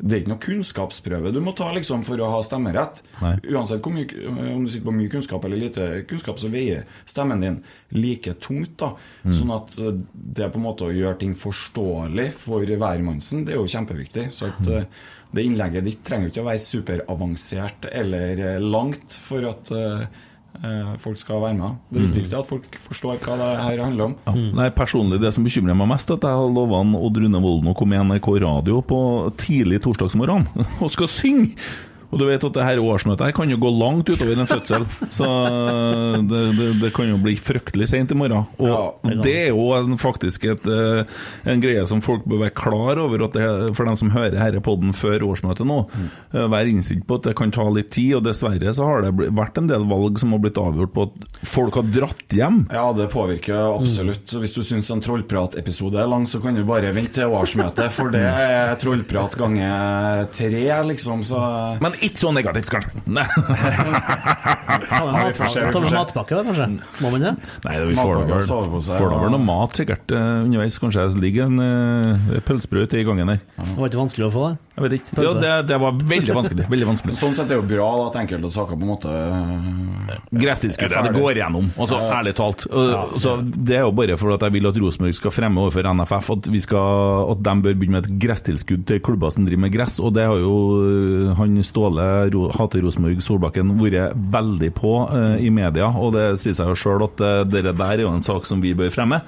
[SPEAKER 3] det er ikke noe kunnskapsprøve du må ta liksom for å ha stemmerett.
[SPEAKER 1] Nei.
[SPEAKER 3] Uansett mye, om du sitter på mye kunnskap eller lite kunnskap, så veier stemmen din like tungt. da.
[SPEAKER 1] Mm.
[SPEAKER 3] Sånn at eh, det på en måte å gjøre ting forståelig for hvermannsen, det er jo kjempeviktig. Så at eh, det innlegget ditt trenger jo ikke å være superavansert eller eh, langt for at eh, eh, folk skal være med. Det
[SPEAKER 1] Mm.
[SPEAKER 3] viktigste er at folk forstår hva det her handler om.
[SPEAKER 1] Ja. Nei, personlig Det som bekymrer meg mest, er at jeg har lova Odd Rune Volden å komme i NRK Radio på tidlig torsdagsmorgen (laughs) og skal synge! Og du vet at det her årsmøtet her kan jo gå langt utover en fødsel, så det, det, det kan jo bli fryktelig seint i morgen. Og det er jo en, faktisk et, eh, en greie som folk bør være klar over, at det, for dem som hører denne poden før årsmøtet nå, Mm. vær innstilt på at det kan ta litt tid. Og dessverre så har det vært en del valg som har blitt avgjort på at folk har dratt hjem.
[SPEAKER 3] Ja, det påvirker absolutt. Hvis du syns en trollpratepisode er lang, så kan du bare vente til årsmøtet, for det er trollprat ganger tre, liksom. Så
[SPEAKER 1] Men ikke så negativt, kanskje. (laughs) Nei.
[SPEAKER 2] Ta med matpakke, da, kanskje? Må man det?
[SPEAKER 1] Nei, vi får da vel, får da vel noe mat sikkert eh, underveis. Kanskje det ligger en uh, pølsebrød i gangen der.
[SPEAKER 2] Det var ikke vanskelig å få det?
[SPEAKER 1] Jeg vet ikke. Jo, det, det var veldig vanskelig. Veldig vanskelig.
[SPEAKER 3] Sånn sett er det jo bra da, at enkelte saker på en måte øh,
[SPEAKER 1] Gresstilskuddet,
[SPEAKER 3] er
[SPEAKER 1] det går gjennom. Altså, ærlig talt. Og- så det er jo bare for at jeg vil at Rosenborg skal fremme overfor NFF at, vi skal, at de bør begynne med et gresstilskudd til klubber som driver med gress. Og det har jo han Ståle Ro, hater Rosenborg Solbakken vært veldig på øh, i media, og det sier seg jo sjøl at det, det der er jo en sak som vi bør fremme.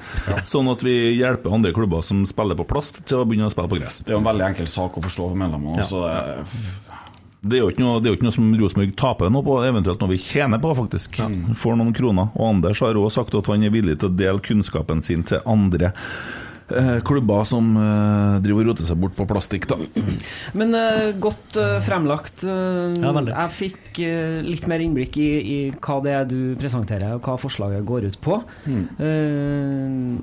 [SPEAKER 1] Sånn at vi hjelper andre klubber som spiller på plast, til å begynne å spille på gress.
[SPEAKER 3] Det er jo en veldig enkel sak å forstå for medlemmene.
[SPEAKER 1] Ja.
[SPEAKER 3] så det-
[SPEAKER 1] Det er noe, det er jo ikke noe som Rosenborg taper noe på, eventuelt noe vi tjener på, faktisk. Får noen kroner. Og Anders har også sagt at han er villig til å dele kunnskapen sin til andre eh, klubber som eh, driver og roter seg bort på plastikk, da. (clears throat)
[SPEAKER 4] Men eh, godt eh, fremlagt. eh,
[SPEAKER 1] Ja,
[SPEAKER 4] jeg fikk eh, litt mer innblikk i, i hva det er du presenterer, og hva forslaget går ut på. Eh,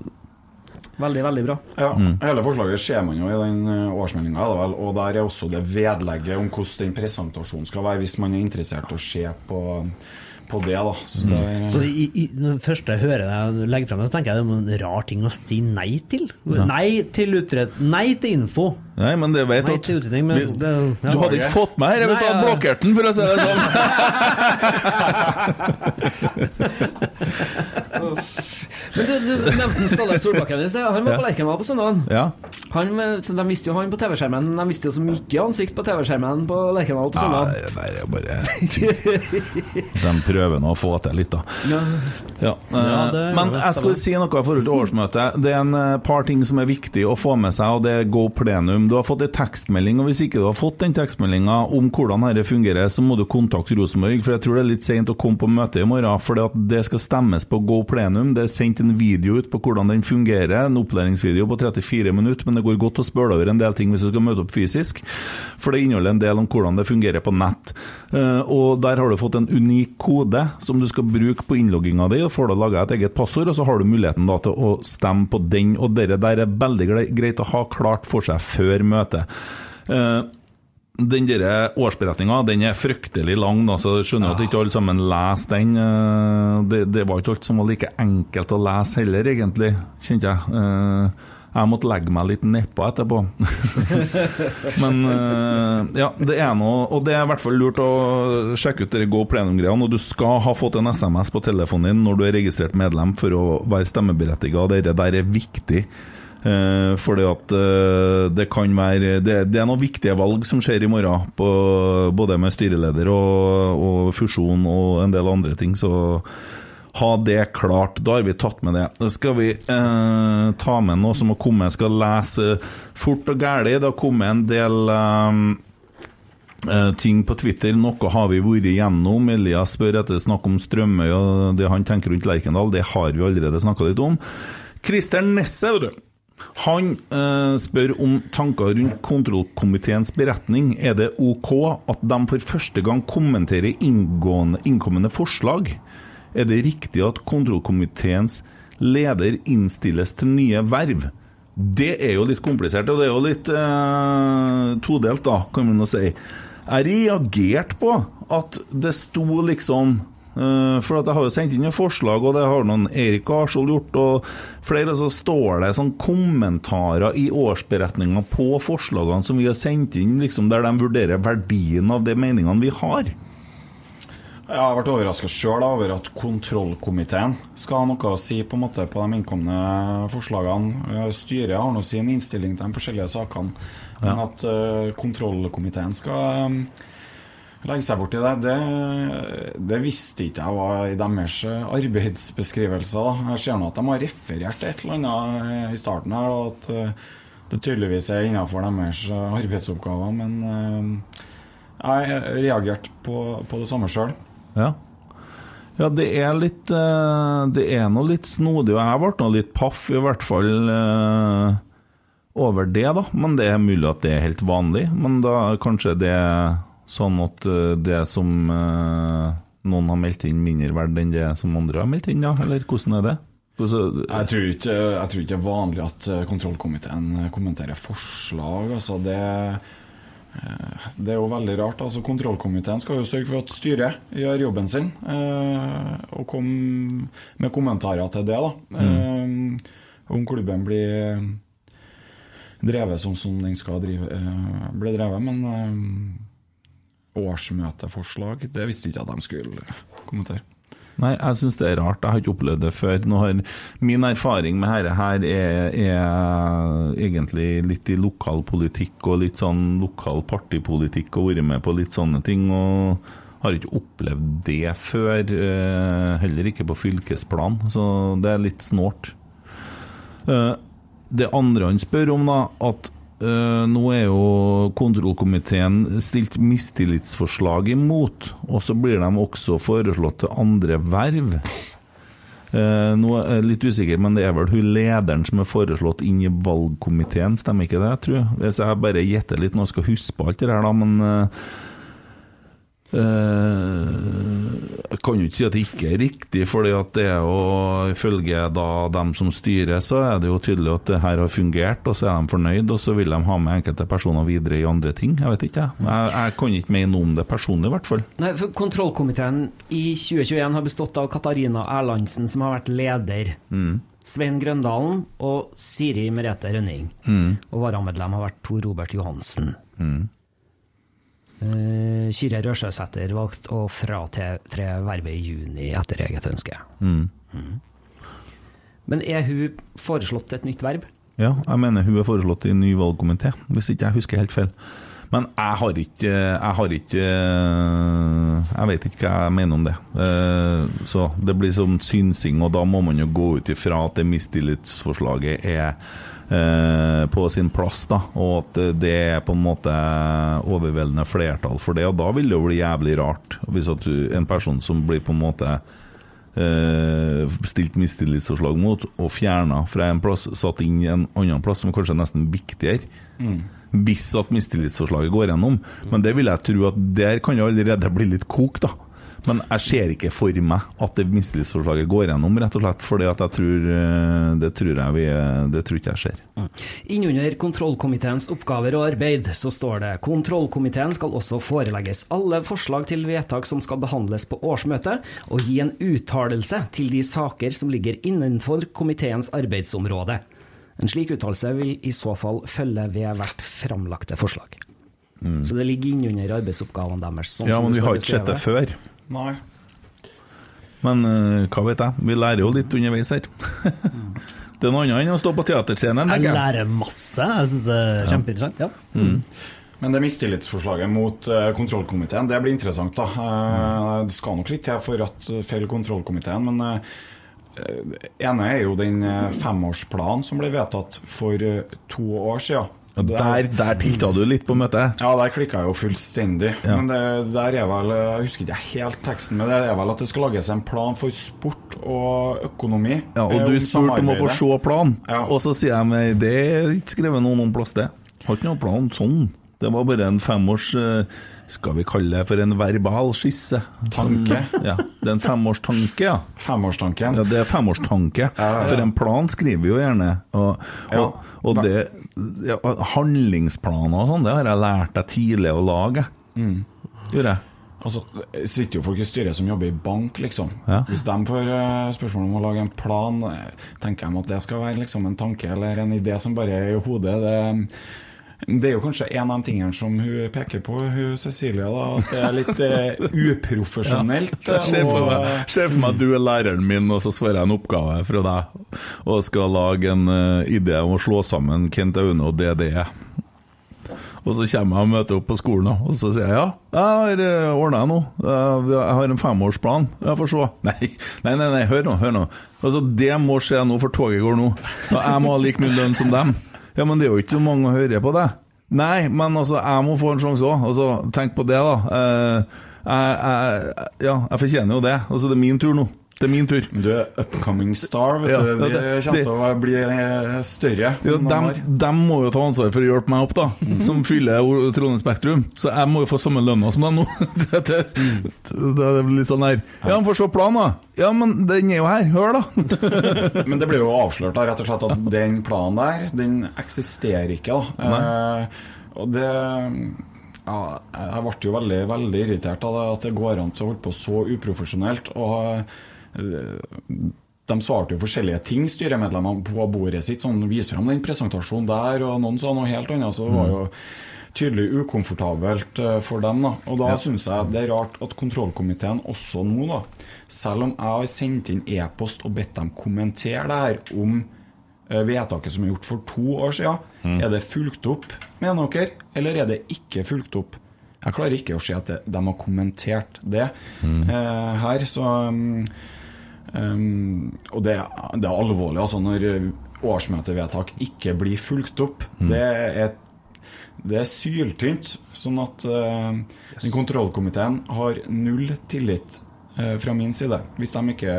[SPEAKER 4] veldig, veldig bra.
[SPEAKER 3] Ja, Hele forslaget ser man jo i den årsmeldinga, og der er også det vedlegget om hvordan den presentasjonen skal være, hvis man er interessert i å se på, på det. da Så det
[SPEAKER 2] Så i, i, når det første jeg hører deg legge frem det, så tenker jeg det er en rar ting å si nei til.
[SPEAKER 1] Ja.
[SPEAKER 2] Nei til utredning Nei til info.
[SPEAKER 1] Nei, men det vet
[SPEAKER 2] Nei
[SPEAKER 1] at
[SPEAKER 2] til utredning, men
[SPEAKER 1] Vi-
[SPEAKER 2] det, ja.
[SPEAKER 1] Du hadde ikke fått meg her hvis du hadde
[SPEAKER 2] ja.
[SPEAKER 1] blokkert den, for å si det sånn. (laughs) (laughs)
[SPEAKER 4] Men du, du nevnte Ståle Solbakken i sted. Han var
[SPEAKER 1] Ja.
[SPEAKER 4] på Lerkendal på søndagen.
[SPEAKER 1] Ja.
[SPEAKER 4] Han, eh, de visste jo han på TV-skjermen. De visste jo så mye ansikt på TV-skjermen på Lerkendal på
[SPEAKER 1] Ja,
[SPEAKER 4] nei,
[SPEAKER 1] det er bare De prøver nå å få til litt, da.
[SPEAKER 4] Ja.
[SPEAKER 1] Ja, eh, men jeg skulle si noe i forhold til årsmøtet. Det er en eh, par ting som er viktig å få med seg, og det er go plenum. Du har fått en tekstmelding, og hvis ikke du har fått den tekstmeldinga om hvordan dette fungerer, så må du kontakte Rosenborg, for jeg tror det er litt seint å komme på møte i morgen, for det skal stemmes på go plenum. Det er sendt en video ut på hvordan den fungerer, en opplæringsvideo på 34 minutter, men det går godt å spørre over en del ting hvis du skal møte opp fysisk, for det inneholder en del om hvordan det fungerer på nett. Eh, Og der har du fått en unik kode som du skal bruke på innlogginga di, og får da laga et eget passord, og så har du muligheten da til å stemme på den, og det der er veldig greit å ha klart for seg før møtet. Den der årsberetninga den er fryktelig lang, da, så skjønner at ikke alle sammen leser den. Eh, Det, det var ikke alt som var like enkelt å lese heller, egentlig, kjente jeg. Eh, Jeg måtte legge meg litt nedpå etterpå. (laughs) Men eh, ja, det er noe Og det er i hvert fall lurt å sjekke ut det Go Plenum-greiene. Og du skal ha fått en SMS på telefonen din når du er registrert medlem for å være stemmeberettiga. Det der er viktig. Uh, fordi at eh, det kan være det, det er noen viktige valg som skjer i morgen, på, både med styreleder og, og fusjon og en del andre ting. Så ha det klart. Da har vi tatt med det. Da skal vi eh, ta med noe som har kommet. Jeg skal lese fort og gæli. Det har kommet en del eh, eh, ting på Twitter. Noe har vi vært igjennom. Elias spør etter snakk om Strømøy og det han tenker rundt Lerkendal. Det har vi allerede snakka litt om. Christer Nesse, vet du. Han eh, spør om tanker rundt kontrollkomiteens beretning. Er det OK at de for første gang kommenterer inngående, innkommende forslag? Er det riktig at kontrollkomiteens leder innstilles til nye verv? Det er jo litt komplisert, og det er jo litt eh, todelt, da, kan man jo si. Jeg reagerte på at det sto liksom For at jeg har jo sendt inn noen forslag, og det har noen Erik Arsvold gjort, og flere, så står det sånn kommentarer i årsberetninga på forslagene som vi har sendt inn, liksom der de vurderer verdien av de meningene vi har.
[SPEAKER 3] Jeg har vært overraska sjøl over at kontrollkomiteen skal ha noe å si på en måte på de innkomne forslagene. Eh, Styret har nå sin innstilling til de forskjellige sakene, men at eh, kontrollkomiteen skal legge seg borti det, det, det visste ikke jeg var i deres eh, arbeidsbeskrivelser. Jeg ser nå at de har referert et eller annet i starten her, at eh, det tydeligvis er innenfor deres eh, arbeidsoppgaver, men jeg reagerte på, på det samme sjøl.
[SPEAKER 1] Ja. Ja, det er litt Det er noe litt snodig, og jeg ble nå litt paff, i hvert fall over det, da. Men det er mulig at det er helt vanlig. Men da kanskje det sånn at eh, det som eh, noen har meldt inn, mindre verd enn det som andre har meldt inn, ja? Eller hvordan er det? Hvordan,
[SPEAKER 3] Jeg tror, ikke, jeg tror ikke det er vanlig at eh, kontrollkomiteen kommenterer forslag. Altså det, det er jo veldig rart. Altså Kontrollkomiteen skal jo sørge for at styret gjør jobben sin, eh, og komme med kommentarer til det. da. Eh, Om klubben blir drevet sånn som den skal drive, eh, bli drevet. Men årsmøteforslag, det visste ikke at de skulle kommentere.
[SPEAKER 1] Nei, jeg syns det er rart. Jeg har ikke opplevd det før. Har, min erfaring med dette her er, er egentlig litt i lokalpolitikk og litt sånn lokal partipolitikk og vært med på litt sånne ting. og har ikke opplevd det før, eh, heller ikke på fylkesplan, så det er litt snålt. Eh, Det andre han spør om, da, at eh, nå er jo kontrollkomiteen stilt mistillitsforslag imot, og så blir de også foreslått til andre verv. Uh, nå er jeg litt usikker, men det er vel hun lederen som er foreslått inn i valgkomiteen, stemmer ikke det, tror jeg? Hvis jeg bare gjetter litt nå, skal huske på alt det her, da, men Eh, jeg kan jo ikke si at det ikke er riktig, at det er jo ifølge da dem som styrer, så er det jo tydelig at det her har fungert, og så er de fornøyd, og så vil de ha med enkelte personer videre i andre ting. Jeg vet ikke. Jeg, jeg kan ikke mene noe om det personlig, i hvert fall.
[SPEAKER 4] Nei, for Kontrollkomiteen i 2021 har bestått av Katarina Erlandsen, som har vært leder.
[SPEAKER 1] Mm.
[SPEAKER 4] Svein Grøndalen og Siri Merete Rønning.
[SPEAKER 1] Mm.
[SPEAKER 4] Og varamedlem har vært Tor Robert Johansen.
[SPEAKER 1] Mm.
[SPEAKER 4] Uh, Kyrre Røsjøsæter valgte å fratre vervet i juni etter eget ønske.
[SPEAKER 1] Mm.
[SPEAKER 4] Men er hun foreslått et nytt verv?
[SPEAKER 1] Ja, jeg mener hun er foreslått i en ny valgkomité, hvis ikke jeg husker helt feil. Men jeg har ikke Jeg har ikke Jeg vet ikke hva jeg mener om det. Eh, Så det blir sånn synsing, og da må man jo gå ut ifra at det mistillitsforslaget er eh, på sin plass, da, og at det er på en måte overveldende flertall for det. Og da vil det jo bli jævlig rart hvis at du, en person som blir på en måte eh, stilt mistillitsforslag mot, og fjerna fra en plass, satt inn i en annen plass som kanskje er nesten viktigere.
[SPEAKER 3] Mm.
[SPEAKER 1] Hvis at mistillitsforslaget går gjennom. Men det vil jeg tro at der kan det allerede bli litt kok, da. Men jeg ser ikke for meg at det mistillitsforslaget går gjennom, rett og slett fordi at jeg tror eh, Det tror jeg vi Det tror ikke jeg skjer.
[SPEAKER 4] Innunder kontrollkomiteens oppgaver og arbeid så står det kontrollkomiteen skal også forelegges alle forslag til vedtak som skal behandles på årsmøtet, og gi en uttalelse til de saker som ligger innenfor komiteens arbeidsområde. En slik uttalelse vil i så fall følge ved hvert framlagte forslag.
[SPEAKER 1] Mm.
[SPEAKER 4] Så det ligger innunder arbeidsoppgavene deres. sånn
[SPEAKER 1] Ja, men vi har ikke sett det før.
[SPEAKER 3] Nei.
[SPEAKER 1] Men uh, hva vet jeg? Vi lærer jo litt underveis her. (laughs) det er noe annet enn å stå på teaterscenen.
[SPEAKER 2] Jeg lærer masse. Jeg synes det er kjempeinteressant. Ja.
[SPEAKER 1] Mm.
[SPEAKER 3] Men det mistillitsforslaget mot eh, kontrollkomiteen, det blir interessant. da. Uh, det skal nok litt til for at feil kontrollkomiteen, men uh, ene er jo den femårsplanen som ble vedtatt for to år siden.
[SPEAKER 1] Der, der tilta du litt på møtet.
[SPEAKER 3] Ja, der klikka jeg jo fullstendig.
[SPEAKER 1] Ja.
[SPEAKER 3] Men det, der er vel Jeg husker ikke helt teksten, men det er vel at det skal lages en plan for sport og økonomi.
[SPEAKER 1] Ja,
[SPEAKER 3] eh,
[SPEAKER 1] og du spurte om å få se planen, og så sier jeg meg det er ikke skrevet noe noen plass, det. Har ikke noen plan sånn. Det var bare en femårs eh, Skal vi kalle det for en verbal skisse?
[SPEAKER 3] Tanke. (laughs)
[SPEAKER 1] Ja, det er en femårstanke, ja.
[SPEAKER 3] Femårstanken.
[SPEAKER 1] Ja, det er femårstanke.
[SPEAKER 3] ja.
[SPEAKER 1] For en plan skriver vi jo gjerne. Og, og, og det ja, Handlingsplaner og sånn, det har jeg lært deg tidlig å lage.
[SPEAKER 3] Mm.
[SPEAKER 1] Gjorde jeg.
[SPEAKER 3] Altså, det sitter jo folk i styret som jobber i bank, liksom.
[SPEAKER 1] Ja.
[SPEAKER 3] Hvis de får eh, spørsmål om å lage en plan, eh, tenker de at det skal være liksom en tanke eller en idé som bare er i hodet. Det, det er jo kanskje en av de tingene som hun peker på, hun Cecilia. da, at det er litt uh, uprofesjonelt.
[SPEAKER 1] Ja. Se for meg, for meg at du er læreren min, og så svarer jeg en oppgave fra deg, og skal lage en uh, idé om å slå sammen Kent Aune og DDE. Og så kommer jeg og møter opp på skolen, og så sier jeg ja, jeg har ordna nå. Eh, Jeg har en femårsplan. Jeg får se. (laughs) Nei, nei, nei, nei hør nå, hør nå. Altså, det må skje nå, for toget går nå. Og jeg må ha like mye lønn som dem. Ja, men det er jo ikke så mange å høre på det. Nei, men altså, jeg må få en sjanse òg. Altså, tenk på det, da. Eh, jeg, jeg, ja, jeg fortjener jo det. Altså, det er min tur nå. Det er min tur.
[SPEAKER 3] Du er upcoming star, vet
[SPEAKER 1] Ja,
[SPEAKER 3] du. De
[SPEAKER 1] det-
[SPEAKER 3] kommer til å bli eh, større.
[SPEAKER 1] Ja,
[SPEAKER 3] de
[SPEAKER 1] dem, dem må jo ta ansvar for å hjelpe meg opp, da, som fyller Trondheim Spektrum. Så jeg må jo få samme lønna som dem nå. (laughs) det, det, det er litt sånn her Ja, men få se planen, da. Ja, men den er jo her. Hør, da. (laughs)
[SPEAKER 3] Men det blir jo avslørt da, rett og slett at den planen der, den eksisterer ikke. da. Eh, og det ja, Jeg ble jo veldig veldig irritert av det, at det går an til å holde på så uprofesjonelt. og de svarte jo forskjellige ting, styremedlemmene på bordet sitt. sånn Vis fram den presentasjonen der, og noen sa noe helt annet. Så det var jo tydelig ukomfortabelt eh, for dem. da Og da
[SPEAKER 1] Ja.
[SPEAKER 3] syns jeg det er rart at kontrollkomiteen også nå, da selv om jeg har sendt inn e-post og bedt dem kommentere det her om eh, vedtaket som er gjort for to år siden,
[SPEAKER 1] Mm.
[SPEAKER 3] er det fulgt opp, mener dere, eller er det ikke fulgt opp? Jeg klarer ikke å se at de har kommentert det
[SPEAKER 1] Mm.
[SPEAKER 3] eh, her, så um, Og det, det er alvorlig, altså, når eh, årsmøtevedtak ikke blir fulgt opp.
[SPEAKER 1] Mm.
[SPEAKER 3] Det er det er syltynt. Sånn at eh, den kontrollkomiteen har null tillit uh, fra min side. Hvis de ikke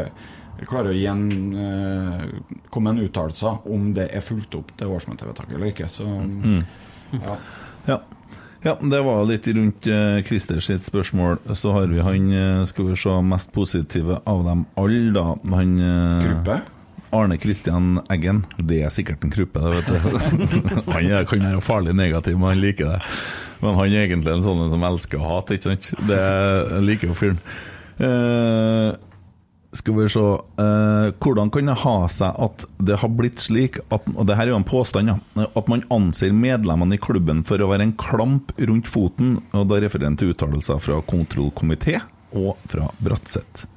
[SPEAKER 3] klarer å gi en, eh, komme en uttalelse om det er fulgt opp det årsmøtevedtaket eller ikke. Så
[SPEAKER 1] Mm.
[SPEAKER 3] ja.
[SPEAKER 1] Ja. Ja, det var litt rundt eh, Christer sitt spørsmål. Så har vi han, eh, skal vi se, mest positive av dem alle, da. Han eh,
[SPEAKER 3] Gruppe?
[SPEAKER 1] Arne Kristian Eggen. Det er sikkert en gruppe, det, vet du. (laughs) han er, kan være farlig negativ, men han liker det. Men han er egentlig en sånn som elsker å hate, ikke sant? Det liker jo fyren. Eh, skal vi se eh, Hvordan kan det ha seg at det har blitt slik at, Og det her er jo en påstand, ja. At man anser medlemmene i klubben for å være en klamp rundt foten. Og da refererer han til uttalelser fra kontrollkomité og fra Bratseth.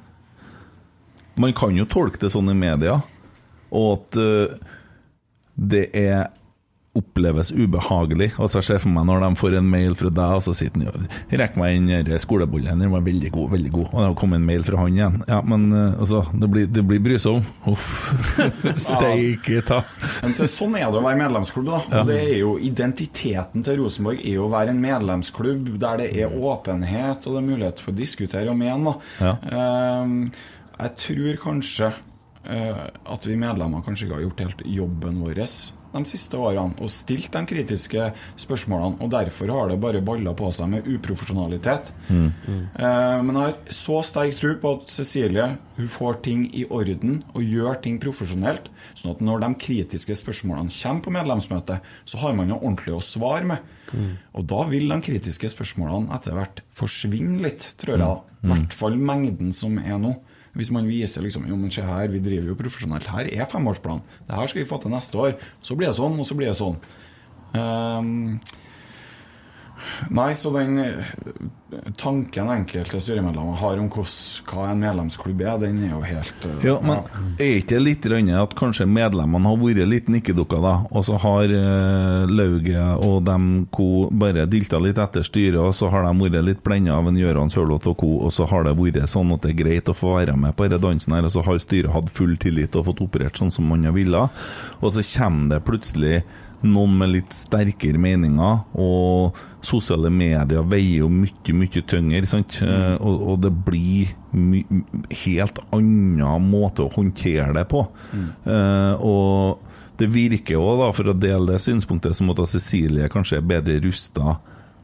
[SPEAKER 1] Man kan jo tolke det sånn i media, og at uh, det er oppleves ubehagelig. Og så ser for meg når de får en mail fra deg, og så sitter han og rekker meg inn skolebollen. Den var veldig god, veldig god. Og det har kommet en mail fra han igjen. Ja, men eh, altså, det blir, det blir brysom. Uff. (laughs) Steike ta.
[SPEAKER 3] Sånn er det å være medlemsklubb. da
[SPEAKER 1] Ja.
[SPEAKER 3] Og det er jo Identiteten til Rosenborg er jo å være en medlemsklubb der det er åpenhet og det er mulighet for å diskutere og mene. da
[SPEAKER 1] Ja.
[SPEAKER 3] Ehm, Jeg tror kanskje eh, at vi medlemmer kanskje ikke har gjort helt jobben vår de siste årene og stilt de kritiske spørsmålene. Og derfor har det bare balla på seg med uprofesjonalitet.
[SPEAKER 1] Mm.
[SPEAKER 3] Eh, men jeg har så sterk tro på at Cecilie hun får ting i orden og gjør ting profesjonelt. Sånn at når de kritiske spørsmålene kommer på medlemsmøtet, så har man noe ordentlig å svare med. Og da vil de kritiske spørsmålene etter hvert forsvinne litt, tror jeg. I
[SPEAKER 1] Mm.
[SPEAKER 3] hvert fall mengden som er nå. Hvis man viser liksom, jo, men se her, vi driver jo profesjonelt. Her er femårsplan. Det her skal vi få til neste år. Så blir det sånn, og så blir det sånn. Ehm, nei, så den eh, tanken enkelte styremedlemmer har om hos, hva en medlemsklubb er, den er jo helt uh,
[SPEAKER 1] Ja, men er ikke det litt at kanskje medlemmene har vært litt nikkedukker, da, og så har uh, Lauge og dem co. bare dilta litt etter styret, og så har de vært litt blenda av en Gøran Sørloth og co., og så har det vært sånn at det er greit å få være med på denne dansen her, og så har styret hatt full tillit og fått operert sånn som man har villet, og så kommer det plutselig noen med litt sterkere meninger, og sosiale medier veier jo mye, mye tyngre, sant? Eh, og, og det blir helt annen måte å håndtere det på. Eh, og det virker jo, da, for å dele det synspunktet, som at Cecilie kanskje er bedre rusta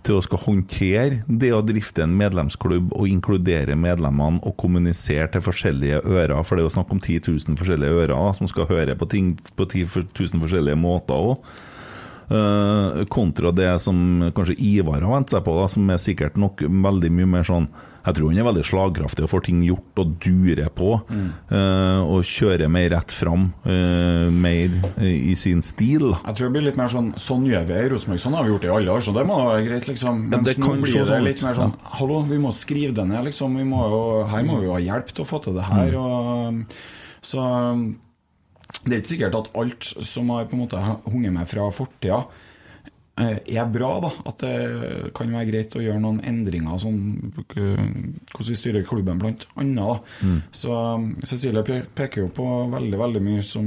[SPEAKER 1] til å skal håndtere det å drifte en medlemsklubb og inkludere medlemmene og kommunisere til forskjellige ører, for det er jo snakk om 10 000 forskjellige ører som skal høre på ting på 10 000 forskjellige måter òg. Kontra det som kanskje Ivar har vent seg på, da, som er sikkert nok veldig mye mer sånn Jeg tror han er veldig slagkraftig og får ting gjort og durer på. eh, og kjører mer rett fram, uh, mer i sin stil.
[SPEAKER 3] Jeg tror det blir litt mer sånn Sånn gjør vi i Rosenborg, sånn har vi gjort det i alle år, så det må være greit, liksom.
[SPEAKER 1] Ja,
[SPEAKER 3] Mens
[SPEAKER 1] det
[SPEAKER 3] nå blir det
[SPEAKER 1] sånn
[SPEAKER 3] litt mer sånn Hallo, vi må skrive det ned, liksom. Vi må jo, her må vi jo ha hjelp til å få til det her.
[SPEAKER 1] Mm.
[SPEAKER 3] Og, så det er ikke sikkert at alt som har på en måte hunget med fra fortida, eh, er bra. da At det kan være greit å gjøre noen endringer, sånn eh, hvordan vi styrer klubben, blant annet. da
[SPEAKER 1] Mm.
[SPEAKER 3] Så um, Cecilie peker jo på veldig veldig mye som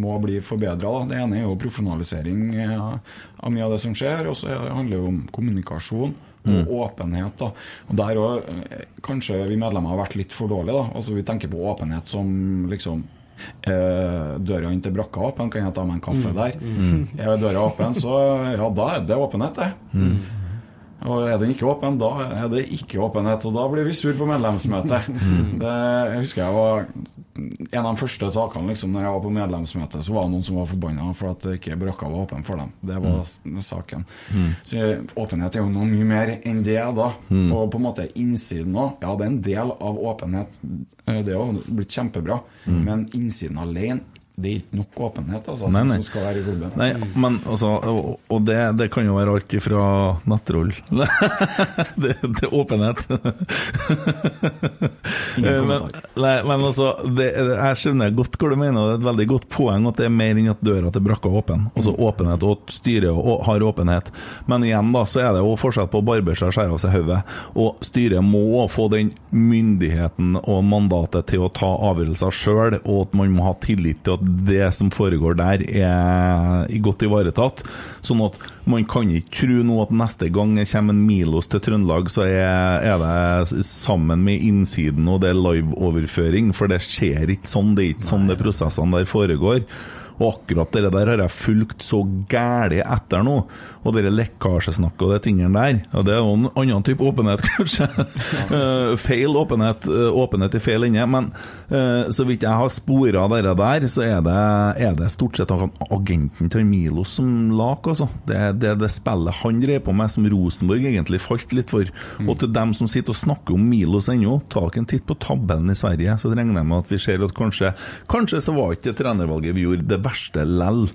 [SPEAKER 3] må bli forbedra. Det ene er jo profesjonalisering eh, av mye av det som skjer, og så er- handler det om kommunikasjon. Og
[SPEAKER 1] Mm.
[SPEAKER 3] åpenhet. da Og Der òg kanskje vi medlemmer har vært litt for dårlige. da Altså Vi tenker på åpenhet som liksom Døra inn til brakka åpen, kan jeg ta meg en kaffe
[SPEAKER 1] Mm.
[SPEAKER 3] der?
[SPEAKER 1] Mm.
[SPEAKER 3] Er døra åpen, så ja, da er det åpenhet, det.
[SPEAKER 1] Mm.
[SPEAKER 3] Og er den ikke åpen, da er det ikke åpenhet, og da blir vi sur på medlemsmøtet. (laughs)
[SPEAKER 1] Mm.
[SPEAKER 3] Det, jeg husker jeg var En av de første sakene liksom, når jeg var på medlemsmøte, så var det noen som var forbanna for at ikke brakka var åpen for dem. Det var saken.
[SPEAKER 1] Mm.
[SPEAKER 3] Så åpenhet er jo noe mye mer enn det, da.
[SPEAKER 1] Mm.
[SPEAKER 3] Og på en måte innsiden òg. Ja, det er en del av åpenhet. Eh, Det er jo blitt kjempebra.
[SPEAKER 1] Mm.
[SPEAKER 3] Men innsiden alene, det er ikke nok åpenhet altså,
[SPEAKER 1] Nei, nei.
[SPEAKER 3] som skal være i klubben.
[SPEAKER 1] Nei, men altså Og, og det, det kan jo være alt ifra nettroll (laughs) det, det er åpenhet. (laughs) Men, nei, men altså det, Jeg skjønner godt hva du mener, det er et veldig godt poeng at det er mer enn at døra til brakka er åpen. Altså åpenhet, og styret har åpenhet. Men igjen da, så er det jo forskjell på å barbere seg og skjære av seg hodet. Og styret må få den myndigheten og mandatet til å ta avgjørelser sjøl, og at man må ha tillit til at det som foregår der, er godt ivaretatt. Sånn at man kan ikke tro nå at neste gang det kommer en Milos til Trøndelag, så er, er det sammen med innsiden og det er liveoverføring, for det skjer ikke sånn. Det er ikke sånn de prosessene der foregår. Og akkurat det der har jeg fulgt så gæli etter nå. Og det lekkasjesnakket og de tingene der. Og det er jo en annen type åpenhet, (laughs) kanskje. Eh, feil åpenhet, eh, åpenhet i feil ende. Men eh, så vidt jeg har spora det der, så er det, er det stort sett agenten til Milos som lak, altså. Det er det, det spillet han drev på med, som Rosenborg egentlig falt litt for. Og til dem som sitter og snakker om Milos ennå, ta en titt på tabellen i Sverige, så regner jeg med at vi ser at kanskje Kanskje så var ikke trenervalget vi gjorde, det verste lell.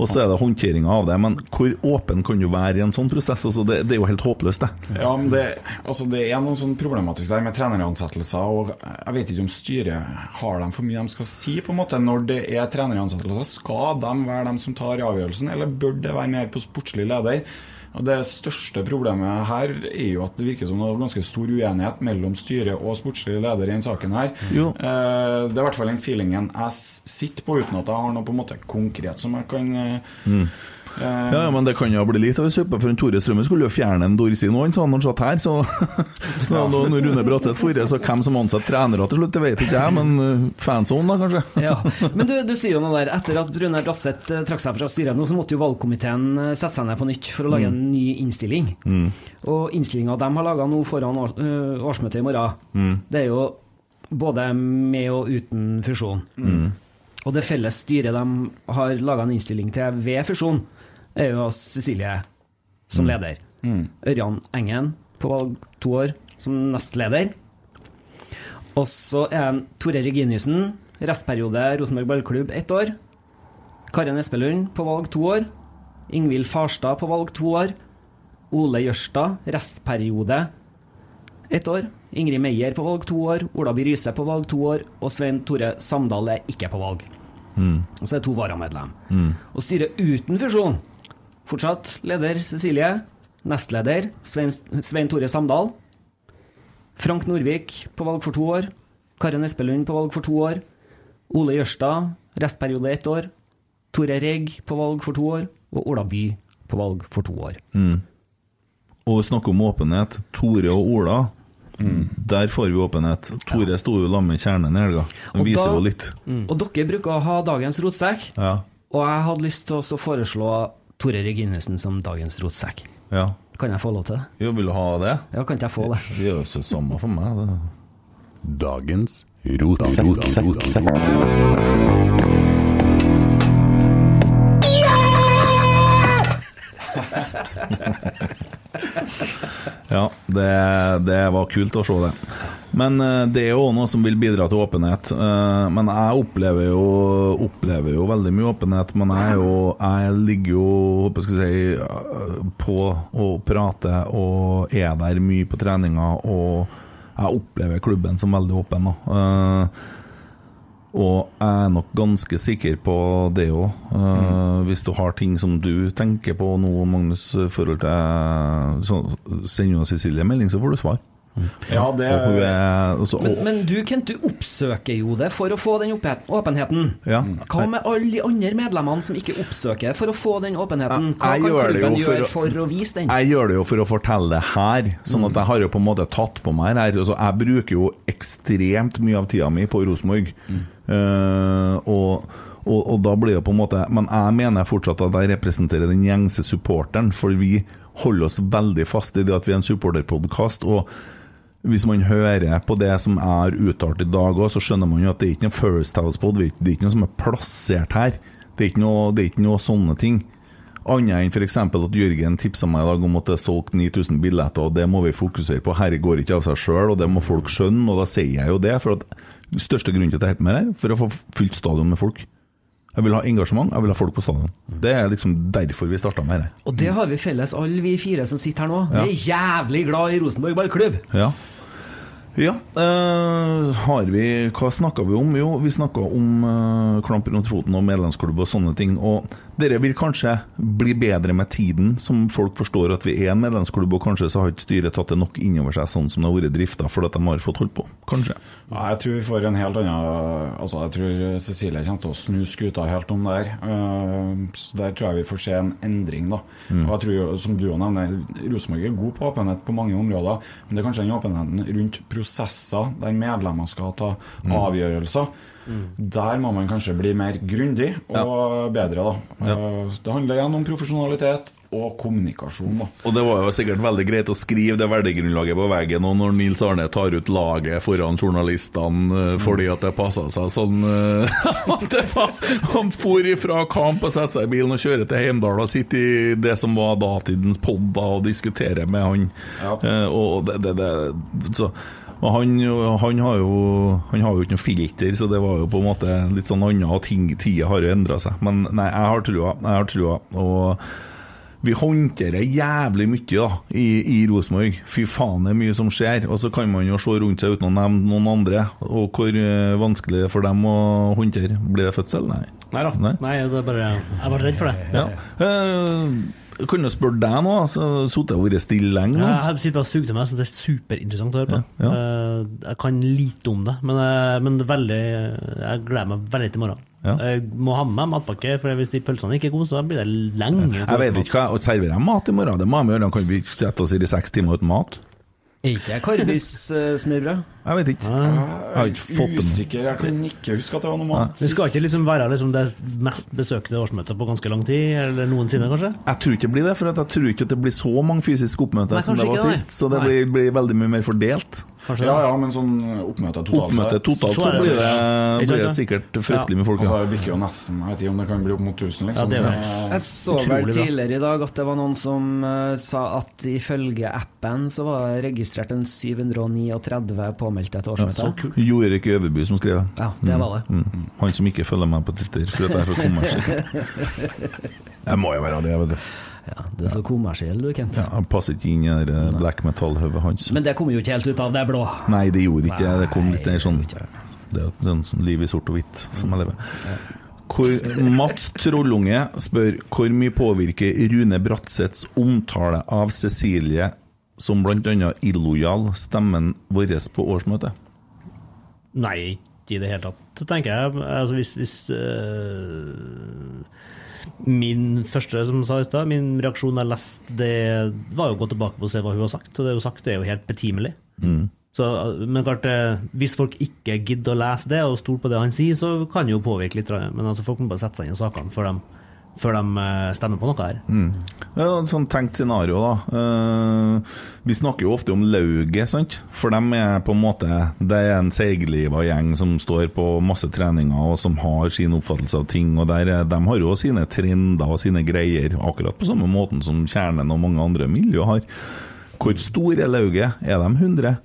[SPEAKER 1] Og så er det håndteringa av det. Men hvor åpen kan du være i en sånn prosess? Altså det, det er jo helt håpløst, det.
[SPEAKER 3] Ja, men det, altså det er noe sånn problematisk der med treneransettelser. og Jeg vet ikke om styret har dem for mye de skal si. på en måte Når det er treneransettelser, skal de være dem som tar avgjørelsen, eller bør det være mer på sportslig leder? Og Det største problemet her er jo at det virker som det er ganske stor uenighet mellom styret og sportslig leder i denne saken. her.
[SPEAKER 1] Jo.
[SPEAKER 3] Eh, Det er i hvert fall den feelingen jeg sitter på, uten at jeg har noe på en måte konkret som jeg kan eh,
[SPEAKER 1] Mm.
[SPEAKER 3] Eh,
[SPEAKER 1] Ja, men det kan jo bli litt av en suppe, for en Tore Strømme skulle jo fjerne en Dorsin òg, han han satt her, så (laughs) ja, Når Rune Bratseth forrige, så hvem som ansatte trenere til slutt, det vet ikke jeg, men uh, da, kanskje? (laughs)
[SPEAKER 4] Ja. Men du, du sier jo noe der. Etter at Rune Bratseth eh, trakk seg fra styret, nå, så måtte jo valgkomiteen eh, sette seg ned på nytt for å lage
[SPEAKER 1] Mm.
[SPEAKER 4] en ny innstilling.
[SPEAKER 1] Mm.
[SPEAKER 4] Og innstillinga de har laga nå foran års, årsmøtet i morgen,
[SPEAKER 1] Mm.
[SPEAKER 4] det er jo både med og uten fusjon.
[SPEAKER 1] Mm.
[SPEAKER 4] Og det felles styret de har laga en innstilling til ved fusjon, er jo Cecilie som
[SPEAKER 1] Mm.
[SPEAKER 4] leder.
[SPEAKER 3] Mm.
[SPEAKER 4] Ørjan Engen på valg to år som nestleder. Og så er det Tore Reginiussen, restperiode Rosenborg ballklubb ett år. Karin Espelund på valg to år. Ingvild Farstad på valg to år. Ole Jørstad, restperiode ett år. Ingrid Meyer på valg to år. Ola By Riise på valg to år. Og Svein Tore Samdal er ikke på valg.
[SPEAKER 1] Mm.
[SPEAKER 4] Og så er det to varamedlem.
[SPEAKER 1] Mm.
[SPEAKER 4] Og styret uten fusjon. Fortsatt leder Cecilie. Nestleder Svein, Svein Tore Samdal. Frank Norvik på valg for to år. Karen Espelund på valg for to år. Ole Jørstad, restperiode ett år. Tore Regg på valg for to år. Og Ola By på valg for to år.
[SPEAKER 1] Mm. Og snakke om åpenhet. Tore og Ola, der får vi åpenhet. Tore sto jo sammen med kjernen i helga.
[SPEAKER 4] Og
[SPEAKER 1] viser
[SPEAKER 4] da-
[SPEAKER 1] jo litt.
[SPEAKER 4] Og dere bruker å ha dagens rotsekk.
[SPEAKER 1] Ja.
[SPEAKER 4] Og jeg hadde lyst til å foreslå Tore Reginussen som dagens rotsekk.
[SPEAKER 1] ja.
[SPEAKER 4] Kan jeg få lov til det?
[SPEAKER 1] Jo, vil du ha det?
[SPEAKER 4] Ja, kan ikke jeg få det?
[SPEAKER 1] Det gjør jo så samme for meg. Det.
[SPEAKER 8] Dagens rotsekk. (laughs) (laughs) (laughs)
[SPEAKER 1] Ja, det, det var kult å se det. Men eh, det er jo noe som vil bidra til åpenhet. Eh, Men jeg opplever jo, opplever jo veldig mye åpenhet. Men jeg, jo, jeg ligger jo håper jeg si, eh, på og prater og er der mye på treninga. Og jeg opplever klubben som veldig åpen. Da. Eh, Og jeg er nok ganske sikker på det òg. Hvis du har ting som du tenker på nå, Magnus, i forhold til så Send jo Cecilie en melding, så får du svar.
[SPEAKER 3] Ja, det
[SPEAKER 1] er, altså,
[SPEAKER 4] Men, men du, Kent, du oppsøker jo det for å få den åpenheten.
[SPEAKER 1] Ja.
[SPEAKER 4] Hva med alle de andre medlemmene som ikke oppsøker for å få den åpenheten? Hva
[SPEAKER 1] Jeg
[SPEAKER 4] kan
[SPEAKER 1] gjør
[SPEAKER 4] klubben gjøre
[SPEAKER 1] for,
[SPEAKER 4] for å vise den?
[SPEAKER 1] Jeg gjør det jo for å fortelle det her, sånn at jeg har jo på en måte tatt på meg det her. Altså, jeg bruker jo ekstremt mye av tida mi på Rosenborg. Eh, og, og, og da blir det på en måte Men jeg mener fortsatt at jeg representerer den gjengse supporteren, for vi holder oss veldig fast i det at vi er en supporterpodkast. Og hvis man hører på det som jeg har uttalt i dag òg, så skjønner man jo at det er ikke noe First House-pod, det er ikke noe som er plassert her. Det er ikke noe, er ikke noe sånne ting. Annet enn f.eks. at Jørgen tipsa meg i dag om at det er solgt 9000 billetter, og det må vi fokusere på. Herre går ikke av seg sjøl, og det må folk skjønne, og da sier jeg jo det. For at største grunnen til at jeg holder på med det her, for å få fylt stadion med folk. Jeg vil ha engasjement, jeg vil ha folk på stadion. Det er liksom derfor vi starta med det.
[SPEAKER 4] Og det har vi felles, alle vi fire som sitter her nå. Vi er jævlig glad i Rosenborg ballklubb.
[SPEAKER 1] Ja. Ja, eh, har vi Hva snakka vi om? Jo, vi snakka om uh, klamp rundt foten og medlemsklubb og sånne ting. Og dere vil kanskje bli bedre med tiden, som folk forstår at vi er en medlemsklubb, og kanskje så har ikke styret tatt det nok innover seg sånn som det har vært drifta, fordi at de har fått holdt på. Kanskje.
[SPEAKER 3] Ja, jeg tror vi får en helt annen Altså, jeg tror Cecilie kommer til å snu skuta helt om der. her så der tror jeg vi får se en endring, da.
[SPEAKER 1] Mm.
[SPEAKER 3] Og jeg tror, som du også nevner, Rosenborg er god på åpenhet på mange områder, men det er kanskje den åpenheten rundt prosesser der medlemmer skal ta
[SPEAKER 1] Mm.
[SPEAKER 3] Avgjørelser. Der må man kanskje bli mer grundig og bedre, da. Ja. Det handler igjen om profesjonalitet og kommunikasjon, da.
[SPEAKER 1] Og det var jo sikkert veldig greit å skrive det verdigrunnlaget på veggen, og når Nils Arne tar ut laget foran journalistene eh, fordi at det passa seg sånn eh, (laughs) var, Han for ifra kamp og setter seg i bilen og kjører til Heimdal og sitter i det som var datidens pod og diskuterer med han. Ja. og det, det, det så og han, han, har jo, han har jo ikke noe filter, så det var jo på en måte litt sånn annet, tida har jo endra seg. Men nei, jeg har trua. Jeg har trua. Og vi håndterer jævlig mye da, i, i Rosenborg. Fy faen, det er mye som skjer. Og så kan man jo se rundt seg uten å nevne noen andre. Og hvor uh, vanskelig det er for dem å håndtere. Blir det fødsel? Nei.
[SPEAKER 2] Nei da. Nei, det er bare Jeg redd for det.
[SPEAKER 1] Ja. Eh, jeg kan spørre deg nå, så sittet og vært stille lenge nå.
[SPEAKER 2] Jeg sitter bare og suger til meg. Jeg synes det er superinteressant å høre på.
[SPEAKER 1] Ja,
[SPEAKER 2] ja. Jeg kan lite om det, men, eh, men det er veldig, jeg gleder meg veldig til i morgen.
[SPEAKER 1] Ja.
[SPEAKER 2] Jeg må ha med meg matpakke, for hvis de pølsene ikke er gode, så blir det lenge.
[SPEAKER 1] Jeg vet ikke hva og serverer jeg mat i morgen. Det må jeg gjøre. Kan vi sette oss i de seks timer uten mat?
[SPEAKER 4] Er ikke det Karbis smørbrød?
[SPEAKER 1] Jeg vet ikke. Jeg har ikke fått.
[SPEAKER 3] Usikker. Jeg kan ikke huske at det var noe mat.
[SPEAKER 2] Det skal ikke liksom være liksom det mest besøkte årsmøtet på ganske lang tid, eller noensinne, kanskje?
[SPEAKER 1] Jeg tror ikke det blir det, for jeg tror ikke at det blir så mange fysiske oppmøter
[SPEAKER 2] Nei,
[SPEAKER 1] som det var
[SPEAKER 2] ikke
[SPEAKER 1] sist. Så det blir, blir veldig mye mer fordelt.
[SPEAKER 2] Kanskje
[SPEAKER 3] ja, ja, men sånn oppmøte totalt
[SPEAKER 1] Oppmøte totalt så blir det, blir det sikkert fryktelig mye folk.
[SPEAKER 3] Altså, det virker jo nesten Jeg vet ikke om det kan bli opp mot 1000, liksom.
[SPEAKER 2] Ja, det er
[SPEAKER 4] Jeg så vel tidligere i dag at det var noen som uh, sa at ifølge appen så var det registrert en 739 påmeldte et årsmøte.
[SPEAKER 1] Jorik Øverby som skrev
[SPEAKER 4] Ja, det var det.
[SPEAKER 1] Mm. Mm. Han som ikke følger meg på Twitter, for at jeg er for kommersiell. (laughs) Jeg må jo være det, vet du.
[SPEAKER 4] Ja, du er så kommersiell du, Kent.
[SPEAKER 1] Ja, han passer ikke inn i det black metal-hodet hans.
[SPEAKER 4] Men det kom jo ikke helt ut av det blå.
[SPEAKER 1] Nei, det gjorde ikke det. Det kom litt der sånn Det er jo sånn liv i sort og hvitt som jeg lever. Hvor, Mats Trollunge spør hvor mye påvirker Rune Bratseths omtale av Cecilie som bl.a. illojal stemmen vår på årsmøtet?
[SPEAKER 2] Nei, ikke i det hele tatt, tenker jeg. Altså, hvis, hvis øh, Min første, som sa i sted, min reaksjon da jeg leste det, var jo å gå tilbake på å se hva hun har sagt. Og det hun har sagt, det er jo helt betimelig.
[SPEAKER 1] Mm.
[SPEAKER 2] Så, men klart, eh, hvis folk ikke gidder å lese det og stole på det han sier, så kan det jo påvirke litt. Men altså, folk må bare sette seg inn i sakene før de, før de eh, stemmer på noe her.
[SPEAKER 1] Mm. Ja, sånn tenkt scenario, da. Eh, vi snakker jo ofte om lauget, sant? For dem er på en måte Det er en seigliva gjeng som står på masse treninger, og som har sin oppfattelse av ting. Og der, er- de har jo sine trender og sine greier, akkurat på samme måten som Kjernen og mange andre miljø har. Hvor stor er lauget? Er de 100?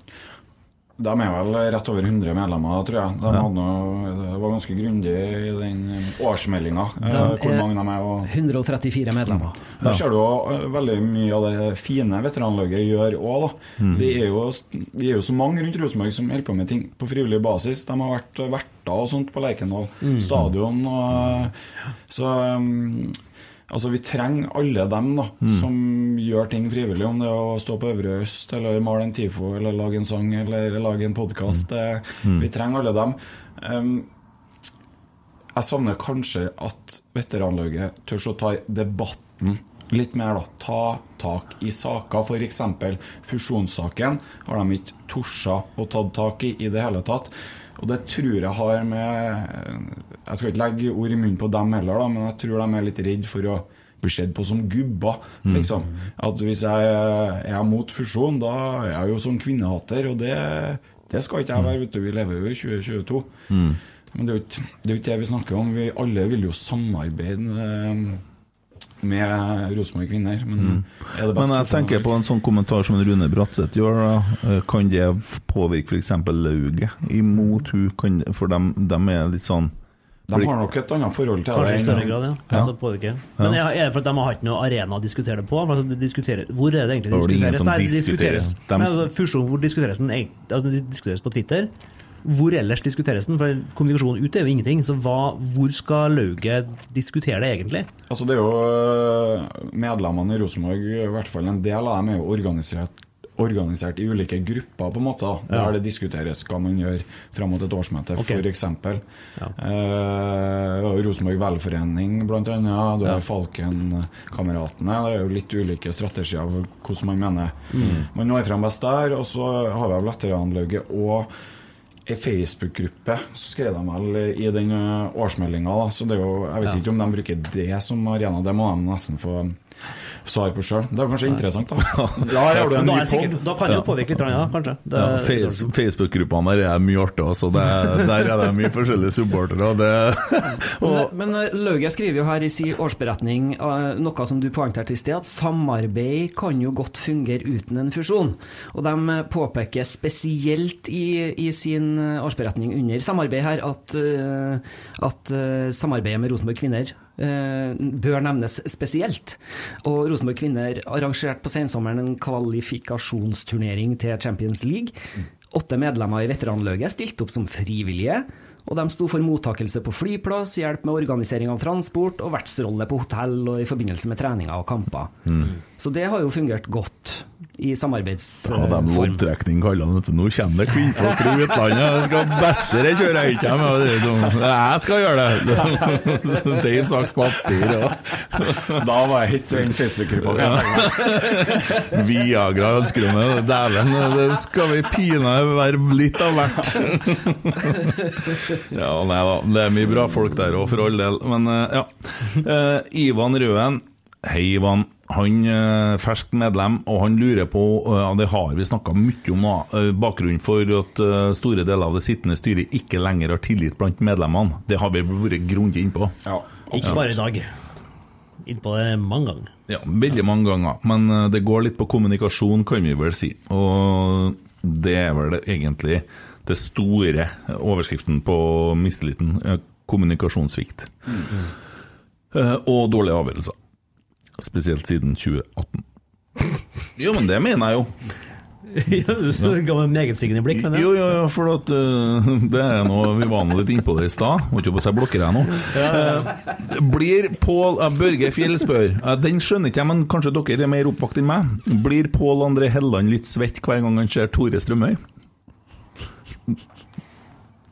[SPEAKER 3] De er vel rett over 100 medlemmer, tror jeg. De
[SPEAKER 1] Ja.
[SPEAKER 3] noe, det var ganske grundig i den årsmeldinga
[SPEAKER 4] De
[SPEAKER 3] hvor mange de er. Og
[SPEAKER 4] 134 medlemmer.
[SPEAKER 3] Der ser du også eh, veldig mye av det fine veteranlaget gjør òg.
[SPEAKER 4] Mm.
[SPEAKER 3] Det er jo, er jo så mange rundt Rosenborg som holder på med ting på frivillig basis. De har vært verter og sånt på Lerkendal
[SPEAKER 4] Mm.
[SPEAKER 3] stadion. Og, så um, Altså, vi trenger alle dem da
[SPEAKER 1] Mm.
[SPEAKER 3] som gjør ting frivillig, om det er å stå på Øvre Øst, eller male en TIFO, eller lage en sang, eller lage en podkast.
[SPEAKER 1] Mm.
[SPEAKER 3] Vi trenger alle dem. Um, jeg savner kanskje at veteranlaget tør å ta debatten litt mer. da, Ta tak i saker. F.eks. fusjonssaken har de ikke torsa å ta tak i i det hele tatt. Og det tror jeg har med Jeg skal ikke legge ord i munnen på dem heller, da, men jeg tror de er litt redd for å bli sett på som gubber.
[SPEAKER 1] Mm.
[SPEAKER 3] Liksom. At hvis jeg er mot fusjon, da er jeg jo sånn kvinnehater, og det, det skal ikke jeg være. Vet du. Vi lever jo i 2022.
[SPEAKER 1] Mm.
[SPEAKER 3] Men det er jo ikke det, vi snakker om. Vi alle vil jo samarbeide med Rosenborg kvinner. Men
[SPEAKER 1] Mm.
[SPEAKER 3] er det
[SPEAKER 1] Men jeg tenker på en sånn kommentar som Rune Bratseth gjør. Da. Eh, Kan det påvirke f.eks. lauget imot hun? For dem, dem er litt sånn
[SPEAKER 3] De har nok et annet forhold til
[SPEAKER 2] Kanskje i større grad, ja.
[SPEAKER 1] Ja.
[SPEAKER 2] Det påvirker. Men
[SPEAKER 1] Ja.
[SPEAKER 2] er det for at de har ikke noen arena å diskutere det på? De diskuterer, hvor er det egentlig
[SPEAKER 1] Det er ingen
[SPEAKER 2] diskuteres?
[SPEAKER 1] som
[SPEAKER 2] det diskuteres. Nei, altså, fusjon, hvor diskuteres den? Altså, det diskuteres på Twitter. Hvor ellers diskuteres den? For kommunikasjon ut er jo ingenting. Så hva, hvor skal lauget diskutere det egentlig?
[SPEAKER 3] Altså Det er jo øh, medlemmene i Rosenborg, i hvert fall en del av dem, er jo organisert, organisert i ulike grupper, på en måte. der
[SPEAKER 2] Ja.
[SPEAKER 3] Det diskuteres hva man gjør fram mot et årsmøte,
[SPEAKER 2] okay.
[SPEAKER 3] for Ja. Eh, Rosenborg velforening, annet. Du har Falken-kameratene. Det er jo litt ulike strategier for hvordan man mener
[SPEAKER 2] Mm.
[SPEAKER 3] man når frem best der. Og så har vi veteranlauget og ei Facebook-gruppe så skrev de vel i den årsmeldinga. Så det er jo, jeg vet
[SPEAKER 2] Ja.
[SPEAKER 3] ikke om de bruker det som arena. Det må de nesten få svar på sjøl. Det er kanskje interessant, da. (laughs) (laughs) Da har du en ny
[SPEAKER 2] er sikkert,
[SPEAKER 3] pod.
[SPEAKER 2] da kan det jo påvirke litt, ja, kanskje. Det,
[SPEAKER 1] ja, face, Facebook-gruppene der er mye artig, altså. Det, (laughs) der er det mye forskjellige supportere. og Det, og,
[SPEAKER 4] Men, men Lauget skriver jo her i sin årsberetning eh, noe som du poengterte i sted, at samarbeid kan jo godt fungere uten en fusjon. Og de eh, påpeker spesielt i, i sin eh, årsberetning under samarbeid her at, eh, at eh, samarbeidet med Rosenborg kvinner eh, bør nevnes spesielt. Og Rosenborg kvinner arrangerte på sensommeren en kvalifikasjonsturnering til Champions League. Åtte medlemmer i veteranlauget stilte opp som frivillige. Og de sto for mottakelse på flyplass, hjelp med organisering av transport og vertsrolle på hotell og i forbindelse med treninger og kamper.
[SPEAKER 1] Mm.
[SPEAKER 4] Så det har jo fungert godt i samarbeidsform.
[SPEAKER 1] Ja, de loddtrekning kaller han det. Nå kommer det kvinnfolk fra utlandet. Jeg skal bedre kjøre hit ikke med. Det dumt. Jeg skal gjøre det! (laughs) Stein, saks, papir og
[SPEAKER 3] Da var jeg hit i den Facebook-gruppa.
[SPEAKER 1] Viagra ønsker du meg. Dæven, det skal vi pinadø være litt av hvert. Ja, nei da. Det er mye bra folk der òg, for all del. Men eh, ja. Eh, Ivan Røen. Hei, Ivan. Han er ferskt medlem, og han lurer på eh, ja, Det har vi snakka mye om, da. eh, Bakgrunnen for at eh, store deler av det sittende styret ikke lenger har tillit blant medlemmene. Det har vi vært grundig innpå.
[SPEAKER 2] Ikke bare i dag. Innpå det mange ganger.
[SPEAKER 1] Ja, veldig mange ganger. Men eh, det går litt på kommunikasjon, kan vi vel si. Og det er vel egentlig det store eh, overskriften på mistilliten. eh, Kommunikasjonssvikt. Eh, Og dårlige avgjørelser. Spesielt siden 2018. (laughs) Jo, men det mener jeg jo. (laughs)
[SPEAKER 2] ja, du ga meg megetsigende blikk. Men ja.
[SPEAKER 1] Jo, jo, jo, for at, uh, (laughs) det er noe Vi var nå litt innpå det i stad. Må ikke på seg blokker jeg nå. Uh, blir Pål uh, Børge Fjell spør Den skjønner ikke jeg, men kanskje dere er mer oppvakt enn meg. Blir Pål André Helland litt svett hver gang han ser Tore Strømøy?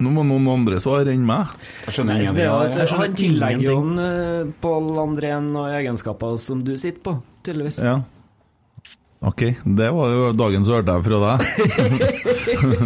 [SPEAKER 1] Nå må noen andre svare enn meg.
[SPEAKER 3] Jeg skjønner
[SPEAKER 4] er at
[SPEAKER 3] av.
[SPEAKER 4] Han tillegger jo eh, Pål André noen egenskaper som du sitter på, tydeligvis.
[SPEAKER 1] Ja. Ok, det var jo dagen som hørte jeg fra deg. (laughs)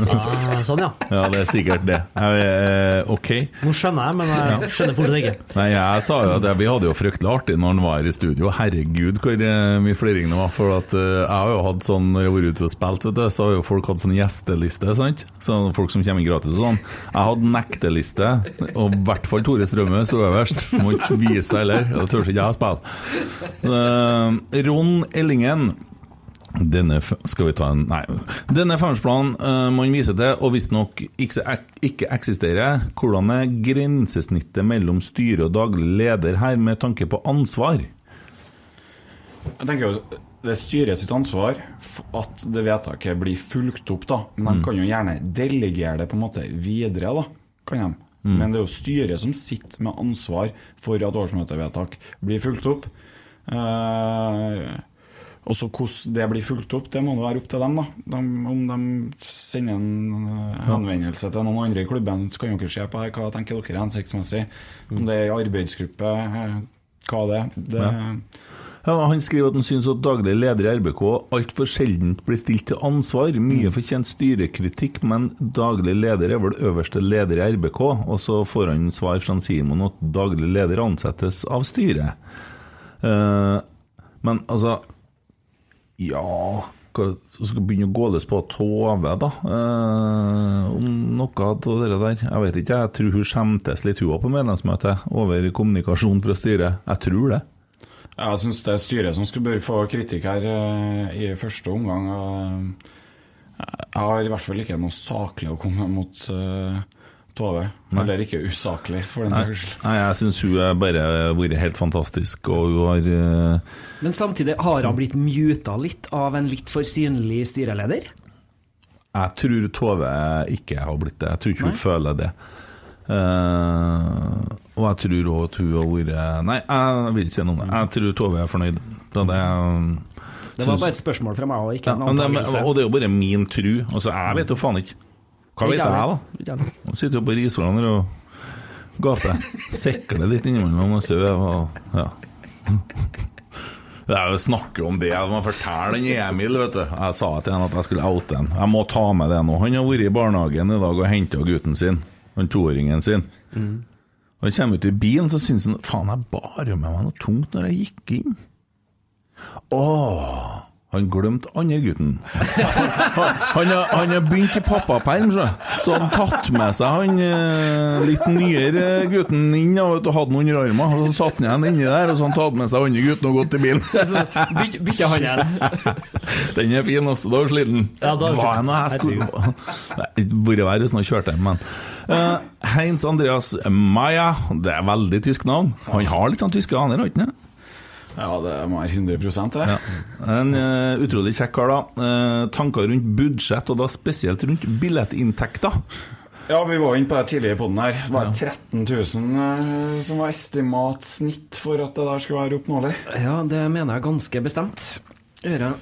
[SPEAKER 2] Ah, sånn, ja.
[SPEAKER 1] Ja, det er sikkert det. Jeg, eh, ok.
[SPEAKER 2] Nå skjønner jeg, men jeg skjønner fortsatt ikke.
[SPEAKER 1] Nei, jeg sa jo at jeg- vi hadde jo fryktelig artig når han var her i studio. Herregud, hvor eh, mye fliring det var. For at eh, jeg har jo hatt sånn når jeg har vært ute og spilt, vet du, så har jo folk hatt sånn gjesteliste, sant? Sånn folk som kommer inn gratis og sånn. Jeg hadde nekteliste, og i hvert fall Tore Strømme sto øverst. Må ikke vise seg heller, Jeg tør ikke jeg å spille. Ron Ellingen. Denne skal vi ta en Nei. Denne femårsplanen uh, man viser til, og visstnok ikke, ikke eksisterer, hvordan er grensesnittet mellom styre og daglig leder her, med tanke på ansvar?
[SPEAKER 3] Jeg tenker jo Det er styret sitt ansvar at det vedtaket blir fulgt opp, da. Men de
[SPEAKER 1] Mm.
[SPEAKER 3] kan jo gjerne delegere det på en måte videre, da. Kan de.
[SPEAKER 1] Mm.
[SPEAKER 3] Men det er jo styret som sitter med ansvar for at årsmøtevedtak blir fulgt opp. Eh, og så hvordan det blir fulgt opp, det må det være opp til dem. da de, Om de sender en eh, henvendelse til noen andre i klubben, så kan dere se på her, hva tenker dere er hensiktsmessig. Om det er arbeidsgruppe, eh, hva det er. Det,
[SPEAKER 1] Ja. Ja, han skriver at han syns at daglig leder i RBK altfor sjeldent blir stilt til ansvar. Mye fortjent styrekritikk, men daglig leder er vel øverste leder i RBK. Og så får han svar fra Simon at daglig leder ansettes av styret. Uh, men altså Ja så skal begynne å gå løs på Tove, da. eh, om noe av det der. Jeg vet ikke, jeg tror hun skjemtes litt hun òg, på medlemsmøtet over kommunikasjon fra styret. Jeg tror det.
[SPEAKER 3] Jeg syns det er styret som skulle bør få kritikk her eh, i første omgang. Jeg har i hvert fall ikke noe saklig å komme mot eh, Tove.
[SPEAKER 1] Nei.
[SPEAKER 3] Eller ikke usaklig, for den saks skyld.
[SPEAKER 1] nei, jeg syns hun har bare vært helt fantastisk, og hun har uh...
[SPEAKER 4] Men samtidig har hun blitt muta litt av en litt for synlig styreleder?
[SPEAKER 1] Jeg tror Tove ikke har blitt det. Jeg tror ikke hun
[SPEAKER 4] Nei.
[SPEAKER 1] føler det. Uh, og jeg tror òg at hun har vært Nei, jeg vil ikke si noe om det. Jeg tror Tove er fornøyd. Da det,
[SPEAKER 4] Det var bare et spørsmål fra meg, og ikke
[SPEAKER 1] ja,
[SPEAKER 4] en
[SPEAKER 1] men det. Og det er jo bare min tru. Altså, jeg vet jo faen ikke. Hva vet jeg, da?
[SPEAKER 4] Jeg.
[SPEAKER 1] Sitter jo på Risvollan og gaper. Sikler litt innimellom og sover og ja. Det er jo snakke om det. Jeg må fortelle den Emil, vet du. Jeg sa til han at jeg skulle oute han. Jeg må ta med det nå. Han har vært i barnehagen i dag og henta gutten sin. Han toåringen sin. Og Han kommer ut i bilen, så syns han faen, jeg bar jo med meg noe tungt når jeg gikk inn. Åh, han glemte andre gutten. Han har, han har begynt i pappaperm, så. så han tatt med seg han eh, litt nyere gutten inn og vet hadde han under armen. Så satte han igjen inni der, og så han tatt med seg andre gutten og gått i bilen. (laughs)
[SPEAKER 4] Byt- Bytte han igjen. (laughs)
[SPEAKER 1] Den er fin, altså. Da du sliten.
[SPEAKER 4] Ja, da
[SPEAKER 1] Hva er nå jeg skulle Ikke vært verre hvis han kjørte, men uh, Heinz Andreas Maya, det er veldig tysk navn. Han har litt sånn tyske aner, har ikke han?
[SPEAKER 3] Ja, det må være 100 det.
[SPEAKER 1] Ja. En uh, utrolig kjekk kar, da. Uh, tanker rundt budsjett, og da spesielt rundt billettinntekter.
[SPEAKER 3] Ja, vi var inne på det tidligere på den her. Det var 13 000 eh, som var estimat snitt for at det der skulle være oppnåelig.
[SPEAKER 4] Ja, det mener jeg ganske bestemt. Jeg.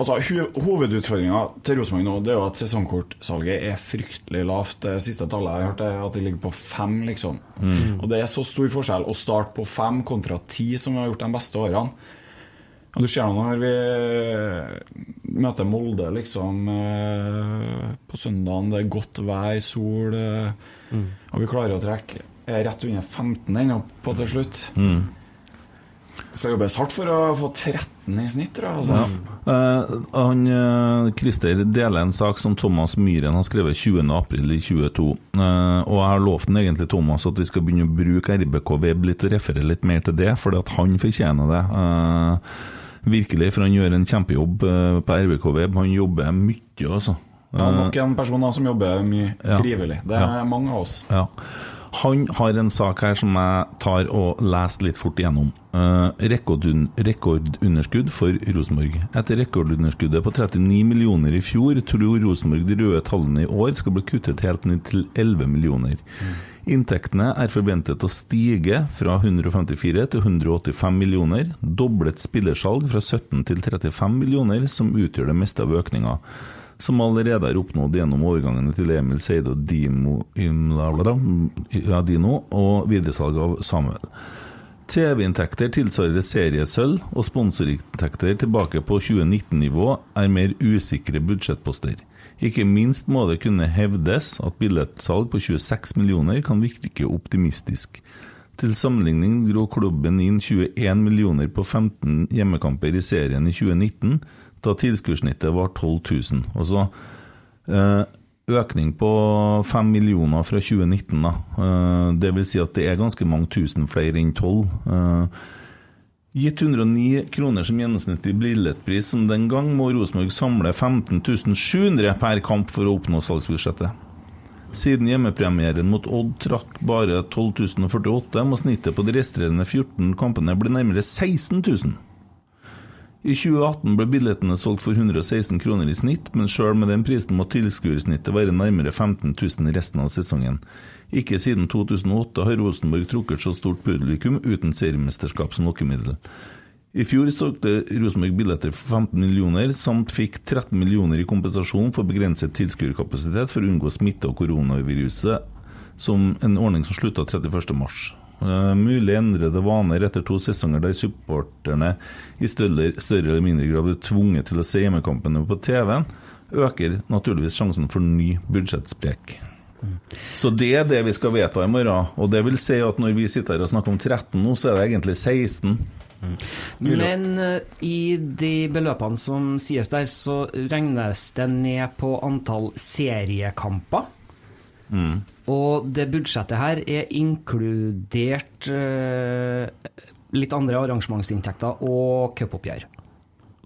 [SPEAKER 3] Altså, Hovedutfordringa til Rosenborg nå Det er jo at sesongkortsalget er fryktelig lavt. Det siste tallet jeg hørte, hørt, er at det ligger på fem, liksom.
[SPEAKER 1] Mm.
[SPEAKER 3] Og det er så stor forskjell å starte på fem kontra ti, som vi har gjort de beste årene. Og Du ser nå når vi møter Molde liksom eh, på søndagen, det er godt vær, sol, mm. og vi klarer å trekke rett under 15 ennå på til slutt.
[SPEAKER 1] Mm.
[SPEAKER 3] Skal jobbes hardt for å få 13 i snitt, jeg. Altså.
[SPEAKER 1] Ja. Eh, han, eh, Christer deler en sak som Thomas Myhren har skrevet 20.4.22. Uh, og jeg har lovt den egentlig Thomas at vi skal begynne å bruke RBK Web litt og referere litt mer til det, fordi at han fortjener det. Eh, virkelig, for han gjør en kjempejobb eh, på RBK Web. Han jobber mye, altså.
[SPEAKER 3] Ja,
[SPEAKER 1] Eh,
[SPEAKER 3] nok en person da som jobber mye frivillig. Det er
[SPEAKER 1] Ja.
[SPEAKER 3] mange av oss.
[SPEAKER 1] Ja. Han har en sak her som jeg tar og leser litt fort igjennom. Uh, rekordun rekordunderskudd for Rosenborg. Etter rekordunderskuddet på 39 millioner i fjor, tror Rosenborg de røde tallene i år skal bli kuttet helt ned til 11 millioner. Inntektene er forventet å stige fra 154 til 185 millioner. Doblet spillersalg fra 17 til 35 millioner, som utgjør det meste av økninga som allerede er oppnådd gjennom overgangene til Emil Seide og Dimo, ja, Dino og videresalg av Samuel. TV-inntekter tilsvarer seriesølv, og sponsorinntekter tilbake på 2019-nivå er mer usikre budsjettposter. Ikke minst må det kunne hevdes at billettsalg på 26 millioner kan virke optimistisk. Til sammenligning dro klubben inn 21 millioner på 15 hjemmekamper i serien i 2019, da tilskuddssnittet var 12 000. Altså økning på 5 millioner fra 2019. Da. Eh, det vil si at det er ganske mange tusen flere enn 12. Eh, Gitt 109 kroner som gjennomsnittlig billettpris som den gang, må Rosenborg samle 15 700 per kamp for å oppnå salgsbudsjettet. Siden hjemmepremieren mot Odd trakk bare 12.048, må snittet på de resterende 14 kampene bli nærmere 16 000. I 2018 ble billettene solgt for 116 kroner i snitt, men sjøl med den prisen må tilskuersnittet være nærmere 15 000 resten av sesongen. Ikke siden 2008 har Rosenborg trukket så stort publikum uten seriemesterskap som lokkemiddel. I fjor solgte Rosenborg billetter for 15 millioner, samt fikk 13 millioner i kompensasjon for begrenset tilskuerkapasitet for å unngå smitte og koronaviruset, som en ordning som slutta 31.3. Uh, mulig endrede vaner etter to sesonger der supporterne i større, større eller mindre grad blir tvunget til å se hjemmekampene på TV-en, øker naturligvis sjansen for ny budsjettsprek Så det er det vi skal vedta i morgen. Og det vil si at når vi sitter her og snakker om 13 nå, så er det egentlig 16.
[SPEAKER 4] Men eh, i de beløpene som sies der, så regnes det ned på antall seriekamper.
[SPEAKER 1] Mm.
[SPEAKER 4] Og det budsjettet her er inkludert eh, litt andre arrangementsinntekter og cupoppgjør.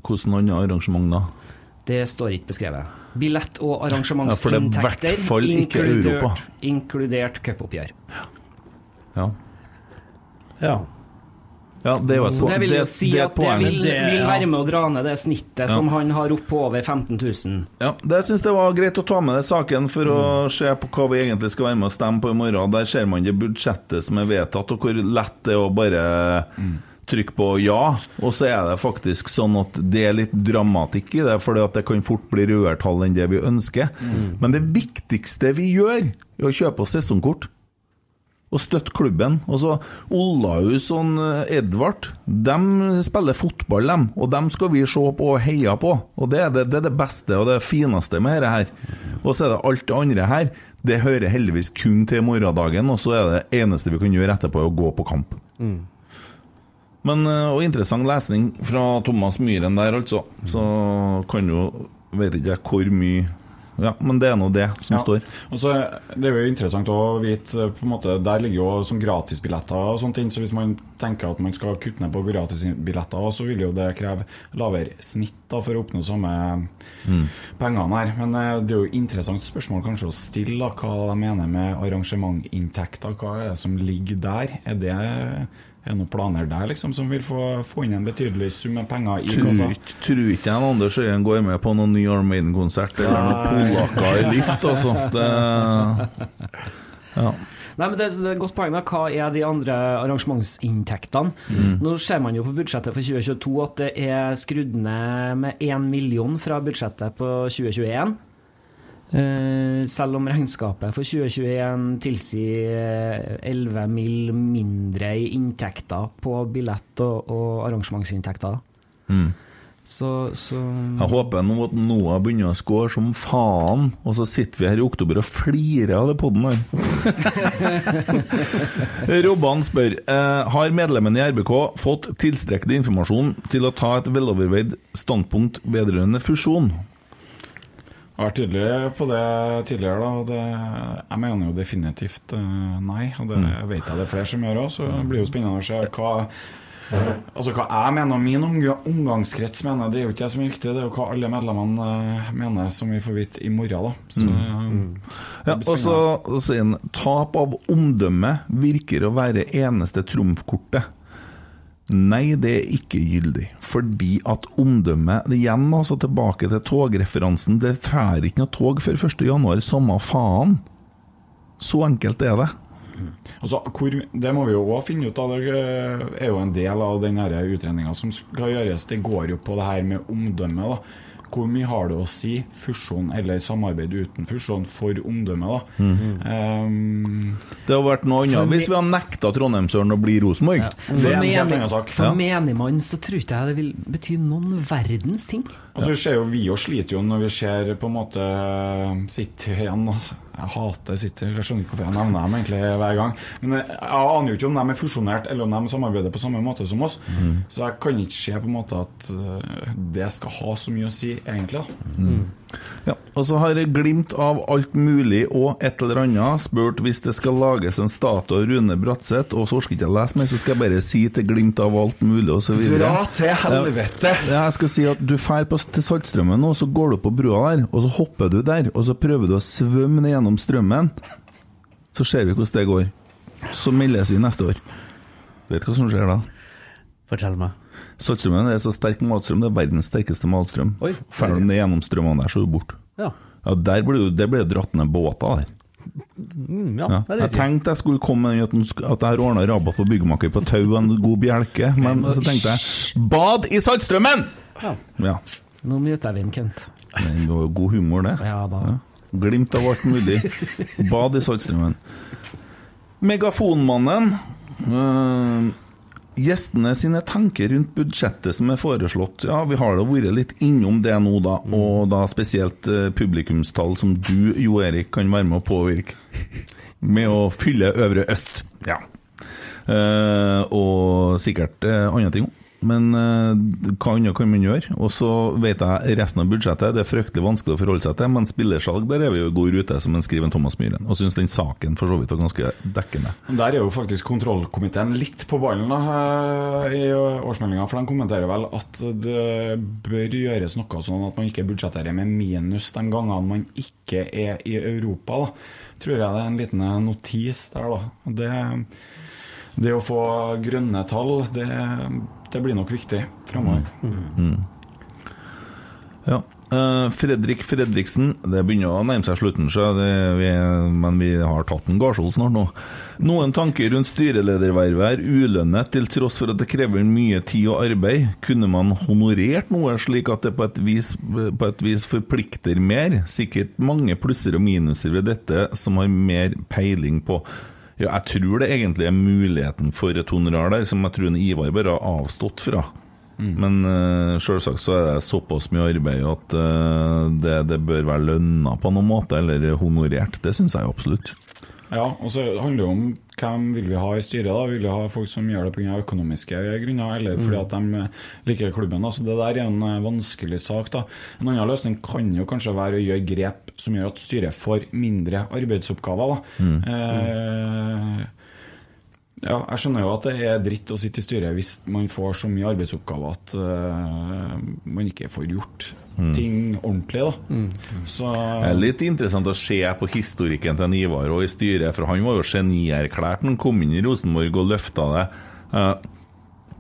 [SPEAKER 1] Hvordan andre arrangement da?
[SPEAKER 4] Det står ikke beskrevet. Billett- og
[SPEAKER 1] er
[SPEAKER 4] arrangementsinntekter
[SPEAKER 1] ja, inkludert,
[SPEAKER 4] inkludert cupoppgjør.
[SPEAKER 1] Ja.
[SPEAKER 2] Ja.
[SPEAKER 1] Ja, det er jo
[SPEAKER 4] det vil
[SPEAKER 1] det-
[SPEAKER 4] jo si
[SPEAKER 1] det
[SPEAKER 4] at det vil, vil være med å dra ned det snittet
[SPEAKER 1] Ja.
[SPEAKER 4] som han har opp på over 15 000.
[SPEAKER 1] Ja, det syns jeg var greit å ta med det saken for å
[SPEAKER 4] Mm.
[SPEAKER 1] se på hva vi egentlig skal være med å stemme på i morgen. Der ser man det budsjettet som er vedtatt, og hvor lett det er å bare
[SPEAKER 4] Mm.
[SPEAKER 1] trykke på ja. Og så er det faktisk sånn at det er litt dramatikk i det, for det kan fort bli rødere tall enn det vi ønsker.
[SPEAKER 4] Mm.
[SPEAKER 1] Men det viktigste vi gjør, er å kjøpe oss sesongkort. Og støtte klubben. Og så Ollahus og eh, Edvard De spiller fotball, dem. Og dem skal vi se på og heie på. Og det er det, det, er det beste og det fineste med dette her. Og så er det alt det andre her. Det hører heldigvis kun til morgendagen, og så er det eneste vi kan gjøre etterpå, å gå på kamp. Men, eh, og interessant lesning fra Thomas Myhren der, altså. Så kan jo Vet ikke jeg hvor mye Ja, men det er nå det som
[SPEAKER 3] Ja.
[SPEAKER 1] står.
[SPEAKER 3] Og så Det er jo interessant å vite på en måte, Der ligger jo sånn gratisbilletter og sånne ting. Så hvis man tenker at man skal kutte ned på gratisbilletter, så vil jo det kreve lavere snitt da for å oppnå samme
[SPEAKER 1] Mm.
[SPEAKER 3] pengene her. Men eh, det er jo interessant spørsmål kanskje å stille da, hva de mener med arrangementinntekter. Hva er det som ligger der? Er det er det noen planer der liksom som vil få, få inn en betydelig sum med penger i
[SPEAKER 1] Tror
[SPEAKER 3] kassa?
[SPEAKER 1] tror ikke jeg Anders Øyen går med på noen ny Arm Maiden-konsert eller noen polakker i lift, altså. Det, ja.
[SPEAKER 4] Nei, men det, det er et godt poeng. da. Hva er de andre arrangementsinntektene?
[SPEAKER 1] Mm.
[SPEAKER 4] Nå ser man jo på budsjettet for 2022 at det er skrudd ned med 1 million fra budsjettet på 2021. Eh, selv om regnskapet for 2021 tilsier eh, 11 mill. mindre i inntekter på billett- og, og arrangementsinntekter.
[SPEAKER 1] Mm.
[SPEAKER 4] Så, så
[SPEAKER 1] Jeg håper nå at Noah begynner å score som faen, og så sitter vi her i oktober og flirer av det poden her. (laughs) Robban spør eh, Har medlemmene i RBK fått tilstrekkelig informasjon til å ta et veloverveid standpunkt vedrørende fusjon?
[SPEAKER 3] Jeg har vært tydelig på det tidligere. da og det, Jeg mener jo definitivt eh, nei. Og det
[SPEAKER 1] Mm.
[SPEAKER 3] vet jeg det er flere som gjør òg, så det blir jo spennende å se hva Altså Hva jeg mener og min omgangskrets mener, det er jo ikke jeg som er viktig, det er jo hva alle medlemmene eh, mener, som vi får vite i morgen. da Så
[SPEAKER 1] Mm.
[SPEAKER 3] eh,
[SPEAKER 1] Ja, så
[SPEAKER 3] spennende.
[SPEAKER 1] og så sier han tap av omdømme virker å være eneste trumfkortet. Nei, det er ikke gyldig. Fordi at omdømmet Igjen, altså tilbake til togreferansen. Det drar ikke noe tog før 1.1, samme faen. Så enkelt er det.
[SPEAKER 3] Altså, hvor, det må vi jo òg finne ut av. Det er jo en del av den utredninga som skal gjøres. Det går jo på det her med omdømme. da Hvor mye har det å si, fusjon eller samarbeid uten fusjon, for omdømmet? da
[SPEAKER 1] Mhm. Det hadde vært noe annet hvis vi hadde nekta Trondheimsøren å bli Rosenborg.
[SPEAKER 4] For, menig, for
[SPEAKER 1] Ja.
[SPEAKER 4] menigmann så tror ikke jeg det vil bety noen verdens ting.
[SPEAKER 3] Altså, vi ser jo, vi jo sliter jo når vi ser på en måte Sitter igjen. Jeg hater City, jeg skjønner ikke hvorfor jeg nevner dem egentlig hver gang. Men jeg, jeg aner jo ikke om de er fusjonert eller om de samarbeider på samme måte som oss.
[SPEAKER 1] Mm.
[SPEAKER 3] Så jeg kan ikke se på en måte at eh, det skal ha så mye å si, egentlig. da
[SPEAKER 1] Mm. Ja, og så har jeg glimt av alt mulig og et eller annet. Spurt hvis det skal lages en statue av Rune Bratseth, og så orker ikke jeg lese mer, så skal jeg bare si til glimt av alt mulig og så videre.
[SPEAKER 3] Dra til helvete!
[SPEAKER 1] Ja, jeg skal si at du drar til Saltstraumen nå, så går du på brua der, og så hopper du der, og så prøver du å svømme ned gjennom strømmen. Så ser vi hvordan det går. Så meldes vi neste år. Vet du hva som skjer da?
[SPEAKER 2] Fortell meg.
[SPEAKER 1] Saltstrømmen er så sterk matstrøm, det er verdens sterkeste matstrøm. Fer du ned gjennom strømmene der, så er du borte.
[SPEAKER 2] Ja.
[SPEAKER 1] Ja, der ble det ble dratt ned båter der.
[SPEAKER 2] Mm, ja,
[SPEAKER 1] Ja. Jeg tenkte jeg skulle komme med at, jeg har ordna rabatt på byggmaker på tau og en god bjelke, men så tenkte jeg Bad i saltstrømmen!
[SPEAKER 4] Ja.
[SPEAKER 1] Ja.
[SPEAKER 4] Nå muter jeg en Kent.
[SPEAKER 1] Det var jo god humor, det.
[SPEAKER 4] Ja da.
[SPEAKER 1] Glimt av alt mulig. Bad i Saltstraumen. Megafonmannen. Uh, gjestene sine tanker rundt budsjettet som er foreslått. Ja, vi har da vært litt innom det nå, da. Og da spesielt uh, publikumstall som du, Jo Erik, kan være med å påvirke. Med å fylle Øvre Øst. Ja. Uh, og sikkert andre ting òg. Men eh, hva annet kan man gjøre? Og så vet jeg resten av budsjettet, det er fryktelig vanskelig å forholde seg til, men spillersalg, der er vi jo i god rute, som en skriver Thomas Myhren. Og syns den saken for så vidt var ganske dekkende.
[SPEAKER 3] Der er jo faktisk kontrollkomiteen litt på ballen da, eh, i årsmeldinga. For de kommenterer vel at det bør gjøres noe sånn at man ikke budsjetterer med minus de gangene man ikke er i Europa. da. Tror jeg det er en liten notis der, da. Det, det å få grønne tall, det, det blir nok viktig framover.
[SPEAKER 1] Mm. Ja. Eh, Fredrik Fredriksen, det begynner å nærme seg slutten, så det, vi, men vi har tatt en Garsol snart nå. Noen tanker rundt styreledervervet er ulønnet til tross for at det krever mye tid og arbeid. Kunne man honorert noe slik at det på et vis, på et vis forplikter mer? Sikkert mange plusser og minuser ved dette som har mer peiling på. Ja, jeg tror det egentlig er muligheten for et honorar der, som jeg tror Ivar bare har avstått fra. Men uh, selvsagt så er det såpass mye arbeid at uh, det, det bør være lønna på noen måte, eller honorert. Det syns jeg absolutt.
[SPEAKER 3] Ja, og så handler det om hvem vil vi ha i styret. da Vil vi ha folk som gjør det pga. økonomiske grunner, eller fordi
[SPEAKER 1] Mm.
[SPEAKER 3] at de eh, liker klubben? Så Det der er en eh, vanskelig sak. da En annen løsning kan jo kanskje være å gjøre grep som gjør at styret får mindre arbeidsoppgaver. da
[SPEAKER 1] Mm.
[SPEAKER 3] eh, ja, jeg skjønner jo at det er dritt å sitte i styret hvis man får så mye arbeidsoppgaver at uh, man ikke får gjort. Ting ordentlig. da Så
[SPEAKER 1] Det er litt interessant å se på historikken til Ivar og i styret, for han var jo genierklært han kom inn i Rosenborg og løfta det. eh,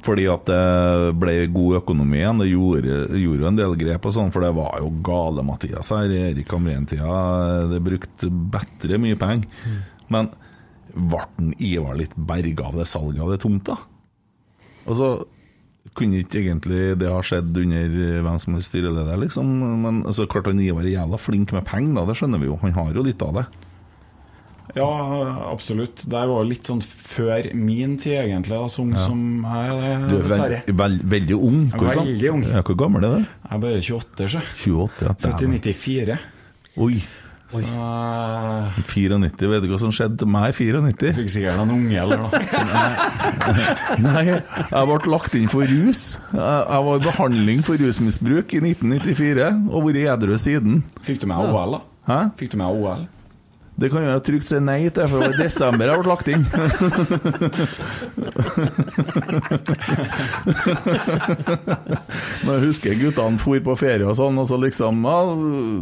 [SPEAKER 1] fordi at det ble god økonomi igjen. Det gjorde, gjorde jo en del grep og sånn, for det var jo gale Mathias her i Erik Hamren-tida. Det brukte bedre mye penger. Men ble Ivar litt berga av det salget av det tomta? Altså, kunne ikke egentlig det ha skjedd under hvem som helst styreleder, liksom? Men altså, klart han Ivar er jævla flink med penger, da, det skjønner vi jo. Han har jo litt av det.
[SPEAKER 3] Ja, absolutt. Det var jo litt sånn før min tid, egentlig, da, som,
[SPEAKER 1] Ja.
[SPEAKER 3] som jeg,
[SPEAKER 1] Du er veld, veld, veldig ung.
[SPEAKER 3] Er veldig ung.
[SPEAKER 1] Ja, hvor gammel er du?
[SPEAKER 3] Jeg er bare 28, så.
[SPEAKER 1] 28, ja.
[SPEAKER 3] Født i 94.
[SPEAKER 1] Oi.
[SPEAKER 3] Så
[SPEAKER 1] 94, vet du hva som skjedde til meg i 94?
[SPEAKER 3] fikk sikkert en unge eller noe. (laughs)
[SPEAKER 1] Nei, jeg ble lagt inn for rus. Jeg jeg var i behandling for rusmisbruk i 1994 og vært edru siden.
[SPEAKER 3] Fikk du med OL, da?
[SPEAKER 1] Hæ?
[SPEAKER 3] Fikk du med OL?
[SPEAKER 1] Det kan jeg trygt si nei til, for det var i desember jeg ble lagt inn. Men jeg husker guttene for på ferie og sånn, og så liksom ja,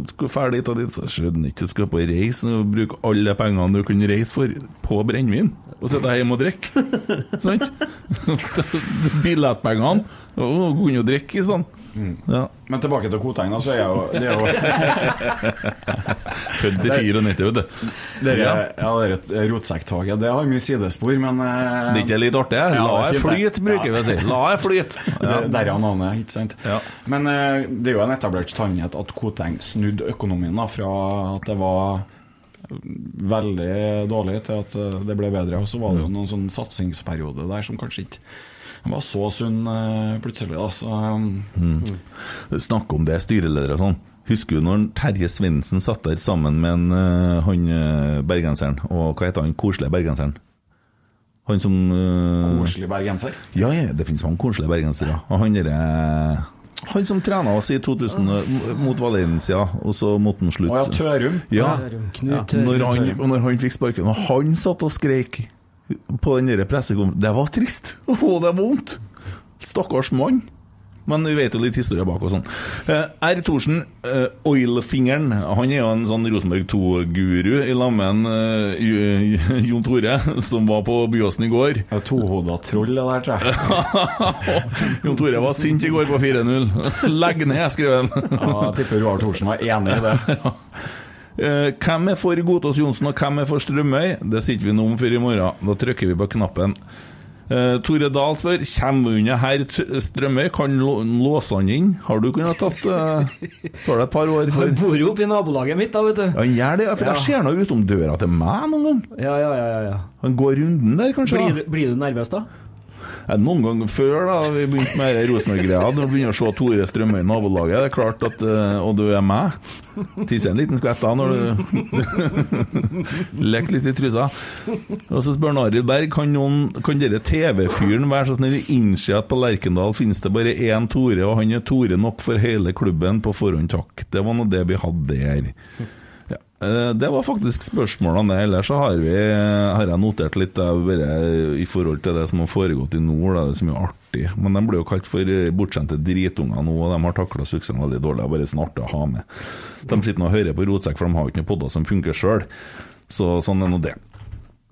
[SPEAKER 1] Skal dit og dit. Skjønner ikke, du skal på reis og bruke alle pengene du kunne reise for, på brennevin. Og sitte hjemme og drikke. (laughs) Sant? (laughs) Billettpengene. Og kunne jo drikke i stedet. Ja.
[SPEAKER 3] Men tilbake til Koteng, så er jeg jo Det er jo (laughs)
[SPEAKER 1] Født i 94, vet du.
[SPEAKER 3] Det
[SPEAKER 1] Ja.
[SPEAKER 3] ja, rotsekktoget. Det har mye sidespor, men eh,
[SPEAKER 1] Det er ikke litt artig?
[SPEAKER 3] Ja,
[SPEAKER 1] La
[SPEAKER 3] jeg
[SPEAKER 1] flyte, bruker vi å si. La jeg flyte. (laughs)
[SPEAKER 3] Ja. der er navnet, ikke sant? Men eh, det er jo en etablert sannhet at Koteng snudde økonomien da, fra at det var veldig dårlig til at det ble bedre. Og så var det jo noen sånn satsingsperiode der som kanskje ikke var så sunn eh, plutselig. Da, så,
[SPEAKER 1] Mm. Snakk om det, styreleder og sånn. Husker du når Terje Svendsen satt der sammen med en, eh, han eh, bergenseren, og hva heter han koselige bergenseren? Han som uh,
[SPEAKER 3] Koselig bergenser.
[SPEAKER 1] Ja, ja, det finnes mange koselige bergensere. Og han derre Han som trena oss i 2000 mot Valencia, og så måtte han slutte.
[SPEAKER 3] Å ja, Tørum.
[SPEAKER 1] Ja.
[SPEAKER 3] Tørum, Knut
[SPEAKER 1] Ja, Når, han, og når han fikk sparken, og han satt og skreik på den pressekonferansen Det var trist! (laughs) Å, det var vondt! Stakkars mann. Men vi vet jo litt historie bak og sånn. Eh, R. Thorsen, eh, Oilfingeren, han er jo en sånn Rosenborg 2-guru i lag med eh, Jon Tore, (laughs) som var på Byåsen i går.
[SPEAKER 3] Tohoda troll, det der, tror jeg. (laughs)
[SPEAKER 1] Jon Tore var sint i går på 4-0. Legg ned, skrev han.
[SPEAKER 3] Ja, jeg tipper Roar Thorsen var enig i det.
[SPEAKER 1] Eh, hvem er for Godås Johnsen og hvem er for Strømøy? Det sitter vi nå om før i morgen. Da trykker vi på knappen. Uh, Tore Dahl spør Kommer vi unna her Strømøy. Kan låse han inn? Har du kunnet tatt uh, Tar det et par år før
[SPEAKER 4] Han bor jo oppe i nabolaget mitt, da, vet du.
[SPEAKER 1] Han gjør det, for jeg
[SPEAKER 4] Ja.
[SPEAKER 1] ser noe utom døra til meg noen gang.
[SPEAKER 4] Ja, ja, ja, ja.
[SPEAKER 1] Han går runden der, kanskje.
[SPEAKER 4] Blir, blir du nervøs, da?
[SPEAKER 1] Noen ganger før da vi begynte med Rosenborg-greia, når vi begynner å se Tore Strømøy i nabolaget, det er klart at eh, Og du er meg. Tisser en liten skvett da når du (laughs) leker litt i trusa. Og så spør Arild Berg kan, noen, kan dere TV-fyren være så snill å innse at på Lerkendal finnes det bare én Tore, og han er Tore nok for hele klubben på forhånd, takk. Det var nå det vi hadde der. Ja, eh, det var faktisk spørsmålene. Ellers så har, vi, har jeg notert litt eh, bare i forhold til det som har foregått i nord. Det det er artig. Men de ble jo kalt for eh, bortskjemte dritunger nå, og de har takla suksessen veldig dårlig. Det er bare sånn artig å ha med. De sitter nå og hører på Rotsekk, for de har jo ikke noen podder som funker sjøl. Så sånn er nå det.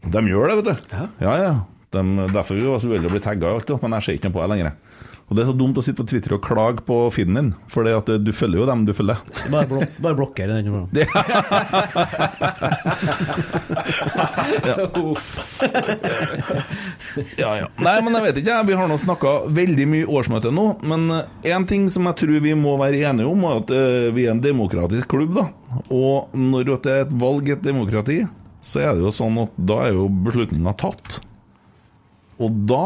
[SPEAKER 1] De gjør det, vet du. Ja, ja. De, derfor er vi også uheldige å bli tagga i alt, men jeg ser ikke noe på det lenger. Og Det er så dumt å sitte på Twitter og klage på feeden din, for det at eh, du følger jo dem du følger.
[SPEAKER 2] Bare, blok bare blokker den. (laughs)
[SPEAKER 1] ja. Ja, ja. Nei, men jeg vet ikke. Vi har nå snakka veldig mye årsmøte nå. Men én ting som jeg tror vi må være enige om, er at eh, vi er en demokratisk klubb. da Og når det er et valg i et demokrati, så er det jo sånn at da er jo beslutninga tatt. Og da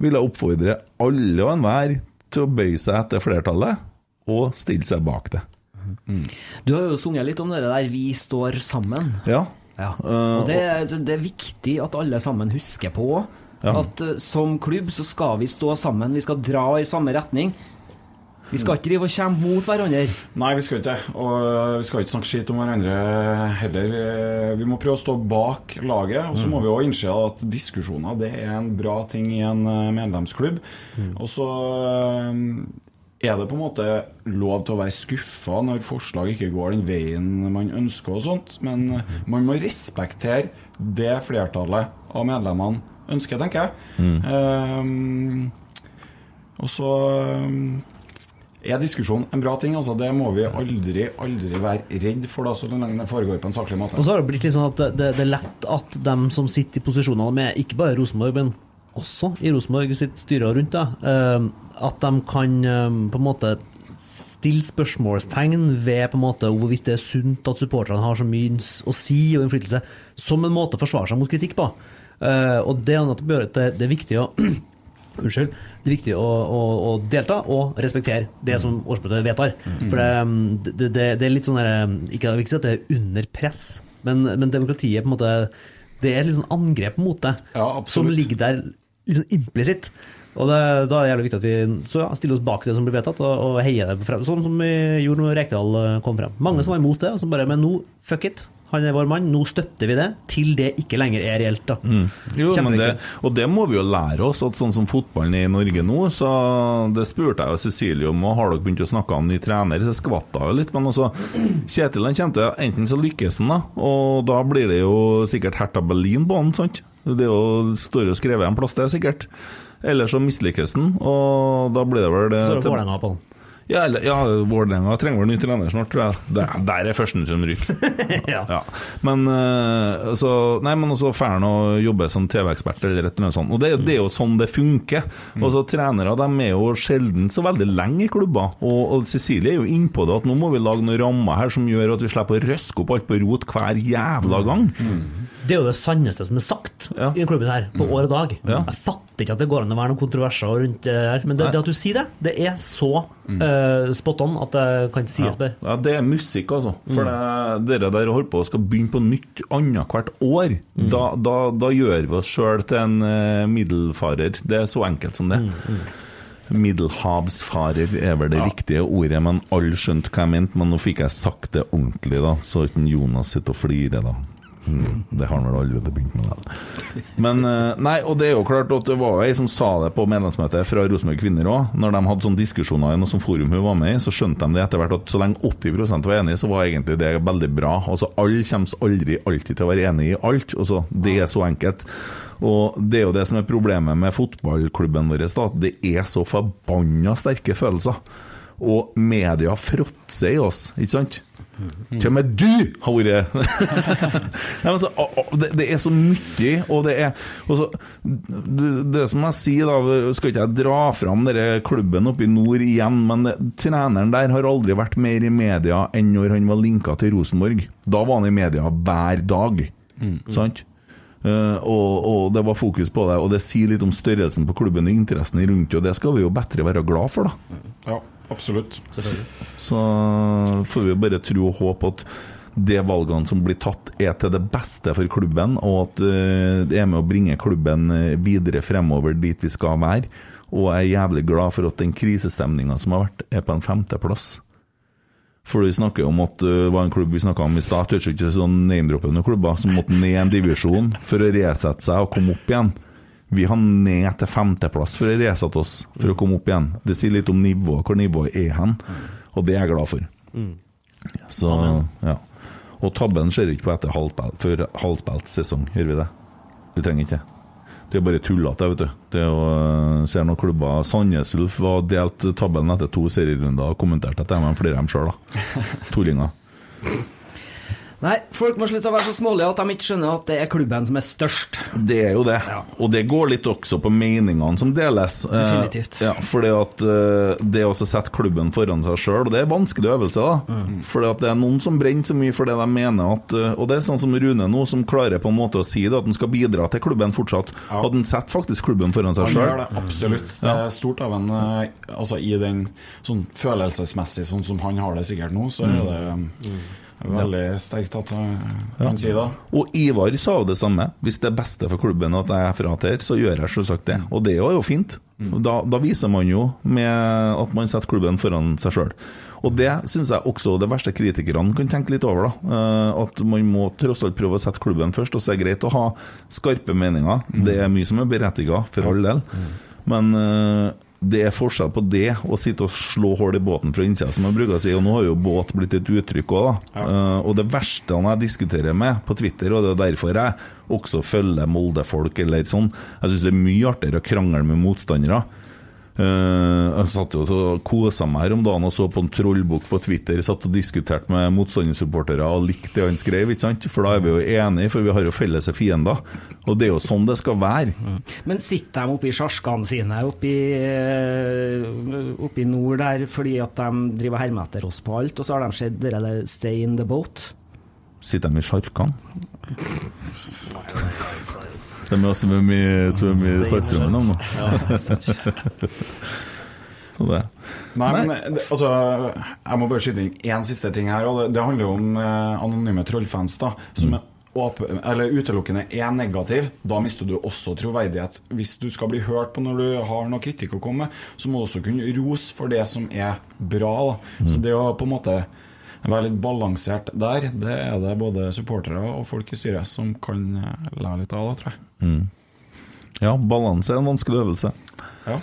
[SPEAKER 1] vil jeg oppfordre alle og enhver til å bøye seg etter flertallet og stille seg bak det.
[SPEAKER 4] Du har jo sunget litt om det der 'vi står sammen'.
[SPEAKER 1] Ja.
[SPEAKER 4] Ja.
[SPEAKER 1] Eh,
[SPEAKER 4] Og det, det er viktig at alle sammen husker på
[SPEAKER 1] Ja.
[SPEAKER 4] at eh, som klubb så skal vi stå sammen, vi skal dra i samme retning. Vi skal ikke drive og kjempe mot hverandre.
[SPEAKER 3] Nei, vi skal ikke det. Og vi skal ikke snakke skit om hverandre heller. Eh, Vi må prøve å stå bak laget. Og så må vi òg innse at diskusjoner det er en bra ting i en eh, medlemsklubb. Og så eh, er det på en måte lov til å være skuffa når forslag ikke går den veien man ønsker og sånt, men man må respektere det flertallet av medlemmene ønsker, tenker jeg. Eh, og så er diskusjon en bra ting. altså Det må vi aldri aldri være redd for, da, så lenge det foregår på en saklig måte.
[SPEAKER 2] Og så har det blitt litt sånn at det, det, er lett at dem som sitter i posisjonene med ikke bare Rosenborg, men også i Rosenborg sitt styre rundt, da, eh, at de kan eh, på en måte stille spørsmålstegn ved på en måte hvorvidt det er sunt at supporterne har så mye å si og innflytelse, som en måte å forsvare seg mot kritikk på. Eh, og det, det er viktig å (clears throat) Unnskyld. Det er viktig å, å, å delta og respektere det som årsmøtet vedtar. For det, det, det, det er litt sånn der, Ikke at det er under press, men, men demokratiet på en måte Det er litt sånn angrep mot det, som ligger der liksom implisitt. Og det, Da er det jævlig viktig at vi så ja, stiller oss bak det som blir vedtatt, og, og heier det frem. Sånn som vi gjorde når Rekdal eh, kom frem. Mange som var imot det, og som bare Men nå, fuck it. Han er vår mann, nå støtter vi det, til det ikke lenger er reelt. da.
[SPEAKER 1] Mm. Jo, men det, og det må vi jo lære oss, at sånn som fotballen er i Norge nå, så det spurte jeg jo Cecilie om, og har dere begynt å snakke om ny trener? Så jeg jo av litt, men også Kjetil han kommer til enten så lykkes han, da, og da blir det jo sikkert Hertha Berlin på han, sant? Det er jo, står jo skrevet en plass, det er sikkert. Eller så mislykkes han, og da blir det vel det
[SPEAKER 2] Så det
[SPEAKER 1] Ja, ja Vålerenga trenger vel ny trener snart, tror jeg. Der, der er førsten som ryker. (laughs) ja. Men uh, så, Nei, men også drar han å jobbe som TV-ekspert eller et eller annet sånt. Og det, det er jo sånn det funker. Og så Trenere de er jo sjelden så veldig lenge i klubber. Og, og Cecilie er jo innpå det at nå må vi lage noen rammer her som gjør at vi slipper å røske opp alt på rot hver jævla gang.
[SPEAKER 2] Det er jo det sanneste som er sagt i denne klubben her, på år og dag.
[SPEAKER 1] Ja.
[SPEAKER 2] Jeg fatter ikke at det går an å være noen kontroverser rundt det her, men det, det at du sier det, det er så eh, spot on at jeg kan si det.
[SPEAKER 1] Ja, det er musikk, altså. For det, dere der holder på og skal begynne på nytt annethvert år, da, da, da gjør vi oss sjøl til en uh, middelfarer. Det er så enkelt som det. Middelhavsfarer er vel det riktige ordet, men alle skjønte hva jeg mente. Men nå fikk jeg sagt det ordentlig, da, så ikke Jonas sitter og flirer, da. Mm, det har han vel allerede begynt med. Det. Men eh, nei, og det er jo klart at det var ei som sa det på medlemsmøtet fra Rosenborg Kvinner òg. Når de hadde sånne diskusjoner i noe sånt forum hun var med i, så skjønte de det etter hvert at så lenge 80 var enige, så var egentlig det veldig bra. Altså Alle kommer aldri alltid til å være enig i alt. Altså, det er så enkelt. Og det er jo det som er problemet med fotballklubben vår, da. Det er så forbanna sterke følelser. Og media fråtser i oss, ikke sant? Til og med du har vært (laughs) Nei, men så, å, å, det, det er så mye, og det er og så, det, det som jeg sier, da Skal ikke jeg dra fram denne klubben oppe i nord igjen, men det, treneren der har aldri vært mer i media enn når han var linka til Rosenborg. Da var han i media hver dag. Sant? Uh, og, og det var fokus på det, og det sier litt om størrelsen på klubben og interessen rundt det, og det skal vi jo bedre være glad for, da.
[SPEAKER 3] Ja, absolutt.
[SPEAKER 1] Så får vi bare tro og håpe at de valgene som blir tatt, er til det beste for klubben, og at eh, det er med å bringe klubben eh, videre fremover dit vi skal være. Og jeg er jævlig glad for at den krisestemninga som har vært, er på en femteplass. For vi snakker om at det var en klubb vi snakka om i stad, tør ikke sånn name-droppe noen klubber, som måtte ned en divisjon for å resette seg og komme opp igjen. Vi har ned til femteplass for å resette oss, for å komme opp igjen. Det sier litt om nivået, hvor nivået er hen, og det er jeg glad for. Så, ja. Og tabben skjer ikke på etter halvspilt, før halvspilt sesong, gjør vi det? Vi trenger ikke det. Det er bare tullete, vet du. Det er jo, øh, ser noen klubber Sandnes Ulf var delt tabellen etter to serierunder og kommenterte at de har flere av dem sjøl, da. (laughs) Tullinger.
[SPEAKER 4] Nei, folk må slutte å være så smålige at de ikke skjønner at det er klubben som er størst.
[SPEAKER 1] Det er jo det. Og det går litt også på meningene som deles. Eh,
[SPEAKER 4] Definitivt.
[SPEAKER 1] Ja, fordi at eh, det å sette klubben foran seg sjøl, og det er en vanskelig øvelse, da.
[SPEAKER 4] Mm.
[SPEAKER 1] Fordi at det er noen som brenner så mye for det de mener at eh, Og det er sånn som Rune nå, som klarer på en måte å si det, at han skal bidra til klubben fortsatt. At han setter faktisk klubben foran seg sjøl.
[SPEAKER 3] det, absolutt. Det er stort av en eh, Altså i den sånn følelsesmessig, sånn som han har det sikkert nå, så er det um, veldig sterkt at han kan si det.
[SPEAKER 1] Og Ivar sa jo det samme. Hvis det er beste for klubben at jeg er frater, så gjør jeg selvsagt det. Og det er jo fint. Da, da viser man jo med at man setter klubben foran seg sjøl. Og det syns jeg også de verste kritikerne kan tenke litt over. da Eh, At man må tross alt prøve å sette klubben først. Og så er det greit å ha skarpe meninger. Det er mye som er berettiget, for all del. Men eh, det er forskjell på det å sitte og slå hull i båten fra innsida, som jeg bruker å si. Og nå har jo båt blitt et uttrykk òg, da. Eh, og det verste jeg diskuterer med på Twitter, og det er derfor jeg også følger Molde-folk eller sånn, jeg syns det er mye artigere å krangle med motstandere. Eh, jeg satt jo og kosa meg her om dagen og så på en trollbukk på Twitter. Satt og diskuterte med motstandersupportere og likte det han skrev, ikke sant? for da er vi jo enige, for vi har jo felles fiender. Og det er jo sånn det skal være.
[SPEAKER 4] Men sitter de oppi sjarskene sine oppi, eh, oppi nord der fordi at de driver og hermer etter oss på alt, og så har de sett det der 'stay in the boat'?
[SPEAKER 1] Sitter de i sjarkene? (laughs) (laughs) De er med i svømme i Saltstraumen nå. (laughs) Så det.
[SPEAKER 3] Nei, men altså, jeg må bare skyte inn én siste ting her. Og det, det handler jo om eh, anonyme trollfans, da. Som mm. eller utelukkende er negativ. Da mister du også troverdighet. Hvis du skal bli hørt på når du har noe kritikk å komme med, så må du også kunne rose for det som er bra. Da. Så det å på en måte være litt balansert der, det er det både supportere og folk i styret som kan eh, lære litt av, da, tror jeg.
[SPEAKER 1] Mm. Ja, balanse er en vanskelig øvelse.
[SPEAKER 3] Ja.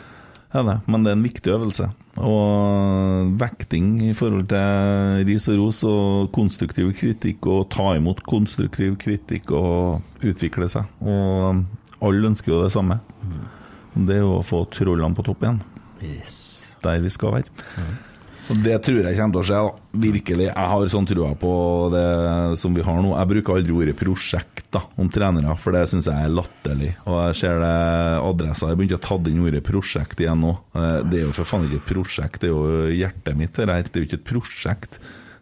[SPEAKER 1] Er det, men det er en viktig øvelse. Og vekting i forhold til ris og ros og konstruktiv kritikk, og ta imot konstruktiv kritikk og utvikle seg. Og alle ønsker jo det samme. Det er jo å få trollene på topp igjen. Yes. Der vi skal være. Og Det tror jeg kommer til å skje. da. Virkelig. Jeg har sånn trua på det som vi har nå. Jeg bruker aldri ordet prosjekt da, om trenere, for det syns jeg er latterlig. Og jeg ser det adressa Jeg begynte å ta inn ordet prosjekt igjen nå. Eh, Det er jo for faen ikke et prosjekt, det er jo hjertet mitt. Det her. Det er jo ikke et prosjekt.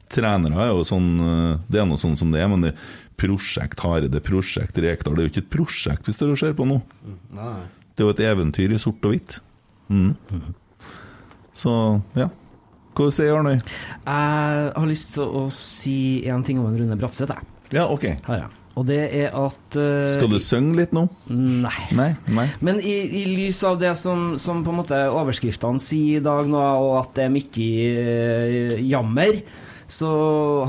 [SPEAKER 1] Trenere er jo sånn eh, Det er noe sånn som det er, men det prosjekt Hareide, prosjekt Rekdal Det er jo ikke et prosjekt vi står og ser på nå. Det er jo et eventyr i sort og hvitt. Mm. Så ja. Hva sier Arnøy?
[SPEAKER 4] Jeg har lyst til å si en ting om en Rune Bratseth, jeg.
[SPEAKER 1] Ja, ok.
[SPEAKER 4] Her, ja. Og det er at uh,
[SPEAKER 1] Skal du synge litt nå?
[SPEAKER 4] Nei.
[SPEAKER 1] Nei? Nei.
[SPEAKER 4] Men i, i lys av det som, som på en måte overskriftene sier i dag nå, og at det er mye uh, jammer, så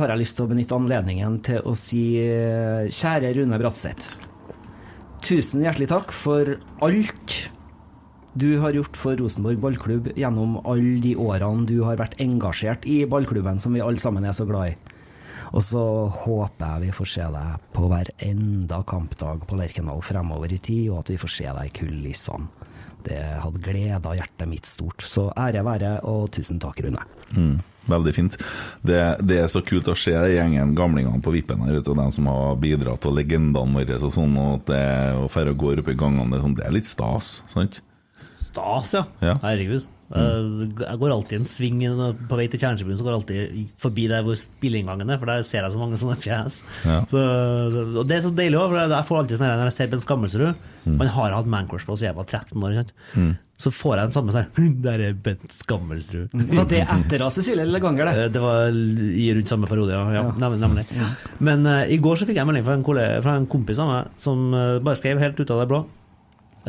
[SPEAKER 4] har jeg lyst til å benytte anledningen til å si uh, kjære Rune Bratseth. Tusen hjertelig takk for alt du har gjort for Rosenborg ballklubb gjennom alle de årene du har vært engasjert i ballklubben som vi alle sammen er så glad i. Og så håper jeg vi får se deg på hver enda kampdag på Lerkendal fremover i tid, og at vi får se deg i kulissene. Det hadde gleda hjertet mitt stort. Så ære være, og tusen takk, Rune.
[SPEAKER 1] Mm, veldig fint. Det, det er så kult å se gjengen gamlingene på vippen her, vet du, som har bidratt til legendene våre og sånn, og at det og gå opp i gangene, det er, sånn, litt stas, sant?
[SPEAKER 2] Stas, ja.
[SPEAKER 1] Ja.
[SPEAKER 2] Herregud. Mm. Jeg går alltid en sving på vei til Kjernetribunen, så går jeg alltid forbi der hvor spilleinngangen er, for der ser jeg så mange sånne fjes.
[SPEAKER 1] Ja.
[SPEAKER 2] Så, og det er så deilig òg, for jeg får alltid sånn her når jeg ser Bens Skammelsrud
[SPEAKER 1] Mm.
[SPEAKER 2] Han har hatt mancrush på siden jeg var 13 år, sant?
[SPEAKER 1] Mm.
[SPEAKER 2] så får jeg den samme sånn (laughs) Der er Bent Skammelsrud.
[SPEAKER 4] Var det etter Cecilie eller ganger, det?
[SPEAKER 2] Eh, Det var i rundt samme periode, ja. ja. Nemlig. Ja. Men uh, i går så fikk jeg en melding fra en, kollega, fra en kompis av meg som uh, bare skrev helt ut av det blå.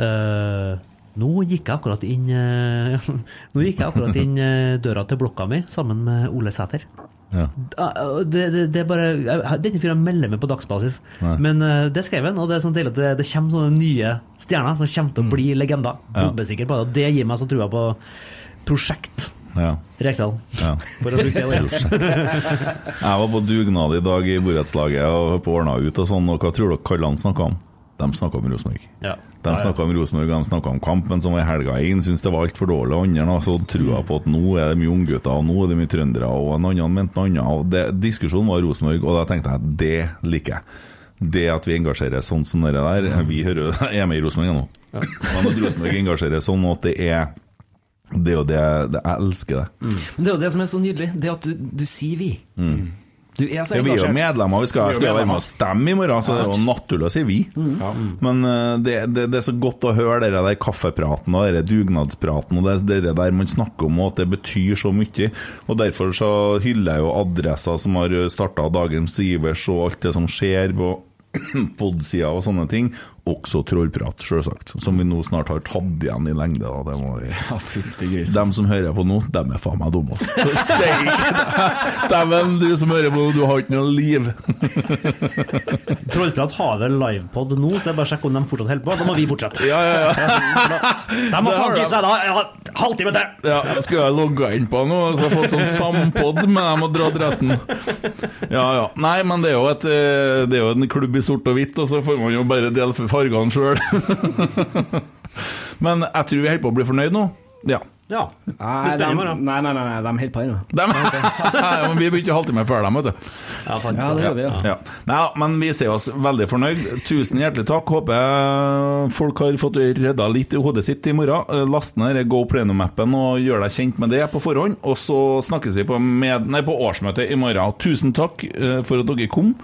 [SPEAKER 2] Eh, nå gikk jeg akkurat inn eh, (laughs) Nå gikk jeg akkurat inn eh, døra til blokka mi sammen med Ole Sæter.
[SPEAKER 1] Ja.
[SPEAKER 2] Ah, Det, det, det er bare Denne fyren melder meg på dagsbasis.
[SPEAKER 1] Nei.
[SPEAKER 2] Men eh, det skrev han, og det er sånn deilig at det, det kommer sånne nye stjerner som kommer til å bli legender. Bombesikker på det. Og det gir meg så trua på prosjekt.
[SPEAKER 1] Ja.
[SPEAKER 2] Rekdal.
[SPEAKER 1] Ja. (laughs)
[SPEAKER 2] For å bruke det ordet.
[SPEAKER 1] Jeg var på dugnad i dag i borettslaget og på ordna ut og sånn, og hva tror dere Karlan snakka om? De snakka om Rosenborg.
[SPEAKER 2] Ja.
[SPEAKER 1] De snakka om Rosenborg, de snakka om kampen som var i helga. Én syntes det var altfor dårlig. og Andre så trua på at nå er det mye unggutter, og nå er det mye trøndere, og en annen mente noe annet. Og det, diskusjonen var Rosenborg, og da tenkte jeg det liker jeg. Det at vi engasjerer sånn som det der Vi hører, (laughs) er med i Rosenborg nå. Men at Rosenborg engasjerer sånn at det er Det jo det, det Jeg elsker det.
[SPEAKER 4] Men det er jo det som er så nydelig, det at du, du sier vi.
[SPEAKER 1] Mm.
[SPEAKER 4] Du er så
[SPEAKER 1] Ja, vi er jo medlemmer, vi skal, skal være med og stemme i morgen, så det er jo naturlig å si vi. Men eh, det, det, det er så godt å høre dere der kaffepraten og dere dugnadspraten og det, det der man snakker om, og at det betyr så mye. Og Derfor så hyller jeg jo adresser som har starta Dagens Ivers og alt det som skjer på (clears throat) pod-sida og sånne ting. Også trollprat, selvsagt, som vi nå snart har tatt igjen i lengde. Da. Det må vi... (laughs) Dem som hører på nå, dem er faen meg dumme. altså. (laughs) Steik! Dæven, du som hører på, du har ikke noe liv. (laughs)
[SPEAKER 2] Trollprat har vel livepod nå, så det er bare å sjekke om de fortsatt holder på. Da må vi fortsette.
[SPEAKER 1] Ja, ja, ja.
[SPEAKER 2] De har
[SPEAKER 1] faen
[SPEAKER 2] gitt seg da ja, halvtime til!
[SPEAKER 1] Ja, skal jeg logge inn på nå, så jeg har fått sånn sampod med dem og dratt resten. Ja, ja. Nei, men det er jo, et, eh, det er jo en klubb i sort og hvitt, og så får man jo bare dele for fargene sjøl. (laughs) Men jeg tror vi holder på å bli fornøyd nå. Ja.
[SPEAKER 2] Ja.
[SPEAKER 4] Nei, de, nei, nei, nei, nei, de holder på ennå.
[SPEAKER 1] Dem. (laughs) Ja, men vi begynte halvtime før dem, vet du.
[SPEAKER 2] Ja,
[SPEAKER 4] Ja, det gjør vi, ja.
[SPEAKER 1] Ja. Nei men vi ser oss veldig fornøyd. Tusen hjertelig takk. Håper folk har fått rydda litt i hodet sitt i morgen. Eh, Last ned Go Plenum-appen og gjør deg kjent med det på forhånd. Og så snakkes vi på, med, nei, på årsmøtet i morgen. Tusen takk eh, for at dere kom.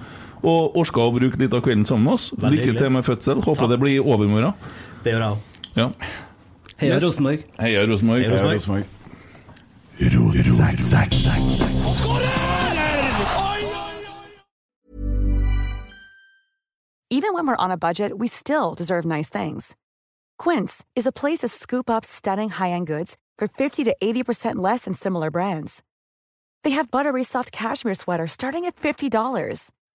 [SPEAKER 1] Og orka å bruke litt av kvelden sammen med oss.
[SPEAKER 2] Veldig
[SPEAKER 1] Lykke til med fødsel. Håper det blir over i morgen.
[SPEAKER 2] Det gjør jeg òg.
[SPEAKER 1] Ja.
[SPEAKER 4] Heia
[SPEAKER 1] Yes.
[SPEAKER 4] Rosenborg.
[SPEAKER 1] Heia Rosenborg.
[SPEAKER 2] Heia Rosenborg.
[SPEAKER 9] Even when we're on a budget, we still deserve nice things. Quince is a place to scoop up stunning high-end goods for 50 to 80% less than similar brands. They have buttery soft cashmere sweaters starting at $50,